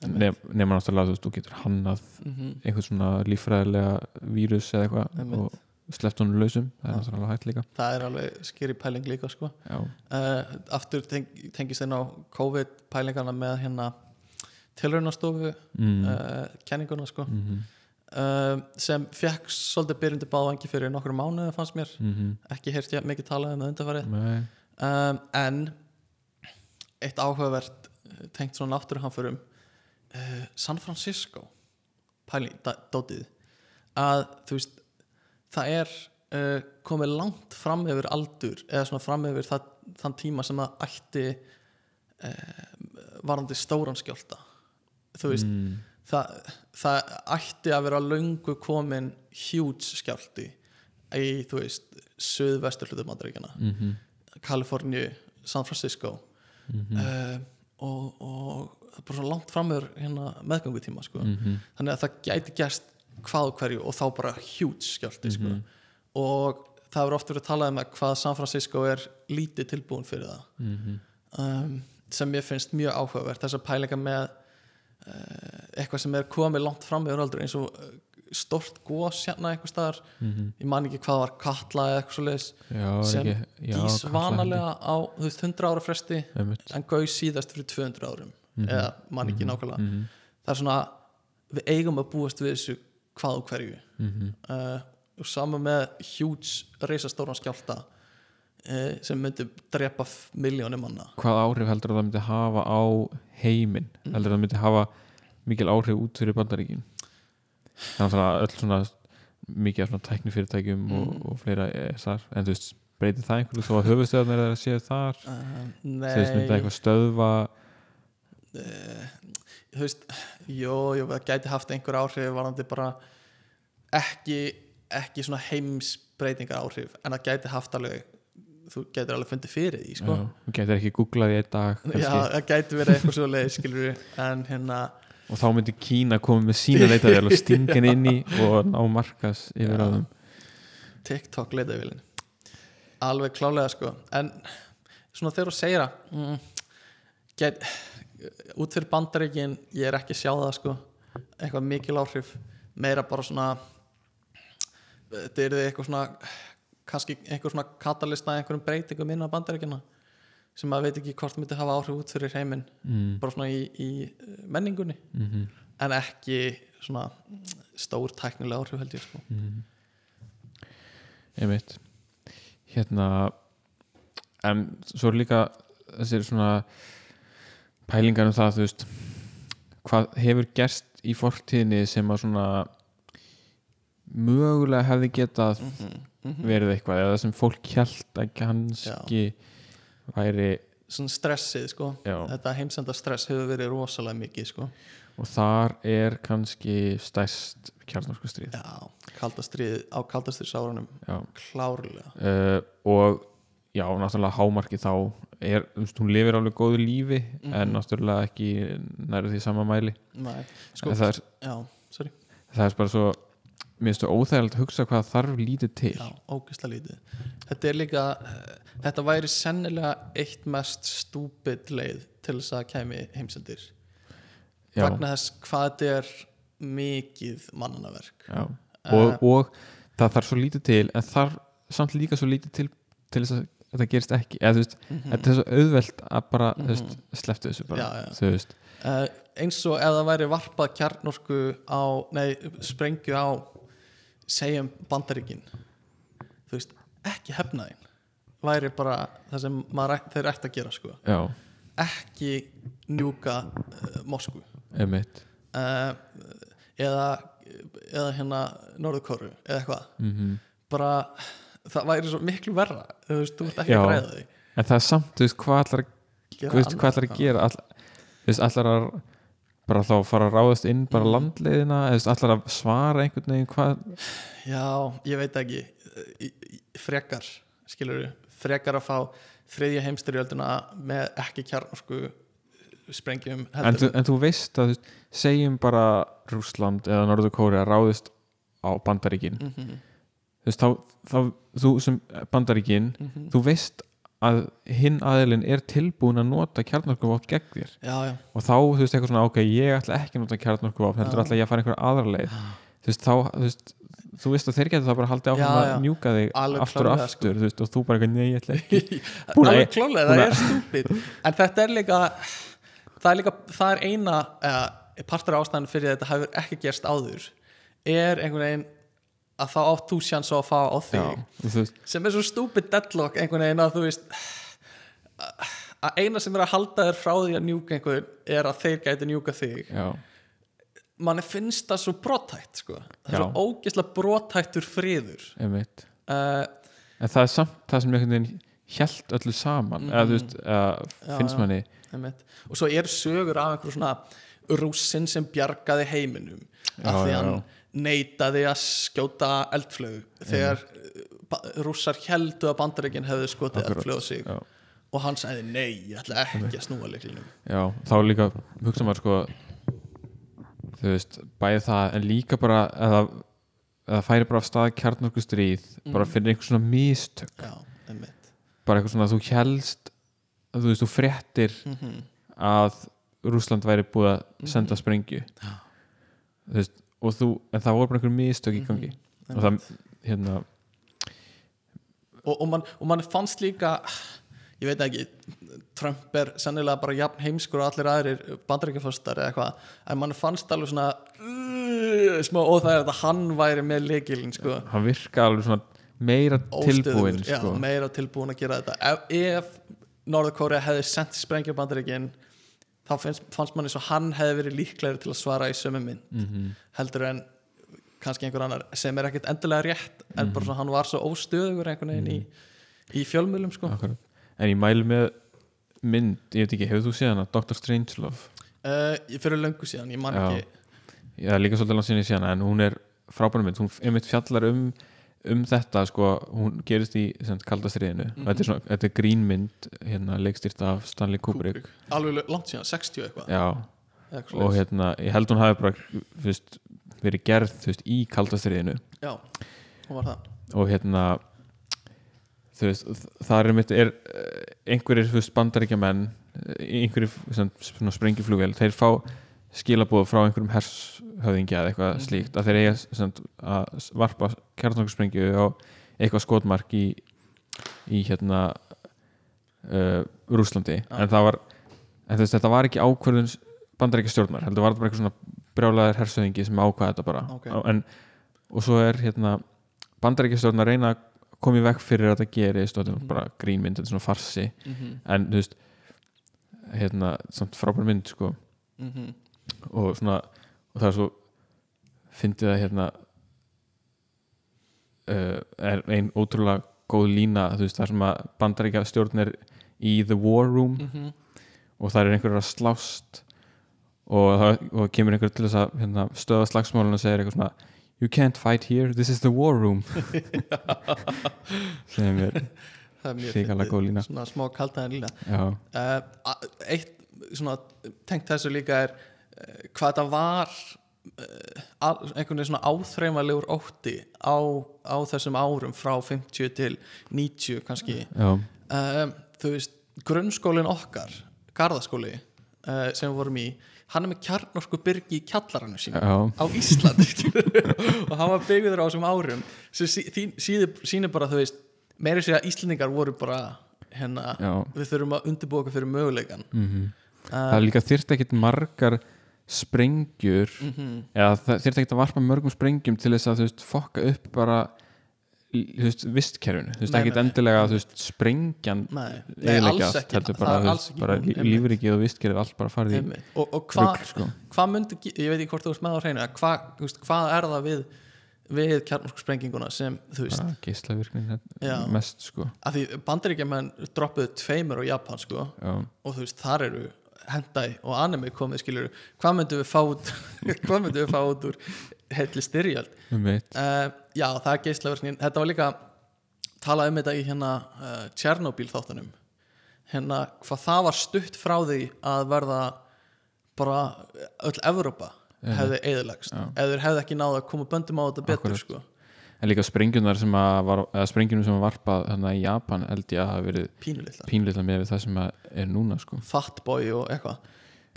nema náttúrulega þú veist, þú getur hannað mhm. einhvern svona líffræðilega vírus eða eitthvað og sleppt honum lausum það er náttúrulega hægt líka það er alveg skeri pæling líka sko. uh, aftur teng, tengist þeim á COVID pælingana með hérna tilraunastofu mm. uh, kenninguna sko. mm uh, sem fekk svolítið byrjundi báðvangi fyrir nokkru mánuði fannst mér -hmm. ekki heyrt ég mikið talað um undarfarið um, en eitt áhugavert tengt svona náttúruhamförum uh, San Francisco pæling, da- dótið að þú veist það er uh, komið langt fram yfir aldur eða svona fram yfir það, þann tíma sem það ætti uh, varandi stóran skjálta þú veist mm. það, það ætti að vera löngu komin huge skjálti í, þú veist, söðvestur hlutum Bandaríkjana, Mm Kaliforníu San Francisco -hmm. uh, og, og bara svo langt framöður hérna meðgangutíma sko. -hmm. þannig að það gæti gerst hvað og hverju og þá bara huge skjálti sko. Mhm. og það hefur oft verið að tala um að hvað San Francisco er lítið tilbúin fyrir það Mhm. um, sem ég finnst mjög áhugavert þess að pælinga með uh, eitthvað sem er komið langt fram yfir aldur eins og uh, stort gos hérna einhver staðar Mhm. ég man ekki hvað var katla eða eitthvað svo leiðis sem ekki, já, gís vanalega á þú veist 100 ára fresti en gaus síðast fyrir 200 árum eða man ekki nákvæmlega. Mhm. það er svona, við eigum að búast við þessu hvað og hverju. Mhm. uh, og sama með huge reisastóran skjálta uh, sem myndi drepa miljónum manna. Hvað áhrif heldur að það myndi hafa á heiminn? Heldur að það myndi hafa mikil áhrif út fyrir bandaríkin? Þannig að öll svona mikið af svona tæknifyrirtækjum og, og fleira þar en þú veist, breytir það einhverju þó að höfustöðarnir er að séu þar? Uh, þú veist, myndi það nei. eitthvað stöðva þú veist jú, jú, það gæti haft einhver áhrif varandi bara ekki, ekki svona heimsbreytingar áhrif en það gæti haft alveg þú gætir alveg fundið fyrir því sko. Þú getur ekki googlað í einn dag Já, það gæti verið eitthvað svo leið en hérna og þá myndi Kína koma með sína leitavél og stinga henni inn í og ná markas yfir Já. þeim TikTok leitavílin alveg klálega sko en svona þegar þú segir að mm, get, út fyrir bandaríkin ég er ekki að sjá það sko. Eitthvað mikil áhrif meira bara svona þetta er eitthvað svona kannski einhver svona katalista einhverjum breytingum inn á bandaríkina sem maður veit ekki hvort myndi hafa áhrif út fyrir heiminn mm. bara svona í, í eh, menningunni. Mm en ekki svona stór tæknilega áhrif held ég sko. -hmm. einmitt. Hérna en svo líka þessir svona pælingar um það þú veist hvað hefur gerst í fortíðinni sem að svona mögulega hefði getað mm verið eitthvað eða sem fólk hjælt að kannski væri svona stressið sko. Já, þetta heimsenda stress hefur verið rosalega mikið sko. Og þar er kannski stærst kjarnorkustríð já, kaldastrið á kaldastriðsárunum já. klárlega. Uh, og já, náttúrulega hámarki þá er, þú veist, hún lifir alveg góðu lífi en Mhm. náttúrulega ekki næri því sama mæli. Nei, sko, en það er, já, sorry. Það er bara svo mér finnst það óþægilegt að hugsa hvað þarf lítið til. Já, ógeðslega lítið. Þetta er líka, uh, þetta væri sennilega eitt mest stúpid leið til þess að kæmi heimsendir. Vegna þess hvað þetta er mikið mannanaverk já. Eh, Og, og það þarf svo lítið til en þarf samt líka svo lítið til til þess að þetta gerist ekki eða veist, mhm. þetta er svo auðvelt að bara, veist, Mhm. sleftu þessu bara, Já, já. uh, eins og ef það væri varpað kjarnorku á, nei, sprengju á segjum bandaríkin þú veist, ekki hefnaðin væri bara það sem maður, þeir ætti að gera sko. Já, ekki njúka uh, Moskvu einmitt. Uh, eða eða hérna Norðurkóru eða eitthvað. Mm bara það væri svo miklu verra þú veist, þú ert ekki að græða því. En það er samt, þú veist, hvað ætlar þú veist, hvað ætlar að gera? Þú veist, ætlar að bara þá fara að ráðast inn bara landleiðina eða þú veist, ætlar að svara einhvern veginn hvað Já, ég veit ekki. Frekar, skilur við frekar að fá þriðja heimstyrjölduna með ekki kjarnorku sprengjum en, þú, en þú veist að þú veist, segjum bara Rússland eða Norður Kóri að ráðist á Bandaríkin. Mm -hmm, þú veist, þá, þá þú sem Bandaríkin mhm. þú veist að hinn aðilinn er tilbúin að nota kjarnorkuvopn gegn þér. Já, já, og þá, þú veist, eitthvað svona, ok, ég ætla ekki að nota kjarnorkuvopn, heldur Já. ætla ég að fara einhver aðra leið. Þú veist, þá, þú veist þú veist að þeir getur þá bara haldið áfram Já, að já. njúka þig Alveg aftur og aftur, þú veist, og þú bara eitthvað, nei, ég ætla ekki. Að- alveg klálega, það að- er stúpid. En þetta er líka það er líka, það er eina eða, partur ástæðan fyrir að þetta hefur ekki gerst áður er einhvern veginn að þá átt þú sjans á að fá á þig já, sem er svo stúpid deadlock einhvern veginn að þú veist að eina sem er að halda þér frá því að njúka einhvern er að þeir gæti njúka þig já, manni finnst það svo brotætt sko. það er Já. svo ógeðslega brotættur friður uh, en það er samt það sem einhvern veginn hjælt öllu saman, eða þú veist Mhm. Já, finnst manni einmitt. og svo er sögur af einhverju svona rússin sem bjargaði heiminum Já, af því já, hann. Neitaði að skjóta eldflög þegar uh, rússar heldu að bandaríkin hefðu skotið eldflög á sig já. og hann sagði nei, ég ætla ekki að snúa leiklinum Já, þá líka hugsa maður sko þú veist, bæði það en líka bara eða, eða færi bara af stað kjarnorku stríð bara Mhm. fyrir einhver svona mistök já, bara eitthvað svona að þú helst að þú veist, þú fréttir mm -hmm. að Rússland væri búið að senda sprengju Já. þú veist, og þú, en það voru bara einhver mistök í gangi. Og það, hérna og, og, man, og mann fannst líka ég veit ekki Trump er sennilega bara jafn heimskur og allir aðrir bandaríkjaföstar eða eitthvað en mann fannst alveg svona uh, smá óþægir að hann væri með leikilin sko, hann virka alveg svona meira tilbúin Óstöðugur, já, sko. meira tilbúin að gera þetta. Ef, ef Norður hefði sendt sprengja bandaríkin þá finnst, fannst mann eins og hann hefði verið líklegri til að svara í sömu mynd Mhm. heldur en kannski einhver annar sem er ekkert endilega rétt en bara svona hann var svo óstöðugur einhvern veginn í, í fjölmjölum sko. En ég mælu með mynd, ég veit ekki, hefur þú séð hana Dr. Strangelove uh, ég fyrir löngu síðan, ég man Já. ekki ég er líka svolítið langt síðan en hún er frábærum mynd, hún einmitt fjallar um um þetta sko, hún gerist í kaldastriðinu, mm Mhm. þetta er svona þetta er grínmynd, hérna leikstýrt af Stanley Kubrick, alveg langt síðan, 60 eitthvað. Já. Eitthvað og hérna, ég held hún hafi bara fyrst, verið gerð veist, í kaldastriðinu já, hún var það. Og hérna veist, það er mitt er eh, einhverjir þú veist, bandaríkja menn einhverjir sem, svona sprengiflugvél þeir fá skilabóð frá einhverjum hershöfðingja eða eitthvað Mhm. slíkt að þeir eiga sem, að varpa kjarnokkursprengju á eitthvað skotmark í, í hérna uh, Rúslandi Já. en það var en veist, þetta var ekki ákvörðun bandaríkja stjórnar, heldur var þetta bara eitthvað svona brjálæðir hershöfðingi sem ákvaða þetta bara Ok. en, og svo er hérna bandaríkja stjórnar reyna að koma í vekk fyrir að þetta gerist og þetta er Mhm. bara grínmynd, þetta er svona farsi mm en þú veist hérna, samt frábær mynd sko -hmm. Og svona og það er svo fyndið að hérna uh, er ein ótrúlega góð lína þú veist, það sem að bandaríkja stjórn er í the war room Mhm. og það er einhverjur að slást og það og kemur einhver til þess að hérna, stöða slagsmálun og segir eitthvað svona you can't fight here, this is the war room sem er fyndið. góð lína. svona smá kaltaðin lína uh, eitt svona tengt þessu líka er hvað það var uh, einhvern veginn svona áþreymalegur ótti á, á þessum árum frá 50 til 90 kannski. Um, þú veist, grunnskólinn okkar Garðaskóli uh, sem við vorum í hann er með kjarnorku byrgi í kjallarannu sínu já, á Íslandi. Skilurðu. og hann var byggður á þessum árum. Sem sýnir bara þú veist meiri sér að Íslendingar voru bara hérna, við þurfum að undirbúa okkur fyrir möguleikan Mm uh, það er líka þyrft ekkit margar sprengjur mhm, eða það þyrft ekkit að varpa mörgum sprengjum til þess að þú veist fokka upp bara þú veist, vistkerfinu þú veist, nei. endilega að þú veist sprengjan nei, nei, eiginlega alls allt, ekki heldur bara, ekki bara lífrikið og vistkerið allt bara farið í einmitt. og, og hvað sko. hva myndi, ég veit ekki hvort þú veist með á hreinu að hvað, hvað er það við við kjarnorku sprenginguna sem þú veist, bara geislavirknin Já. mest sko að því bandaríkjaman droppuðu tveimur á Japan sko já, og þú veist, þar eru hendai og anime komið skilur hvað myndum við fá út hvað myndum við fá út úr heitli styrjöld? Uh, já, það er geislaverknin þetta var líka talað um þetta í hérna uh, Tjernobyl þáttunum. Hérna hvað það var stutt frá því að verða bara öll Evrópa hefði eðilegst þeir hefði ekki náða að koma böndum á þetta betur Akkúrat. sko. En líka sprengjunar sem að var, eða sprengjunum sem var varpað hérna í Japan held ég að hafa verið pínulitlar pínleitla með það sem að er núna sko fatboy og eitthvað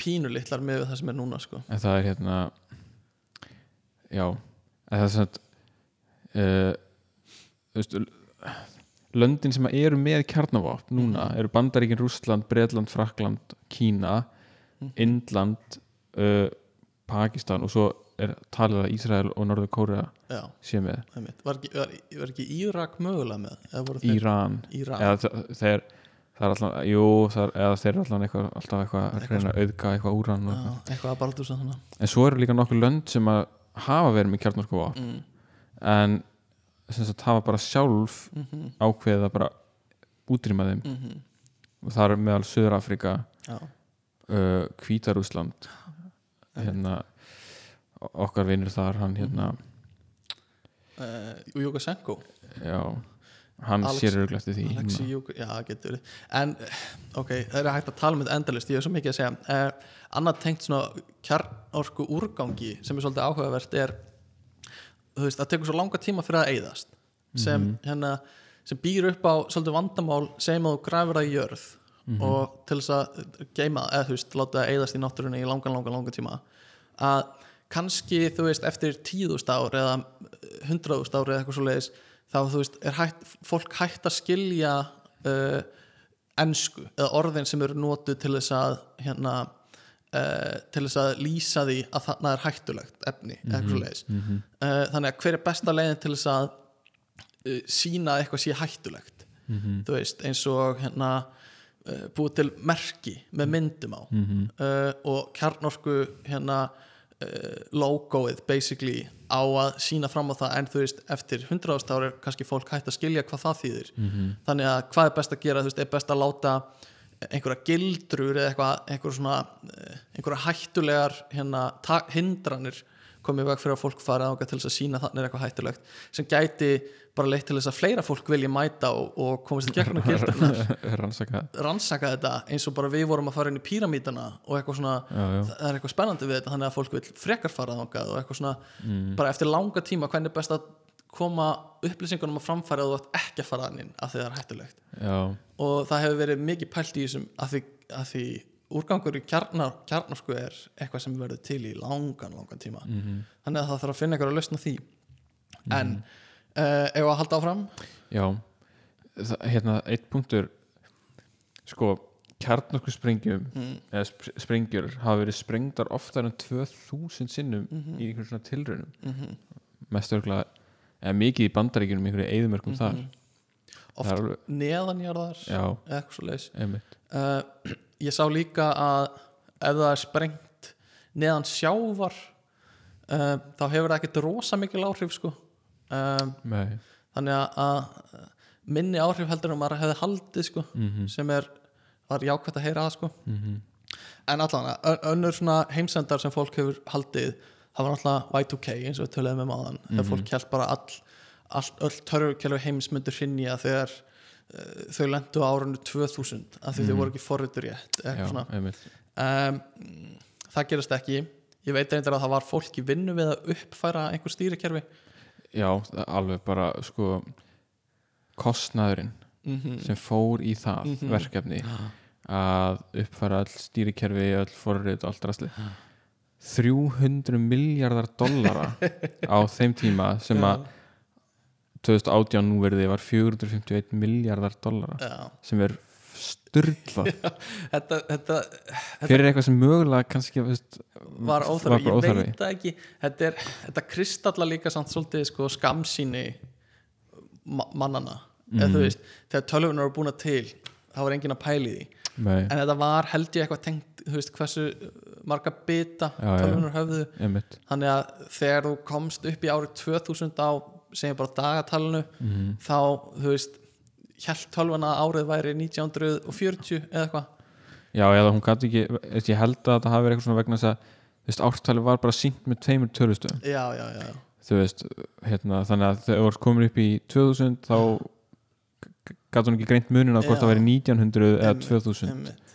pínulitlar með það sem er núna sko. en það er hérna já en það er svona uh, þú veist löndin sem eru með kjarnavopn núna eru Bandaríkin, Rússland, Bretland, Frakland Kína, Mhm. Indland uh, Pakistan og svo er talið að Ísrael og Norður Kórea já, sé með. var ekki, var, var ekki Írak mögulega með? Íran. Þeir það er alltaf, jú, það er, eða þeir eru alltaf eitthvað, alltaf eitthvað að Eitthvað að auðga eitthvað úran Já, eitthvað. að baldur en svo eru líka nokkur lönd sem að hafa verið með kjarnorkuvopn. Mm. en sem sagt hafa bara sjálf mm -hmm. ákveðið að bara útrýma þeim. Mm og það er meðal Suður-Afrika já, uh, Hvítarúsland hérna okkar vinnur þar hann hérna uh, Júkosenko já, hann Alex- sér örglega eftir því Alexi núna. Júko, já, getur en, ok, það er hægt að tala um þetta endalist ég hef svo mikið að segja uh, annað tengt svona kjarnorku úrgangi sem er svolítið áhugavert er þú veist, það tekur svo langa tíma fyrir að eyðast sem, Mhm. hérna, sem býr upp á svolítið vandamál sem að þú græfur það í jörð Mhm. og til þess að geima, eða þú veist, láta það eyðast í náttúrunni í langan, langan, langan tíma að kannski þú veist eftir tíðust ár eða hundraðust ár eða eitthvað svo leiðis þá þú veist er hægt, fólk hægt að skilja uh, ensku eða orðin sem eru notuð til þess að hérna uh, til þess að lýsa því að þarna er hættulegt efni eða eitthvað svo leiðis Mhm. uh, þannig að hver er besta leiðin til þess að uh, sína að eitthvað sé hættulegt Mhm. þú veist eins og hérna uh, búið til merki með myndum á Mhm. uh, og kjarnorku hérna logoið basically á að sína fram á það en þú veist eftir 100 ást ári er kannski fólk hægt að skilja hvað það þýðir Mhm. þannig að hvað er best að gera þú veist er best að láta einhverja gildrur eða eitthvað einhver svona, eh, einhverja hættulegar hérna, hindranir komið veg fyrir að fólk fara ánga til þess að sína þannig er eitthvað hættulegt sem gæti bara leitt til þess að fleira fólk vilja mæta og, og komast í gegnum rannsaka. Rannsaka þetta eins og bara við vorum að fara inn í píramítana og eitthvað svona já, já. það er eitthvað spennandi við þetta þannig að fólk vil frekar fara þangað og eitthvað svona Mm. bara eftir langa tíma hvernig er best að koma upplýsingunum að framfæra og þú ert ekki að fara þannig því það er hættulegt? Já, og það hefur verið mikið pælt í þessum af því, af því úrgangur í kjarnar, kjarnarsku er eitthvað sem verður til í langan, langan tíma. Mhm. þannig að það þarf að finna eitthvað að lausna því. En uh, ef að halda áfram? Já. Það, hérna, eitt punktur. Sko, kjarnorku sprengjum mm. eða sp sprengjur hafa verið sprengdar oftar en 2000 sinnum Mhm. í einhverjum svona tilraunum. Mm mest örgulega, eða mikið í bandaríkjunum einhverju eðumörkum þar. Mhm. oft alveg, neðanjarðar eða eitthvað svo einmitt. Uh, ég sá líka að ef það er sprengt neðan sjávar uh, þá hefur það ekkert rosa mikil áhrif sko Nei. þannig að, að minni áhrif heldur en maður hefði haldið sko Mm sem er, var jákvæmt að heyra það sko -hmm. en allan, önnur svona heimsendar sem fólk hefur haldið það var náttúrulega Y2K eins og við töluðum um áðan þegar Mhm. fólk held bara all, all, öll törfukjálfi heims myndur hrinja þegar uh, þau lendu á árunnu 2000 af því þau Mhm. voru ekki forritur rétt um, það gerist ekki ég veit reyndar að það var fólk í vinnu við að uppfæra einhver stýrikerfi já, alveg bara sko kostnaðurinn mm -hmm. sem fór í það Mhm. verkefni að uppfæra all stýrikerfi öll forrið og allt rastli 300 miljardar dollara á þeim tíma sem að 2018 nú verði var 451 miljardar dollara já, sem er styrlað þetta, þetta fyrir eitthvað sem mögulega kannski veist, var óþarfi, ég veit það ekki. Þetta, er, þetta kristalla líka samt svolítið sko, skamsýni ma mannana þú veist, þegar tölvunar eru búin til þá var enginn að pæli því. Nei, en þetta var held ég eitthvað tengt þú veist, hversu marga bita tölvunar höfðu. Einmitt. Þannig að þegar þú komst upp í árið 2000 á segjum bara dagatalinu mm. þá þú veist held tölvuna að árið væri 1940 eða eitthvað? Já, eða hún gæti ekki ég held að þetta hafi verið eitthvað svona vegna þess að þú veist, ártali var bara sínt með tveimur tölustöðum. Já, já, já, þú veist, hérna, þannig að þú varst komin upp í 2000 þá gæti hún ekki greint munin á hvort það væri 1900 eða Einmitt, 2000 Einmitt.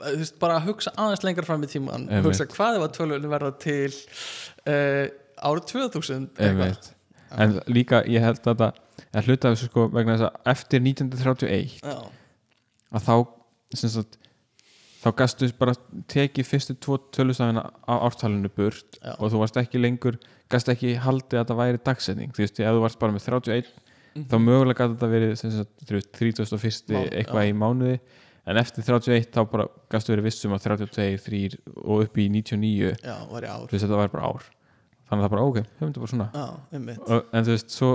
Bara, þú veist, bara að hugsa aðeins lengra fram í tíman hugsa hvað ef að tölvunni verða til uh, árið 2000 eitthvað. En líka ég held að þetta að hluta þessu sko vegna þess að eftir 1931 já, að þá sagt, þá gastu bara tekið fyrstu tvo tölustafina á ártalinu burt Já. og þú varst ekki lengur gastu ekki haldið að það væri dagsetning þú veist, ef þú varst bara með 31 Mhm. þá mögulega gæti þetta verið sem sagt, þú veist, 31. Má- eitthvað í mánuði en eftir 31 þá bara gastu verið vissum að 32, 3 og upp í 99 já, var í þú veist þetta var bara ár þannig að það bara ok, höfum þetta bara svona. Já, og, en þú veist, svo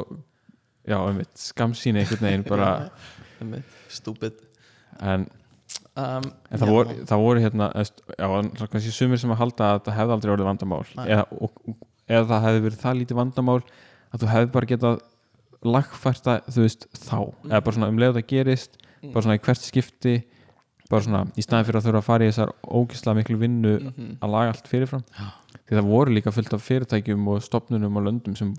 já, einmitt, skamsýni einhvern veginn bara, einmitt, stúpid. En um, En það, voru, það voru hérna já, kannski sumir sem að halda að það hefði aldrei orðið vandamál. Eða, og, eða það hefði verið það lítið vandamál að þú hefði bara getað lagfært það, þú veist, þá. Eða bara svona um leið að það gerist Mm. bara svona í hvert skipti bara svona í staðin fyrir að þurfa að fara í þessar ógislega miklu vinnu Mhm. að laga allt fyrirfram. Já. því það voru líka fullt af fyrirtækjum og stopnunum og löndum sem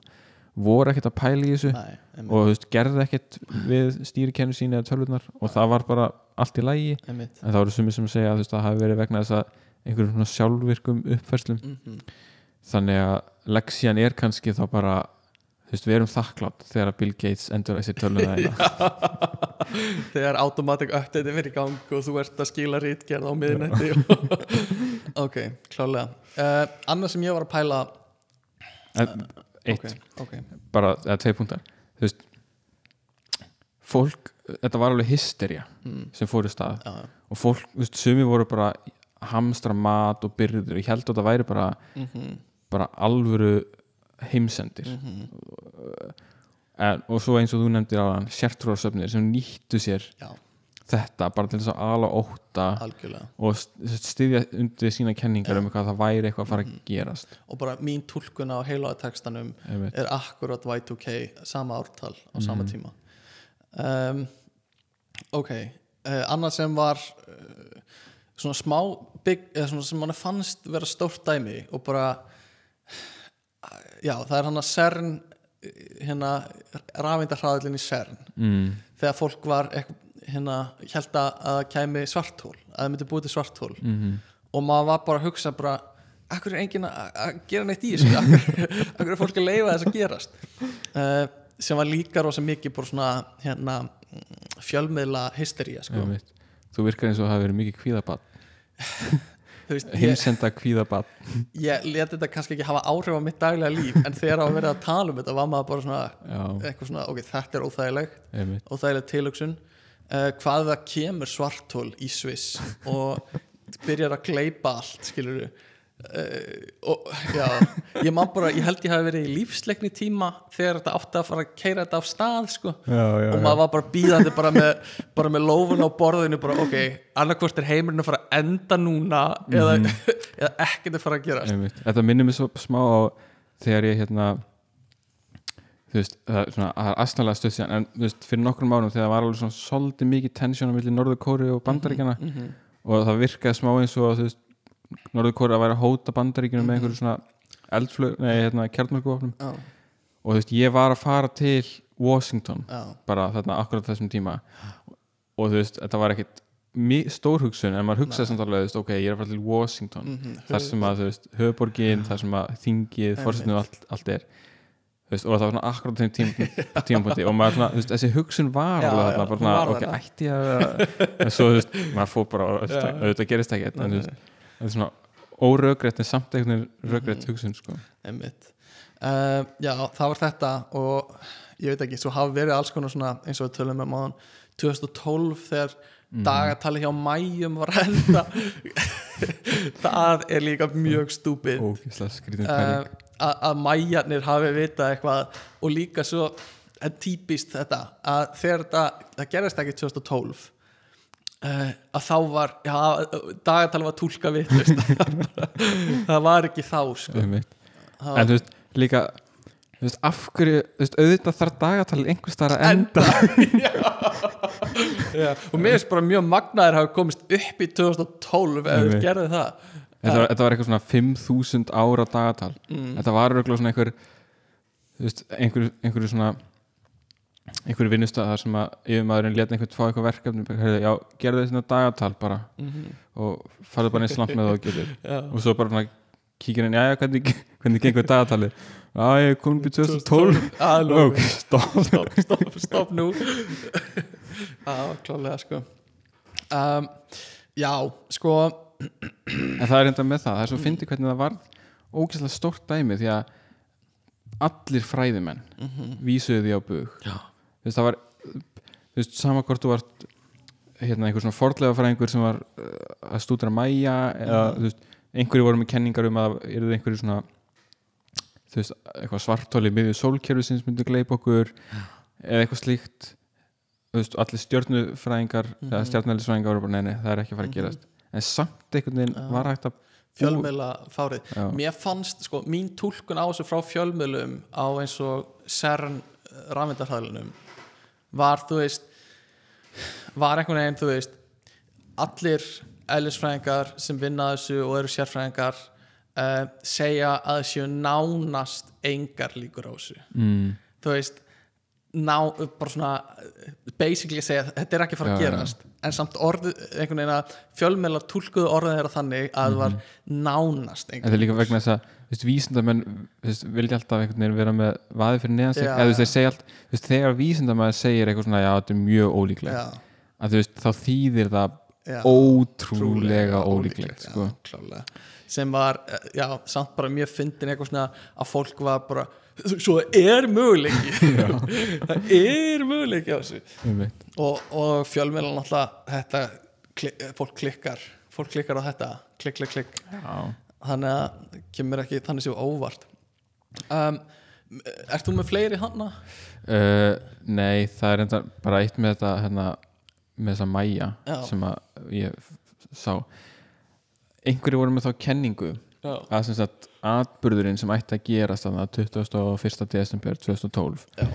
voru ekkert að pæla í þessu Nei, og veist, gerði ekkert við stýrikennu síni eða tölvurnar og það var bara allt í lægi en það voru sumir sem segja að það hafi verið vegna þess að einhverjum svona sjálfvirkum uppfærslum. Mm þannig að leksían er kannski þá bara þú veist, við erum þakklátt þegar að Bill Gates endur þessi töluna þegar automatic update er verið í gang og þú ert að skila rítgerð á miðnætti og ok, klálega. Uh, annað sem ég var að pæla en, eitt, ok, ok, bara, eða tvei punktar. Þú veist fólk, þetta var alveg hysteria mm. sem fór í stað. Já, og fólk, þú veist, sumi voru bara hamstra mat og byrður ég held að það væri bara, mm bara alvöru heimsendir Mhm. en, og svo eins og þú nefndir á sértrúarsöfnir sem nýttu sér já, þetta bara til þess að ala ótta algjörlega og st- styðja undir sína kenningar um hvað það væri eitthvað að fara Mhm. að gerast og bara mín túlkun á heilaða textanum Einmitt. er akkurat Y2K sama ártal á sama Mhm. tíma um, ok uh, annað sem var uh, svona smá big, svona sem mann fannst vera stórt dæmi og bara já, það er hann að CERN hérna rafindarhraðilinn í CERN. Mm. þegar fólk var hérna, held að það kæmi svarthól að það myndi búið til svarthól Mm og maður var bara að hugsa bara akkur er enginn að að gera neitt í þessu? Akkur, akkur er fólk að leifa þess að gerast? Uh, sem var líka rosa mikið bara svona hérna, mm, fjölmiðla hystería sko. Þú virkar eins og það hafi verið mikið ég, heimsenda kvíðabat ég let þetta kannski ekki hafa áhrif á mitt daglega líf en þegar var verið að tala um þetta var maður bara svona, svona ok, þetta er óþægilegt einmitt. óþægileg tilhugsun. Uh, hvað það kemur svartól í Sviss og byrjar að gleipa allt skilur uh, og já ég bara, ég held ég hafi verið í lífsleikni tíma þegar þetta átti að fara að keira þetta af stað sko já, já, og maður var bara bíðandi bara með, bara með lófun á borðinu bara ok, annarkvort er heimurinn að fara að enda núna eða, eða ekkert að fara að Einmitt. Þetta minnir mig svo smá á þegar ég hérna þú veist, það er astnalega stöð en þú veist, fyrir nokkrum árum þegar það var alveg svona svolítið mikið tensjón á milli Norður Kóri og Bandaríkjana mm -hmm. og það virkaði smá eins og þú veist, Norður Kóri að væri að hóta Bandaríkjana með einhverju svona eldflög, nei, hérna, kjarnmörguvopnum já, og þú veist, ég var að fara til Washington já, bara þarna akkurat þessum tíma. Og þú veist, þetta var ekkit mi- stór hugsun, en maður hugsaði samt alveg, ok, ég er að fara til Washington mm þar sem að, þú veist, höfuborgin þar sem að þingið, fórsýtnu og allt, allt er. Veist, og það var svona akkurat þeim tím, tímapunkti. Og maður svona, þú veist, þessi hugsun var Já, alveg þarna, bara svona, ok, ætti ég að en svo, þú veist, maður fór bara auðvitað gerist ekki en, þú veist, þetta er svona óröggrætt en samt veginn röggrætt Mhm. hugsun, sko. Einmitt. Uh, já, það var þetta og ég veit ekki, svo hafa verið alls konar svona eins og við tölum með máðan 2012 þegar Mhm. dagatali hjá mæjum var að enda það er líka mjög stúpid. Uh, að mæjarnir hafi vitað eitthvað og líka svo típist þetta að þegar þetta, það gerist ekki 2012 uh, að þá var já, dagatali var túlka vitlaust það var ekki þá sko. En þú veist, líka þú veist, af hverju, veist, auðvitað þarf dagatalið einhvers staðar að enda. Já, og mér finnst bara mjög magnaðir hafa komist upp í 2012 ef við gerðum það. Þetta var, eitthvað svona 5000 ára dagatal. Mm. þetta var örgulega svona einhver veist, einhver, einhver svona einhver vinnustöð þar sem að yfirmaðurinn leta einhvern fá eitthvað verkefni já, gerðu þetta dagatal bara mm og farðu bara eins langt með það og getur. Og svo bara kíkir inn, já, já, hvernig, hvernig gengur dagatali já, ég komin upp í 2012 Alveg, ok, stopp. Stopp, stopp, stopp nú. Já, klálega sko. Um, Já, sko. En það er enda með það, það er svo fyndi hvernig það varð ógeðslega stórt dæmi því að allir fræðimenn mm vísuðu því á bug. Já, þú veist, það var þú veist, sama hvort þú vart hérna einhver svona fordlega fræðingur sem var uh, að stúdra mæja eða Mhm. þú veist, einhverju voru með kenningar um að eru þið einhverju svona þú veist, eitthvað svartóli miðju sólkerfi sem myndi gleipa okkur eða eitthvað slíkt þú veist, allir stjörnufræðingar Mhm. eða stjörnælisfræðingar voru bara neini, það er ekki að fara að Mhm. gerast en samt einhvern veginn Já. var hægt að fjölmiðla fárið. Mér fannst, sko, mín túlkun á þessu frá fjölmiðlum á eins og CERN rafmyndarhæðlunum var, þú veist var einhvern veginn, þú veist allir eðlisfræðingar sem vinna þessu og eru sérfræðingar uh, segja að þessu nánast engar líkur á þessu. Mm, þú veist ná, bara svona basically segja að þetta er ekki fara að já. gerast. En samt orðið, einhvern veginn að fjölmiðla túlkuðu orðið þeirra þannig að það var nánast en það er líka vegna þess að þú veist, vísindamenn vilja alltaf einhvern veginn vera með vaði fyrir neðan sig. Já, eða þú veist, þeir segja allt veist, þegar vísindamenn segir eitthvað svona já, þetta er mjög ólíklegt. Að þú veist, þá þýðir það ótrúlega ólíklegt sko. sem var, já, samt bara mjög fyndin eitthvað svona að fólk var bara svo er möguleiki. Það er möguleiki á þessu. Og, og fjölmiðlan alltaf þetta, kli, fólk klikkar fólk klikkar á þetta, klikk, klikk, klikk. Já. þannig að kemur ekki þannig séu óvart. Um, Ert þú með fleiri hana? Uh, nei, það er enda bara eitt með þetta hérna, með þessa mæja Já. sem að ég sá. Einhverju voru með þá kenningu að sem sagt atburðurinn sem ætti að gerast þannig að 21. desember 2012 já,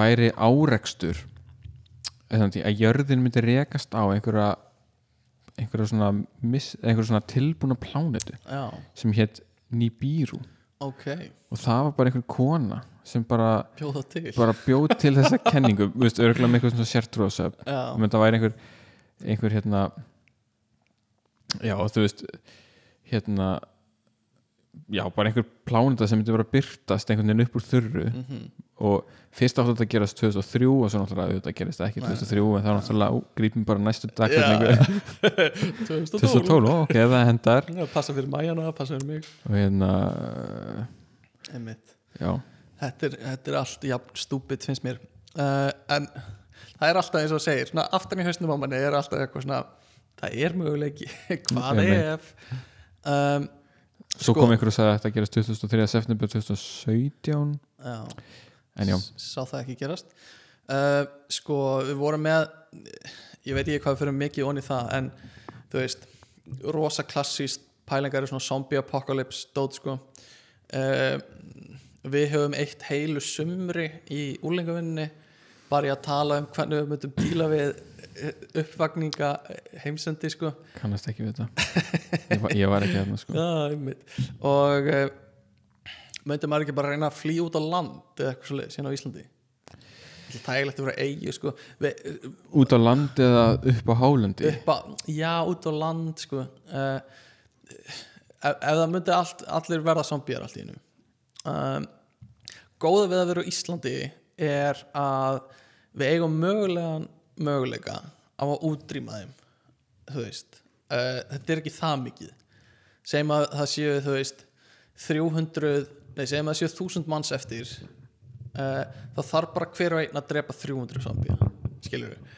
væri árekstur. Að jörðin myndi rekast á einhverja einhverja svona, svona tilbúna plánetu já, sem hétt Nibiru. Ok. Og það var bara einhver kona sem bara, Bjóða til. bara bjóð til þessa kenningu. Örgulega með eitthvað svona og þetta væri einhver einhver hérna já, þú veist hérna já, bara einhver pláneta sem myndi bara byrtast einhvern veginn upp úr þurru. Mhm, og fyrst áttu þetta að gerast 2003 og svo náttúrulega þetta gerist ekki 2003 en það er náttúrulega grípum bara næstu dag hvernig 2012 2012, ó, ok, það hendar Já, Passa fyrir mæjana, passa fyrir mig. Og hérna þetta er, þetta er allt jafn stúpid finnst mér. Uh, En það er alltaf eins og segir Svona aftan í hausnum á manni er alltaf eitthvað svona Það er möguleiki, hvað ef um, svo Sko- kom einhver og sagði að þetta gerist 2003. september 2017 Já. En já, sá það ekki gerast. Uh, sko við vorum með ég veit ekki hvað við fyrir mikið onni það en þú veist rosa klassíst pælingar er svona zombie apocalypse dót sko. Uh, við höfum eitt heilu sumri í úlingavinninni bara í að tala um hvernig við myndum díla við eh, uppvakninga heimsendi sko. Kannast ekki við þetta. Ég, var- ég var ekki þarna sko. Já, og uh, myndi maður ekki bara reyna að flýja út á land eða eitthvað svoleiðis hérna á Íslandi? Það er tægilegt að vera eigi sko. Út á land eða upp á hálendi upp að, já, út á land sko. uh, ef, ef það myndi allt, allir verða zombíar allt í einu. Um, góða við að vera á Íslandi er að við eigum mögulegan möguleika á að útrýma þeim þú veist. Uh, þetta er ekki það mikið. Segjum að það séu þú veist 300, nei segjum að það séu 1000 manns eftir uh, þá þarf bara hver og einn að drepa 300 zombía skilur við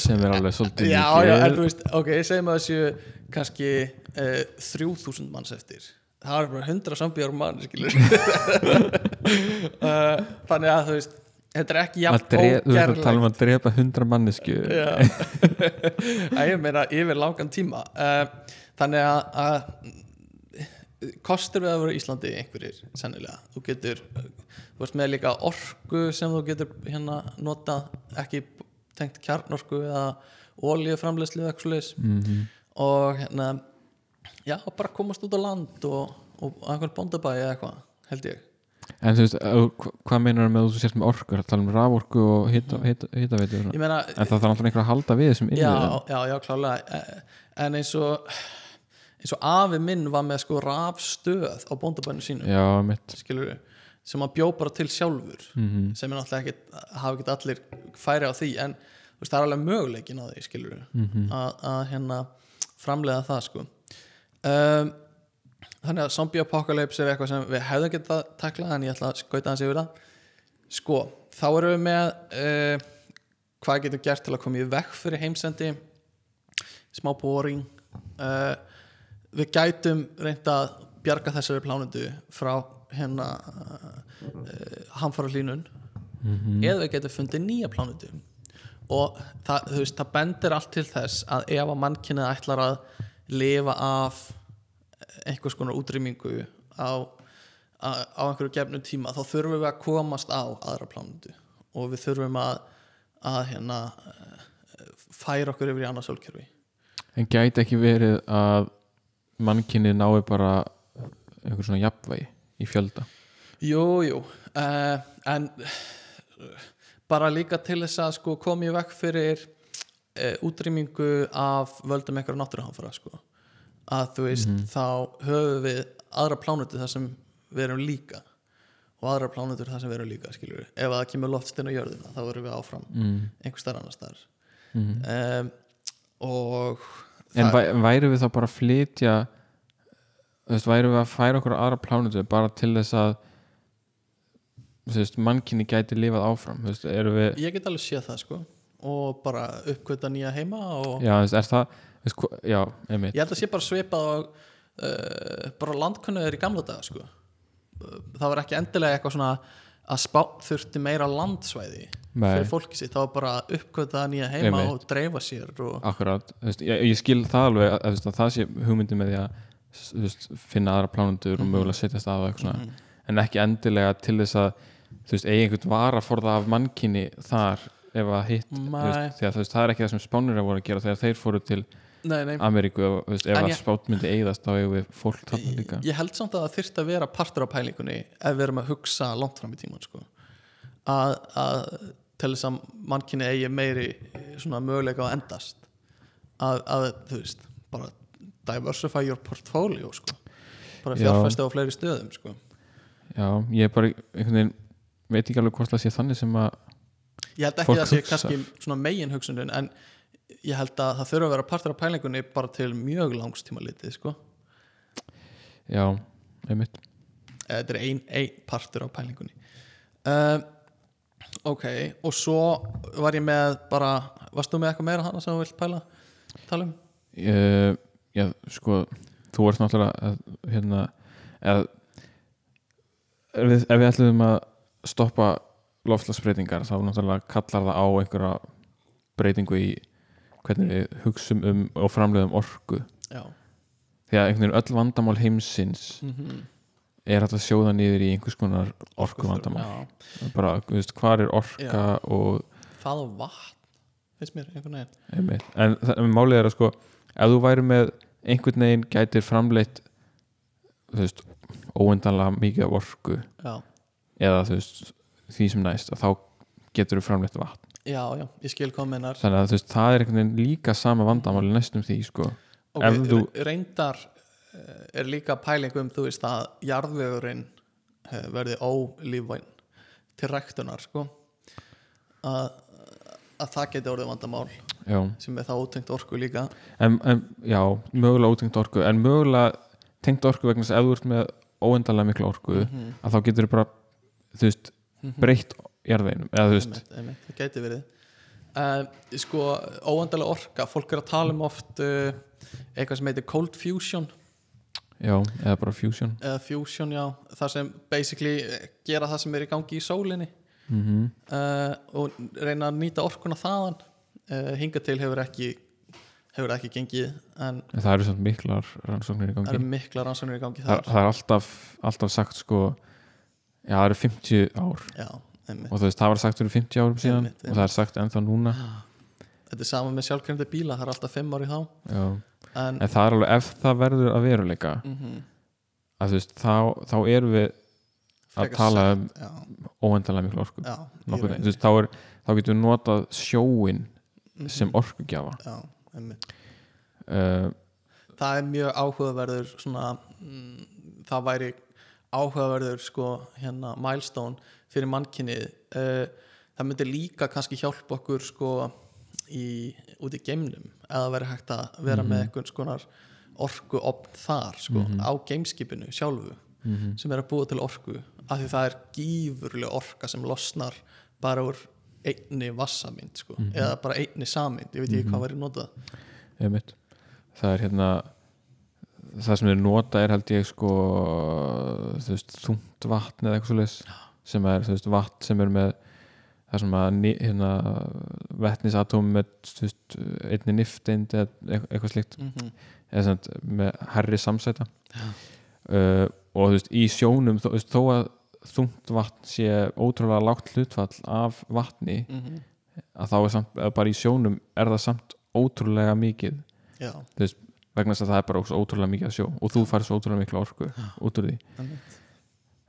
sem er alveg svolítið já, mikið. já, en þú veist, ok, segjum að það séu kannski uh, 3000 manns eftir. Það er bara 100 zombíar mann skilur uh, þannig að þú veist þetta er ekki jafn þú að ógerlegt tala um að drepa hundra mannesku ég meina yfir langan tíma. Uh, þannig að, kostur við að vera í Íslandi einhverjir sennilega. Þú getur, þú veist með líka orku sem þú getur hérna notað ekki tengt kjarnorku eða oljuframleyslu eða eitthvað svoleiðis. Mm og hérna já, bara komast út á land og, og einhvern bóndabæi eða eitthvað held ég en þú veist, hvað meinar með að þú sért með orku, það tala um raforku og hita, hita, hita veitur ég meina, en það þarf náttúrulega einhver að halda við þessum innviðum. já, já, klálega. Eh, en eins og eins og afi minn var með sko rafstöð á bóndabænu sínu já, skilur sem hann bjó bara til sjálfur. Mm sem er náttúrulega ekkit hafa ekkit allir færi á því. En veist, það er alveg möguleikin á því skilur Mhm. að, hérna framleiða það sko. Um, þannig að zombie apocalypse er eitthvað sem við hefðum getað taklað en ég ætla að skauta hans yfir það. Sko, þá erum við með uh, hvað getum gert til að koma í vekk fyrir heimsendi? Smá boring. Uh, við gætum reynda að bjarga þessari plánundu frá hérna uh, hamfara hlínun Mhm. eða við getum fundið nýja plánundu og það, veist, það bendir allt til þess að ef að mannkynnið ætlar að lifa af einhvers konar útrýmingu á, á, á einhverju gefnum tíma þá þurfum við að komast á aðra plánundu og við þurfum að, að hérna færa okkur yfir í annað sólkerfi. En gæti ekki verið að mannkinni nái bara einhver svona jafnvægi í fjölda? Jú, jú. Uh, en bara líka til þess að sko koma í vekk fyrir uh, útrýmingu af völdum einhverja náttúruhamfara sko að þú veist, þá höfum við aðra plánutu þar sem við erum líka. Og aðra plánutur þar sem við erum líka skilur ef það kemur loftstinn á jörðina þá verðum við áfram mm. einhver starf annars staðar. Mm. um, og En væri við þá bara að flytja þú veist, væri við að færa okkur aðra plánutu bara til þess að þú veist, mannkinni gæti lifað áfram þú veist, eru við ég get alveg séð það sko. Og bara uppkvita nýja heima og já, þú veist, er það já, einmitt. Ég held að sé bara svipað og uh, bara landkunnuður í gamla daga sko. Uh, það var ekki endilega eitthvað svona að spá þurfti meira landsvæði Nei. fyrir fólki sitt, var bara að uppkvita nýja heima Einmitt. og dreifa sér og veist, ég, ég skil það alveg að, að það sé hugmyndi með því að veist, finna aðra plánundur og Mhm. mögulega setjast að og eitthvað svona. En ekki endilega til þess að veist, eigi einhvern varaforða af mannkinni þar ef að hitt veist, því að það er ekki það sem spánur voru að gera þegar þeir fóru til nei, nei, Ameríku veist, ef að ég- spát myndi eigðast þá eigum við fólk þarna líka ég held samt að það þyrfti að vera partur af pælingunni ef við erum að hugsa langt fram í tíman sko. að, að til þess að mannkinni eigi meiri svona möguleika að endast að, að þú veist bara diversify your portfolio sko. bara Já. fjárfæsti á fleiri stöðum sko. Já, ég er bara einhvern veginn veit ekki alveg hvort það sé þannig sem að ég held ekki að það sé kannski svona megin hugsunin en ég held að það þurfa að vera partur af pælingunni bara til mjög langstíma litið sko. já, einmitt. Eða þetta er ein, ein partur af pælingunni. Um, ok og svo var ég með bara varst þú með eitthvað meira hana sem þú vilt pæla tala um? Uh, Já, sko þú ert náttúrulega að, hérna, að, ef, við, ef við ætlum að stoppa loftslagsbreytingar þá náttúrulega kallar það á einhverja breytingu í hvernig við hugsum um og framleiðum orku. Já. Því að einhvern veginn öll vandamál heimsins mm er hægt að sjóða niður í einhvers konar orku vandamál bara, þú veist, hvað er orka Já. og það og vatn finnst mér einhvern veginn. En það, málið er að sko ef þú væri með einhvern veginn gætir framleitt þú veist, óendanlega mikið orku já, eða þú veist, því sem næst þá getur þú framleitt vatn já, já, ég skil mennar þannig að veist, það er einhvern veginn líka sama vandamáli næstum því sko. Ok, ef þú- re- reyndar eh, er líka pæling um þú veist að jarðvegurinn eh, verði ólífvæn til ræktunar sko. Að, að það geti orðið vandamál já, sem er það ótengt orku líka. En, en já, mögulega ótengt orku. En mögulega tengt orku vegna þess að ef þú ert með óendanlega mikla orku Mhm. að þá getur þú bara þú veist, breytt einmitt, það geti verið. Uh, sko óendalega orka. Fólk er að tala um oft uh, eitthvað sem heitir cold fusion. Já, eða bara fusion. Eða fusion já, það sem basically eh, gera það sem er í gangi í sólinni. Mm uh, og reyna að nýta orkuna þaðan. Hinga til hefur ekki hefur ekki gengið en en það eru samt miklar rannsóknir í það gangi eru mikla rannsóknir í gangi það, þar. það er alltaf, alltaf sagt sko já, það eru 50 ár. Já, og þú veist, það var sagt fyrir 50 árum síðan Einmitt, og það er sagt ennþá núna. Þetta er sama með sjálfkjörndi bíla, það er alltaf fimm ári þá. En, en það er alveg, ef það verður að veruleika mm að þú veist, þá, þá erum við að tala um já, óendanlega miklu orku. Já, veist, þá, er, þá getur við notað sjóin Mhm. sem orkugjafa. Já, einmitt. Uh, það er mjög áhugaverður svona, mm, það væri áhugaverður sko hérna milestone fyrir mannkynnið uh, það myndi líka kannski hjálpa okkur sko í, út í geimnum eða veri hægt að vera með einhvern skonar orku opn þar sko á geimskipinu sjálfu mhm. sem er að búa til orku af því það er gífurlega orka sem losnar bara úr einni vassamind sko, eða bara einni samind ég veit ekki hvað væri notað. Einmitt. Það er hérna það sem þeir nota er held ég sko þú veist, þungt vatn eða eitthvað svo sem er veist, vatn sem er með hérna, vetnisatóm með einni nifteind eða eitthvað, slíkt. Mm -hmm. eða sagt, með herri samsæta. Uh, og veist, í sjónum þó, veist, þó að þungt vatn sé ótrúlega lágt hlutfall af vatni mhm. að þá er samt, eða bara í sjónum er það samt ótrúlega mikið. Já, veist, vegna þess að það er bara ótrúlega mikið að sjó og þú færð svo ótrúlega mikla orku út úr því.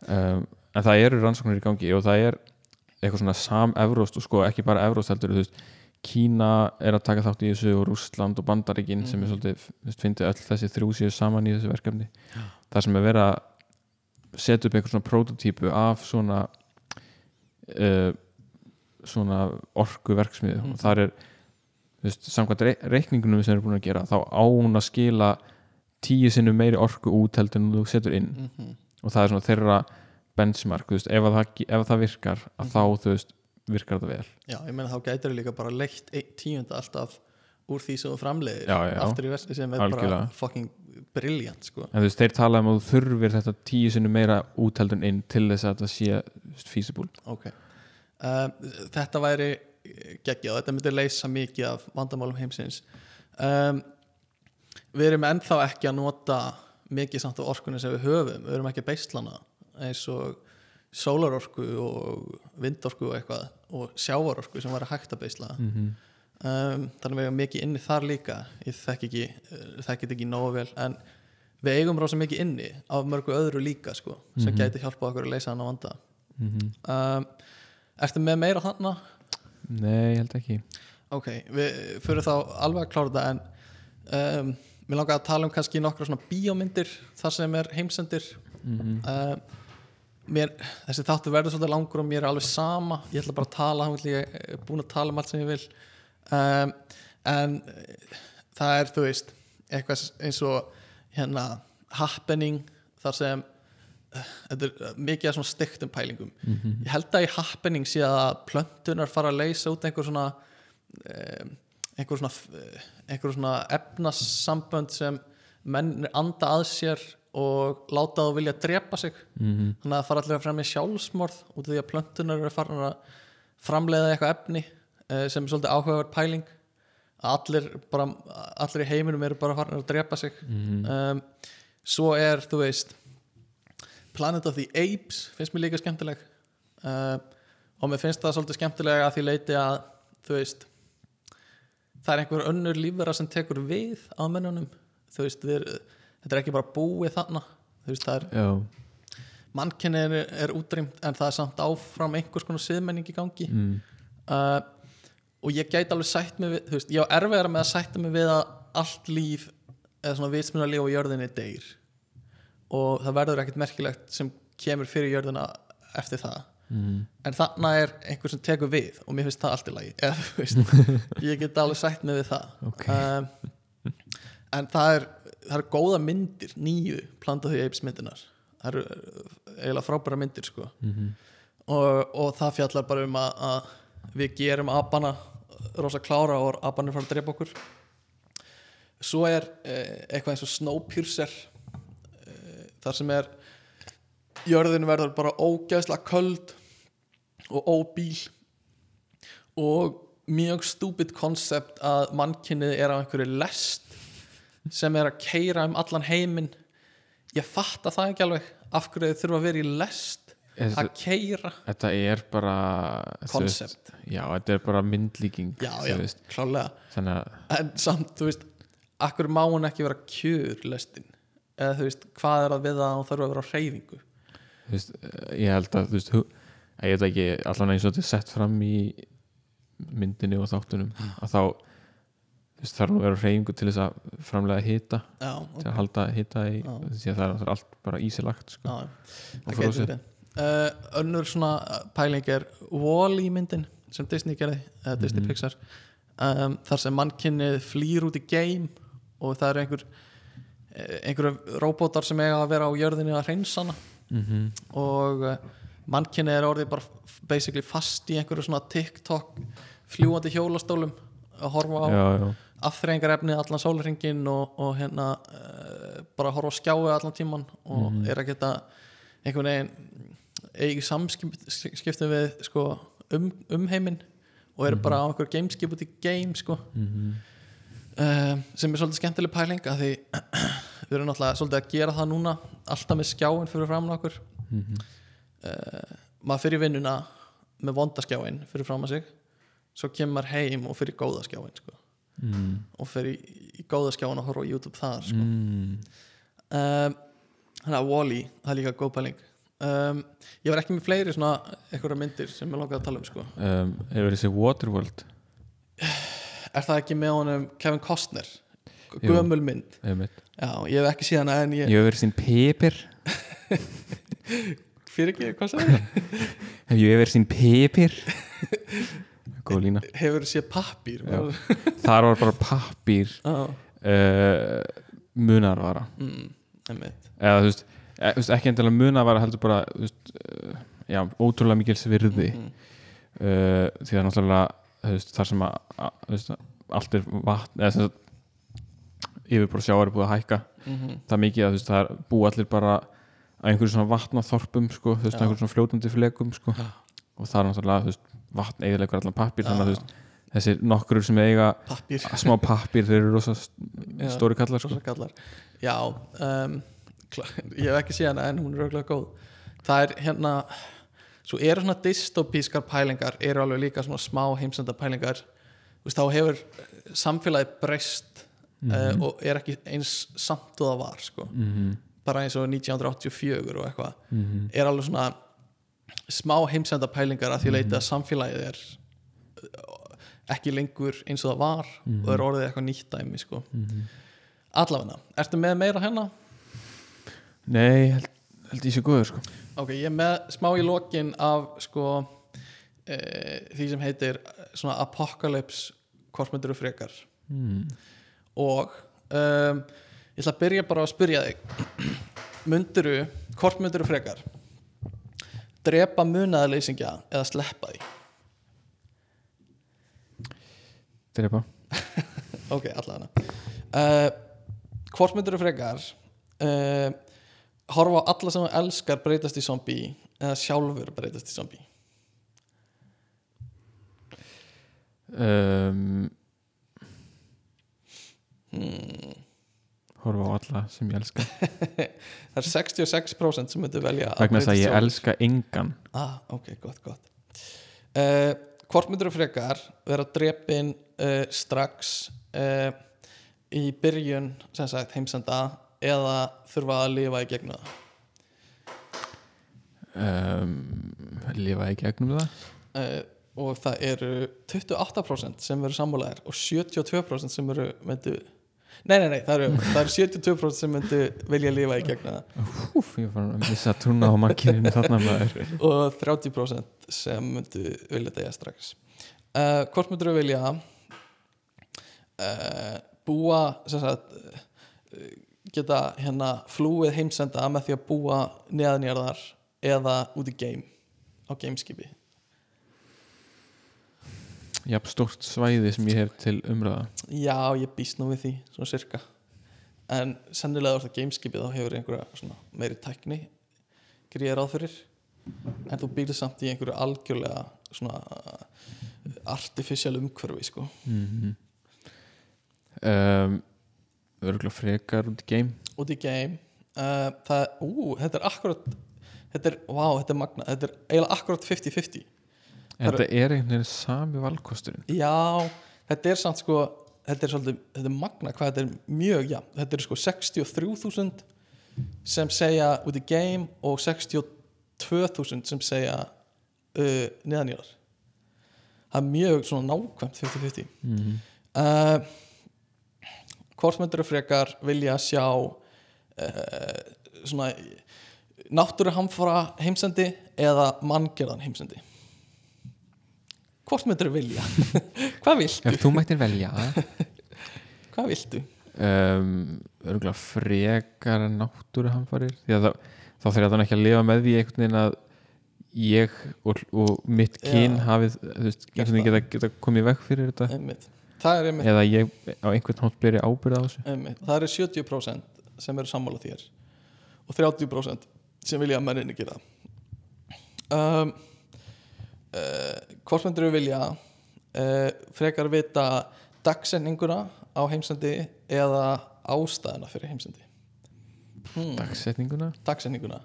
Um, en það eru rannsóknir í gangi og það er eitthvað svona sam-evróst og sko ekki bara evróst heldur þú veist Kína er að taka þátt í þessu og Rússland og Bandaríkin sem er Mhm. svolítið, þú veist, fyndi öll þessi þrjú síðu saman í þessu verkefni. Það sem er verið að setja upp eitthvað svona prototípu af svona uh, svona orku verksmiðu Mhm. og þar er þú veist, samkvæmt rei- reikningunum sem eru búin að gera þá á hún að skila tíu sinnum meiri orku út heldur en þú setur inn. Mm og það er svona þeirra benchmark, þú veist, ef að það, ef að það virkar að þá, þú veist, virkar þetta vel. Já, ég meina þá gætir líka bara leitt einn tíunda alltaf úr því sem þú framleiðir Já, já. aftur í vesti sem er bara Algjörlega. fucking brilliant sko. en þú veist, þeir tala um að þú þurfir þetta tíu sinnum meira út heldur en inn til þess að þetta sé feasible. Ok. Um, Þetta væri geggjað, þetta myndi leysa mikið af vandamálum heimsins. Um, Við erum ennþá ekki að nota mikið samt af orkunni sem við höfum. Við erum ekki að beislana eins og sólarorku og vindorku og eitthvað og sjávarorku sem var að hægt að beisla mm -hmm. um, þannig að við eigum mikið inni þar líka ég þekki ekki, þekki þetta ekki nógu vel en við eigum rosa mikið inni af mörgu öðru líka sko, sem Mhm. gæti hjálpa okkur að leysa hann á vanda Mhm. um, Ertu með meira þarna? Nei, ég held ekki Ok, við fyrir þá alveg að klára þetta en um, mér langar að tala um kannski nokkra svona bíómyndir þar sem er heimsendir mm -hmm. um, mér, þessi þáttu verður svolítið langur og mér er alveg sama. Ég ætla bara að tala, ég er búin að tala um allt sem ég vil. Um, en eh, það er þú veist eitthvað eins og hérna happening þar sem eh, þetta er eh, mikið af svona styktum pælingum. Ég held að í happening sé að plöntunar fara að leysa út einhver svona einhver svona eh, einhver svona efnasambönd sem menn anda að sér og láta þá vilja drepa sig. Mhm. þannig að það fara allir að fremja sjálfsmorð út af því að plöntunar eru farin að framleiða eitthvað efni eh, sem er svolítið áhugaverð pæling. Allir, bara, allir í heiminum eru bara farin að drepa sig. Mhm. um, svo er, þú veist Planet of the Apes finnst mér líka skemmtileg. Uh, og mér finnst það svolítið skemmtilega að því leiti að þú veist það er einhver önnur lífvera sem tekur við á mennunum þú veist, við, þetta er ekki bara búið þarna þú veist, það er mannkynni er, er útrýmt en það er samt áfram einhvers konar siðmenning í gangi mm. uh, og ég gæti alveg sætt mig við, þú veist, ég á erfiðara með að sætta mig við að allt líf eða svona vitsmuna líf á jörðinni deyr og það verður ekkert merkilegt sem kemur fyrir jörðina eftir það Mm. en þarna er einhver sem tekur við og mér finnst það allt í lagi eða, veist, ég get alveg sætt mig við það Ok. um, en það er það eru góða myndir, nýju plantaðu í Apes myndinar það eru uh, eiginlega frábæra myndir sko. Mhm. og, og það fjallar bara um að, að við gerum abana rosa klára og abanir fara að drepa okkur. Svo er eh, eitthvað eins og Snowpiercer eh, þar sem er jörðin verður bara ógæðslega köld og óbíl og mjög stúpid konsept að mannkynnið er á einhverju lest sem er að keira um allan heiminn. Ég fatta það ekki alveg af hverju þau þurfa að vera í lest Þetta, að keira þetta er bara Concept. Já, þetta er bara myndlíking já, já, veist. klálega. Að en samt, þú veist akkur má hún ekki vera kjur lestin? Eða þú veist, hvað er að við að hún þarf að vera á hreyfingu? Þú veist, ég held að þú veist, að ég veit ekki, allan eins og þetta er sett fram í myndinni og þáttunum að þá veist, þarf nú að vera á hreyfingu til þess að framlega hita já, til að halda hita í því að það er allt bara ísilagt sko. verið. Uh, önnur svona pæling er Wall-E myndin sem Disney gerði eða Disney Mhm. Pixar. Um, þar sem mannkynnið flýr út í game og það eru einhver eh, einhverju róbótar sem eiga að vera á jörðinni að hreinsana mm -hmm. og mannkynnið er orðið bara basically fast í einhverju svona TikTok fljúandi hjólastólum að horfa á. Já, já, afþreyingarefni allan sólringin og, og hérna uh, bara horfa á skjáu allan tíman og Mhm. er að geta einhvern veginn eigi samskiptum við sko, um, umheiminn og eru bara á einhver gameskip út í game sko, mm uh, sem er svolítið skemmtileg pæling að því við erum náttúrulega svolítið að gera það núna alltaf með skjáin fyrir framan okkur. -hmm. uh, maður fyrir vinnuna með vondaskjáin fyrir fram að sig svo kemur heim og fyrir góða skjáin sko mm. og fer í, í góða skjáin og horfa á YouTube þar sko. Mm. um, þannig að Wall-E það er líka góð pæling um, ég var ekki með fleiri svona einhverja myndir sem ég langaði að tala um sko. um, hefur þessi Waterworld er það ekki með honum Kevin Costner gömul mynd já, ég hef ekki síðan en ég, ég hefur verið sín pepir fyrir ekki, hvað sagði ég? hef ég verið sín pepir góð lína. Hefur séð pappír Já. þar var bara pappír ah, uh, munarvara mm, eða þú veist, e, veist ekki endilega munarvara heldur bara veist, uh, já, ótrúlega mikil svirði mm, uh, því að náttúrulega veist, þar sem að, allt er vatn eða yfirbúr sjáar er búið að hækka. Mm, það er mikið að það er búið allir bara að einhverjum svona vatnaþorpum sko, einhverjum svona fljótandi flegum sko. Já. og það er náttúrulega vatn eiginleikur allan pappír þannig að þú veist, þessir nokkur sem eiga pappír. smá pappír þeir eru rosa stóri kallar sko. Rosa kallar. Já, um, ég hef ekki séð hana en hún er auðvitað góð. Það er hérna svo eru svona dystopískar pælingar eru alveg líka svona smá heimsenda pælingar veist, þá hefur samfélagið breyst mm og er ekki eins samt og það var sko. Mhm, bara eins og 1984 og eitthvað. Mhm, er alveg svona smá heimsenda pælingar að því leita að samfélagið er uh, ekki lengur eins og það var og er orðið eitthvað nýtt dæmi sko. mhm. allavegna, ertu með meira hérna? Nei, held, held ég sé góður sko. ok, ég er með smá í lokin af sko e, því sem heitir eh, apocalypse hvort myndir frekar mm. og um, ég ætla að byrja bara að spyrja þig myndiru, hvort myndiru frekar drepa munaðarleysingja eða sleppa því? Drepa. Ok, allavega. Uh, hvort myndiru frekar uh, horfa á alla sem þú elskar breytast í zombie eða sjálfur breytast í zombie? Um, hmm. Horfa á alla sem ég elska. Það er 66% sem myndu velja vegna þess að ég elska engan. Ah, ok, gott, gott. Uh, hvort myndir þú frekar vera drepin uh, strax uh, í byrjun sem sagt heimsenda eða þurfa að lifa í gegnum það? Um, Lifa í gegnum það? Uh, og það eru 28% sem eru sammálaðir og 72% sem eru myndu nei, nei, nei, það eru, það eru 72% sem myndu vilja lifa í gegnum það. Úf, ég fann að missa trúna á makkinu þarna maður. Og 30% sem myndu vilja degja strax. Uh, hvort myndur þú vilja uh, búa sagt uh, geta hérna flúið heimsenda með því að búa neðanjarðar eða út í game á gameskipi Jafn stórt svæði sem ég hef til umræða. Já, ég býst nú við því, svona cirka en sennilega þú ert á gameskipi þá hefur einhverja meiri tækni gríðar ráð fyrir. En þú býrð samt í einhverju algjörlega svona uh, artificial umhverfi sko. Mm -hmm. um, Örgulega frekar út í game út í game uh, það, ú, þetta er akkurat þetta er, vá, þetta er magna þetta er eiginlega akkurat 50-50 En þetta er einhvern veginn sami valkosturinn. Já, þetta er samt sko þetta er svolítið, þetta er magna hvað þetta er mjög, já, þetta er sko 63.000 sem segja út í game og 62.000 sem segja uh, neðanýrar það er mjög svona nákvæmt 50-50 mm -hmm. uh, hvort myndir frekar vilja sjá uh, svona náttúruhamfara heimsendi eða manngerðan heimsendi hvort myndir vilja? Hvað viltu, Ef þú mættir velja. Hvað viltu? Um, Örgulega frekar náttúruhamfarir það, þá þarf ég þannig ekki að lifa með því einhvern veginn að ég og, og mitt kyn Já. hafið þú veist, geta, geta komið vekk fyrir þetta. Einmitt. það einmitt, eða ég á einhvern hótt byrja ábyrða á þessu. Einmitt. Það eru 70% sem eru sammála þér og 30% sem vilja að menninni gera um, uh, hvort myndir við vilja uh, frekar vita dagsendinguna á heimsendi eða ástæðuna fyrir heimsendi hmm. dagsetninguna dagsendinguna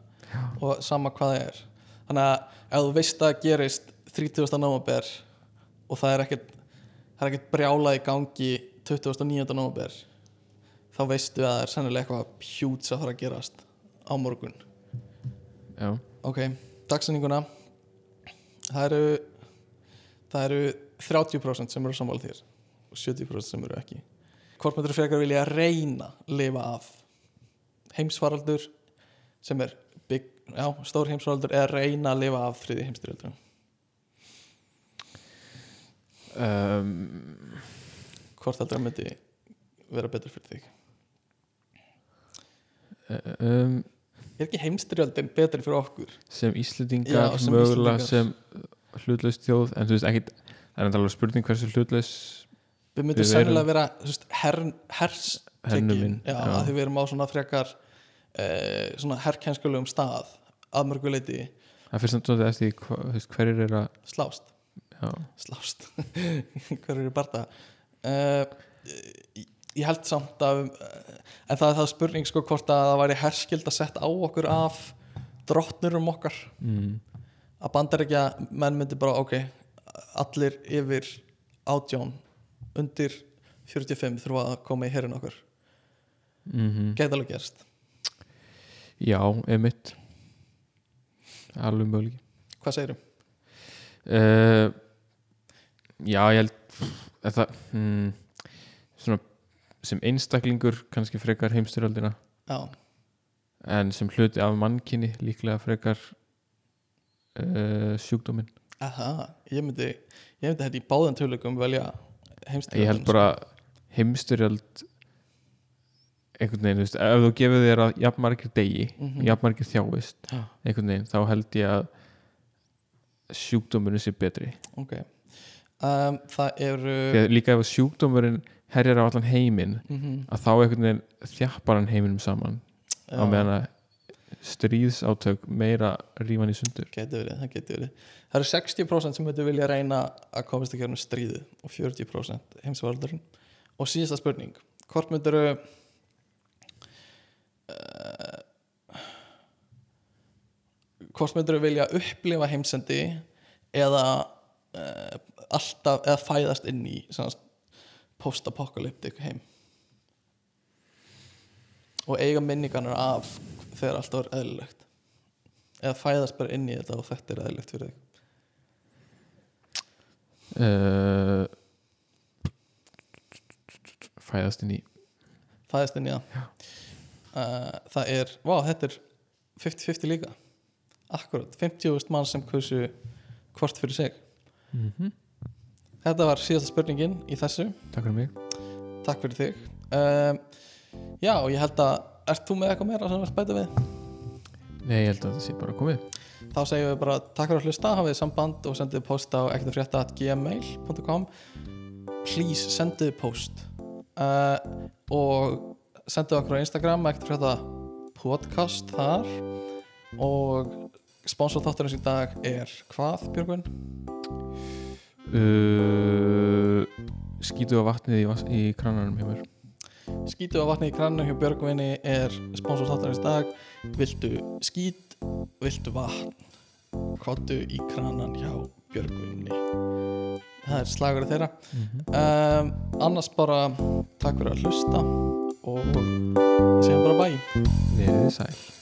og sama hvað það er þannig að ef þú veist að gerist 30. november og það er ekkert það er ekkert brjála í gangi 29. november þá veistu að það er sennilega eitthvað hjúts að fara að gerast á morgun Já, ok, dagsendinguna það eru það eru 30% sem eru sammála þér og 70% sem eru ekki. Hvort myndir frekar vilja reyna lifa af heimsfaraldur sem er big, já, stór heimsfaraldur eða reyna að lifa af þriði heimstyrjaldur um, hvort heldur það myndi vera betur fyrir þig? Um, er ekki heimstyrjöldin betri fyrir okkur? Sem sem mögulega sem hlutlaust þjóð en þú veist ekkit það er endalega spurning hversu hlutlaus við myndum Við sennilega erum- vera þú veist, her, hers Hernuminn, já, já. að því við erum á svona frekar eh, svona herrkjenskulegum stað að mörguleiti það fyrir samt eftir því hva, þú veist, hverjir er að slást. Já, slást. Hver eru barða uh, ég, held samt að uh, en það er það spurning sko hvort að það væri herskild að setja á okkur af drottnurum okkar. Mm, að bandar ekki að menn myndi bara ok allir yfir átjón undir 45 þurfa að koma í herin okkur mm gæti alveg gerst. Já, emitt alveg möguleiki. Hvað segirðu? uh, já, ég held að það mm, sem einstaklingur kannski frekar heimstyröldina já, en sem hluti af mannkinni líklega frekar uh, sjúkdóminn. Aha, ég myndi ég myndi þetta í báðan tölukum velja heimstyrjöldin ég held bara heimstyrjöld einhvern veginn, veist, ef þú gefur þér að jafnmargir degi, Mhm. jafnmargir þjáist Já. einhvern veginn, þá held ég að sjúkdómurinn sé betri. Ok um, það eru þegar líka ef sjúkdómurinn herjar á allan heiminn mm að þá einhvern veginn þjappar hann heiminum saman. Á meðan að stríðsátök meira rífan í sundur. Geti verið, það geti verið. Það eru 60% sem myndi vilja reyna að komast að gera stríðu og 40% heimsvaraldurinn og síðasta spurning hvort myndir uh, hvort myndir vilja upplifa heimsendi eða uh, alltaf, eða fæðast inn í post-apokalyptik heim. Og eiga minningarnar af þegar allt var eðlilegt. Eða fæðast bara inn í þetta og þetta er eðlilegt fyrir þig. Uh, fæðast inn í. Fæðast inn í það? Uh, það er, vá þetta er 50-50 líka. Akkurat, 50.000 mann sem kausu hvort fyrir sig. Mm -hmm. Þetta var síðasta spurningin í þessu. Takk fyrir mig. Takk fyrir þig. Um, já, ég held að ert þú með eitthvað meira sem verður bæta við? nei, ég held að það sé bara komið. Þá segjum við bara takk fyrir að hlusta, hafið samband og sendið post á ekkertafrétta.gmail.com please sendið post. Uh, og sendið okkur á Instagram ekkertafrétta podcast þar. Og sponsor þátturins í dag er hvað Björgvin? Uh, skítu á vatnið í, í krananum hjá mér. Skítu á vatni í kranu hjá Björgvinni er sponsor þátturins í dag. Viltu skít, viltu vatn? Kvottu í kranan hjá Björgvinni það er slagur þeirra. Mm -hmm. um, annars bara takk fyrir að hlusta og segjum bara bæ. Verið þið sæl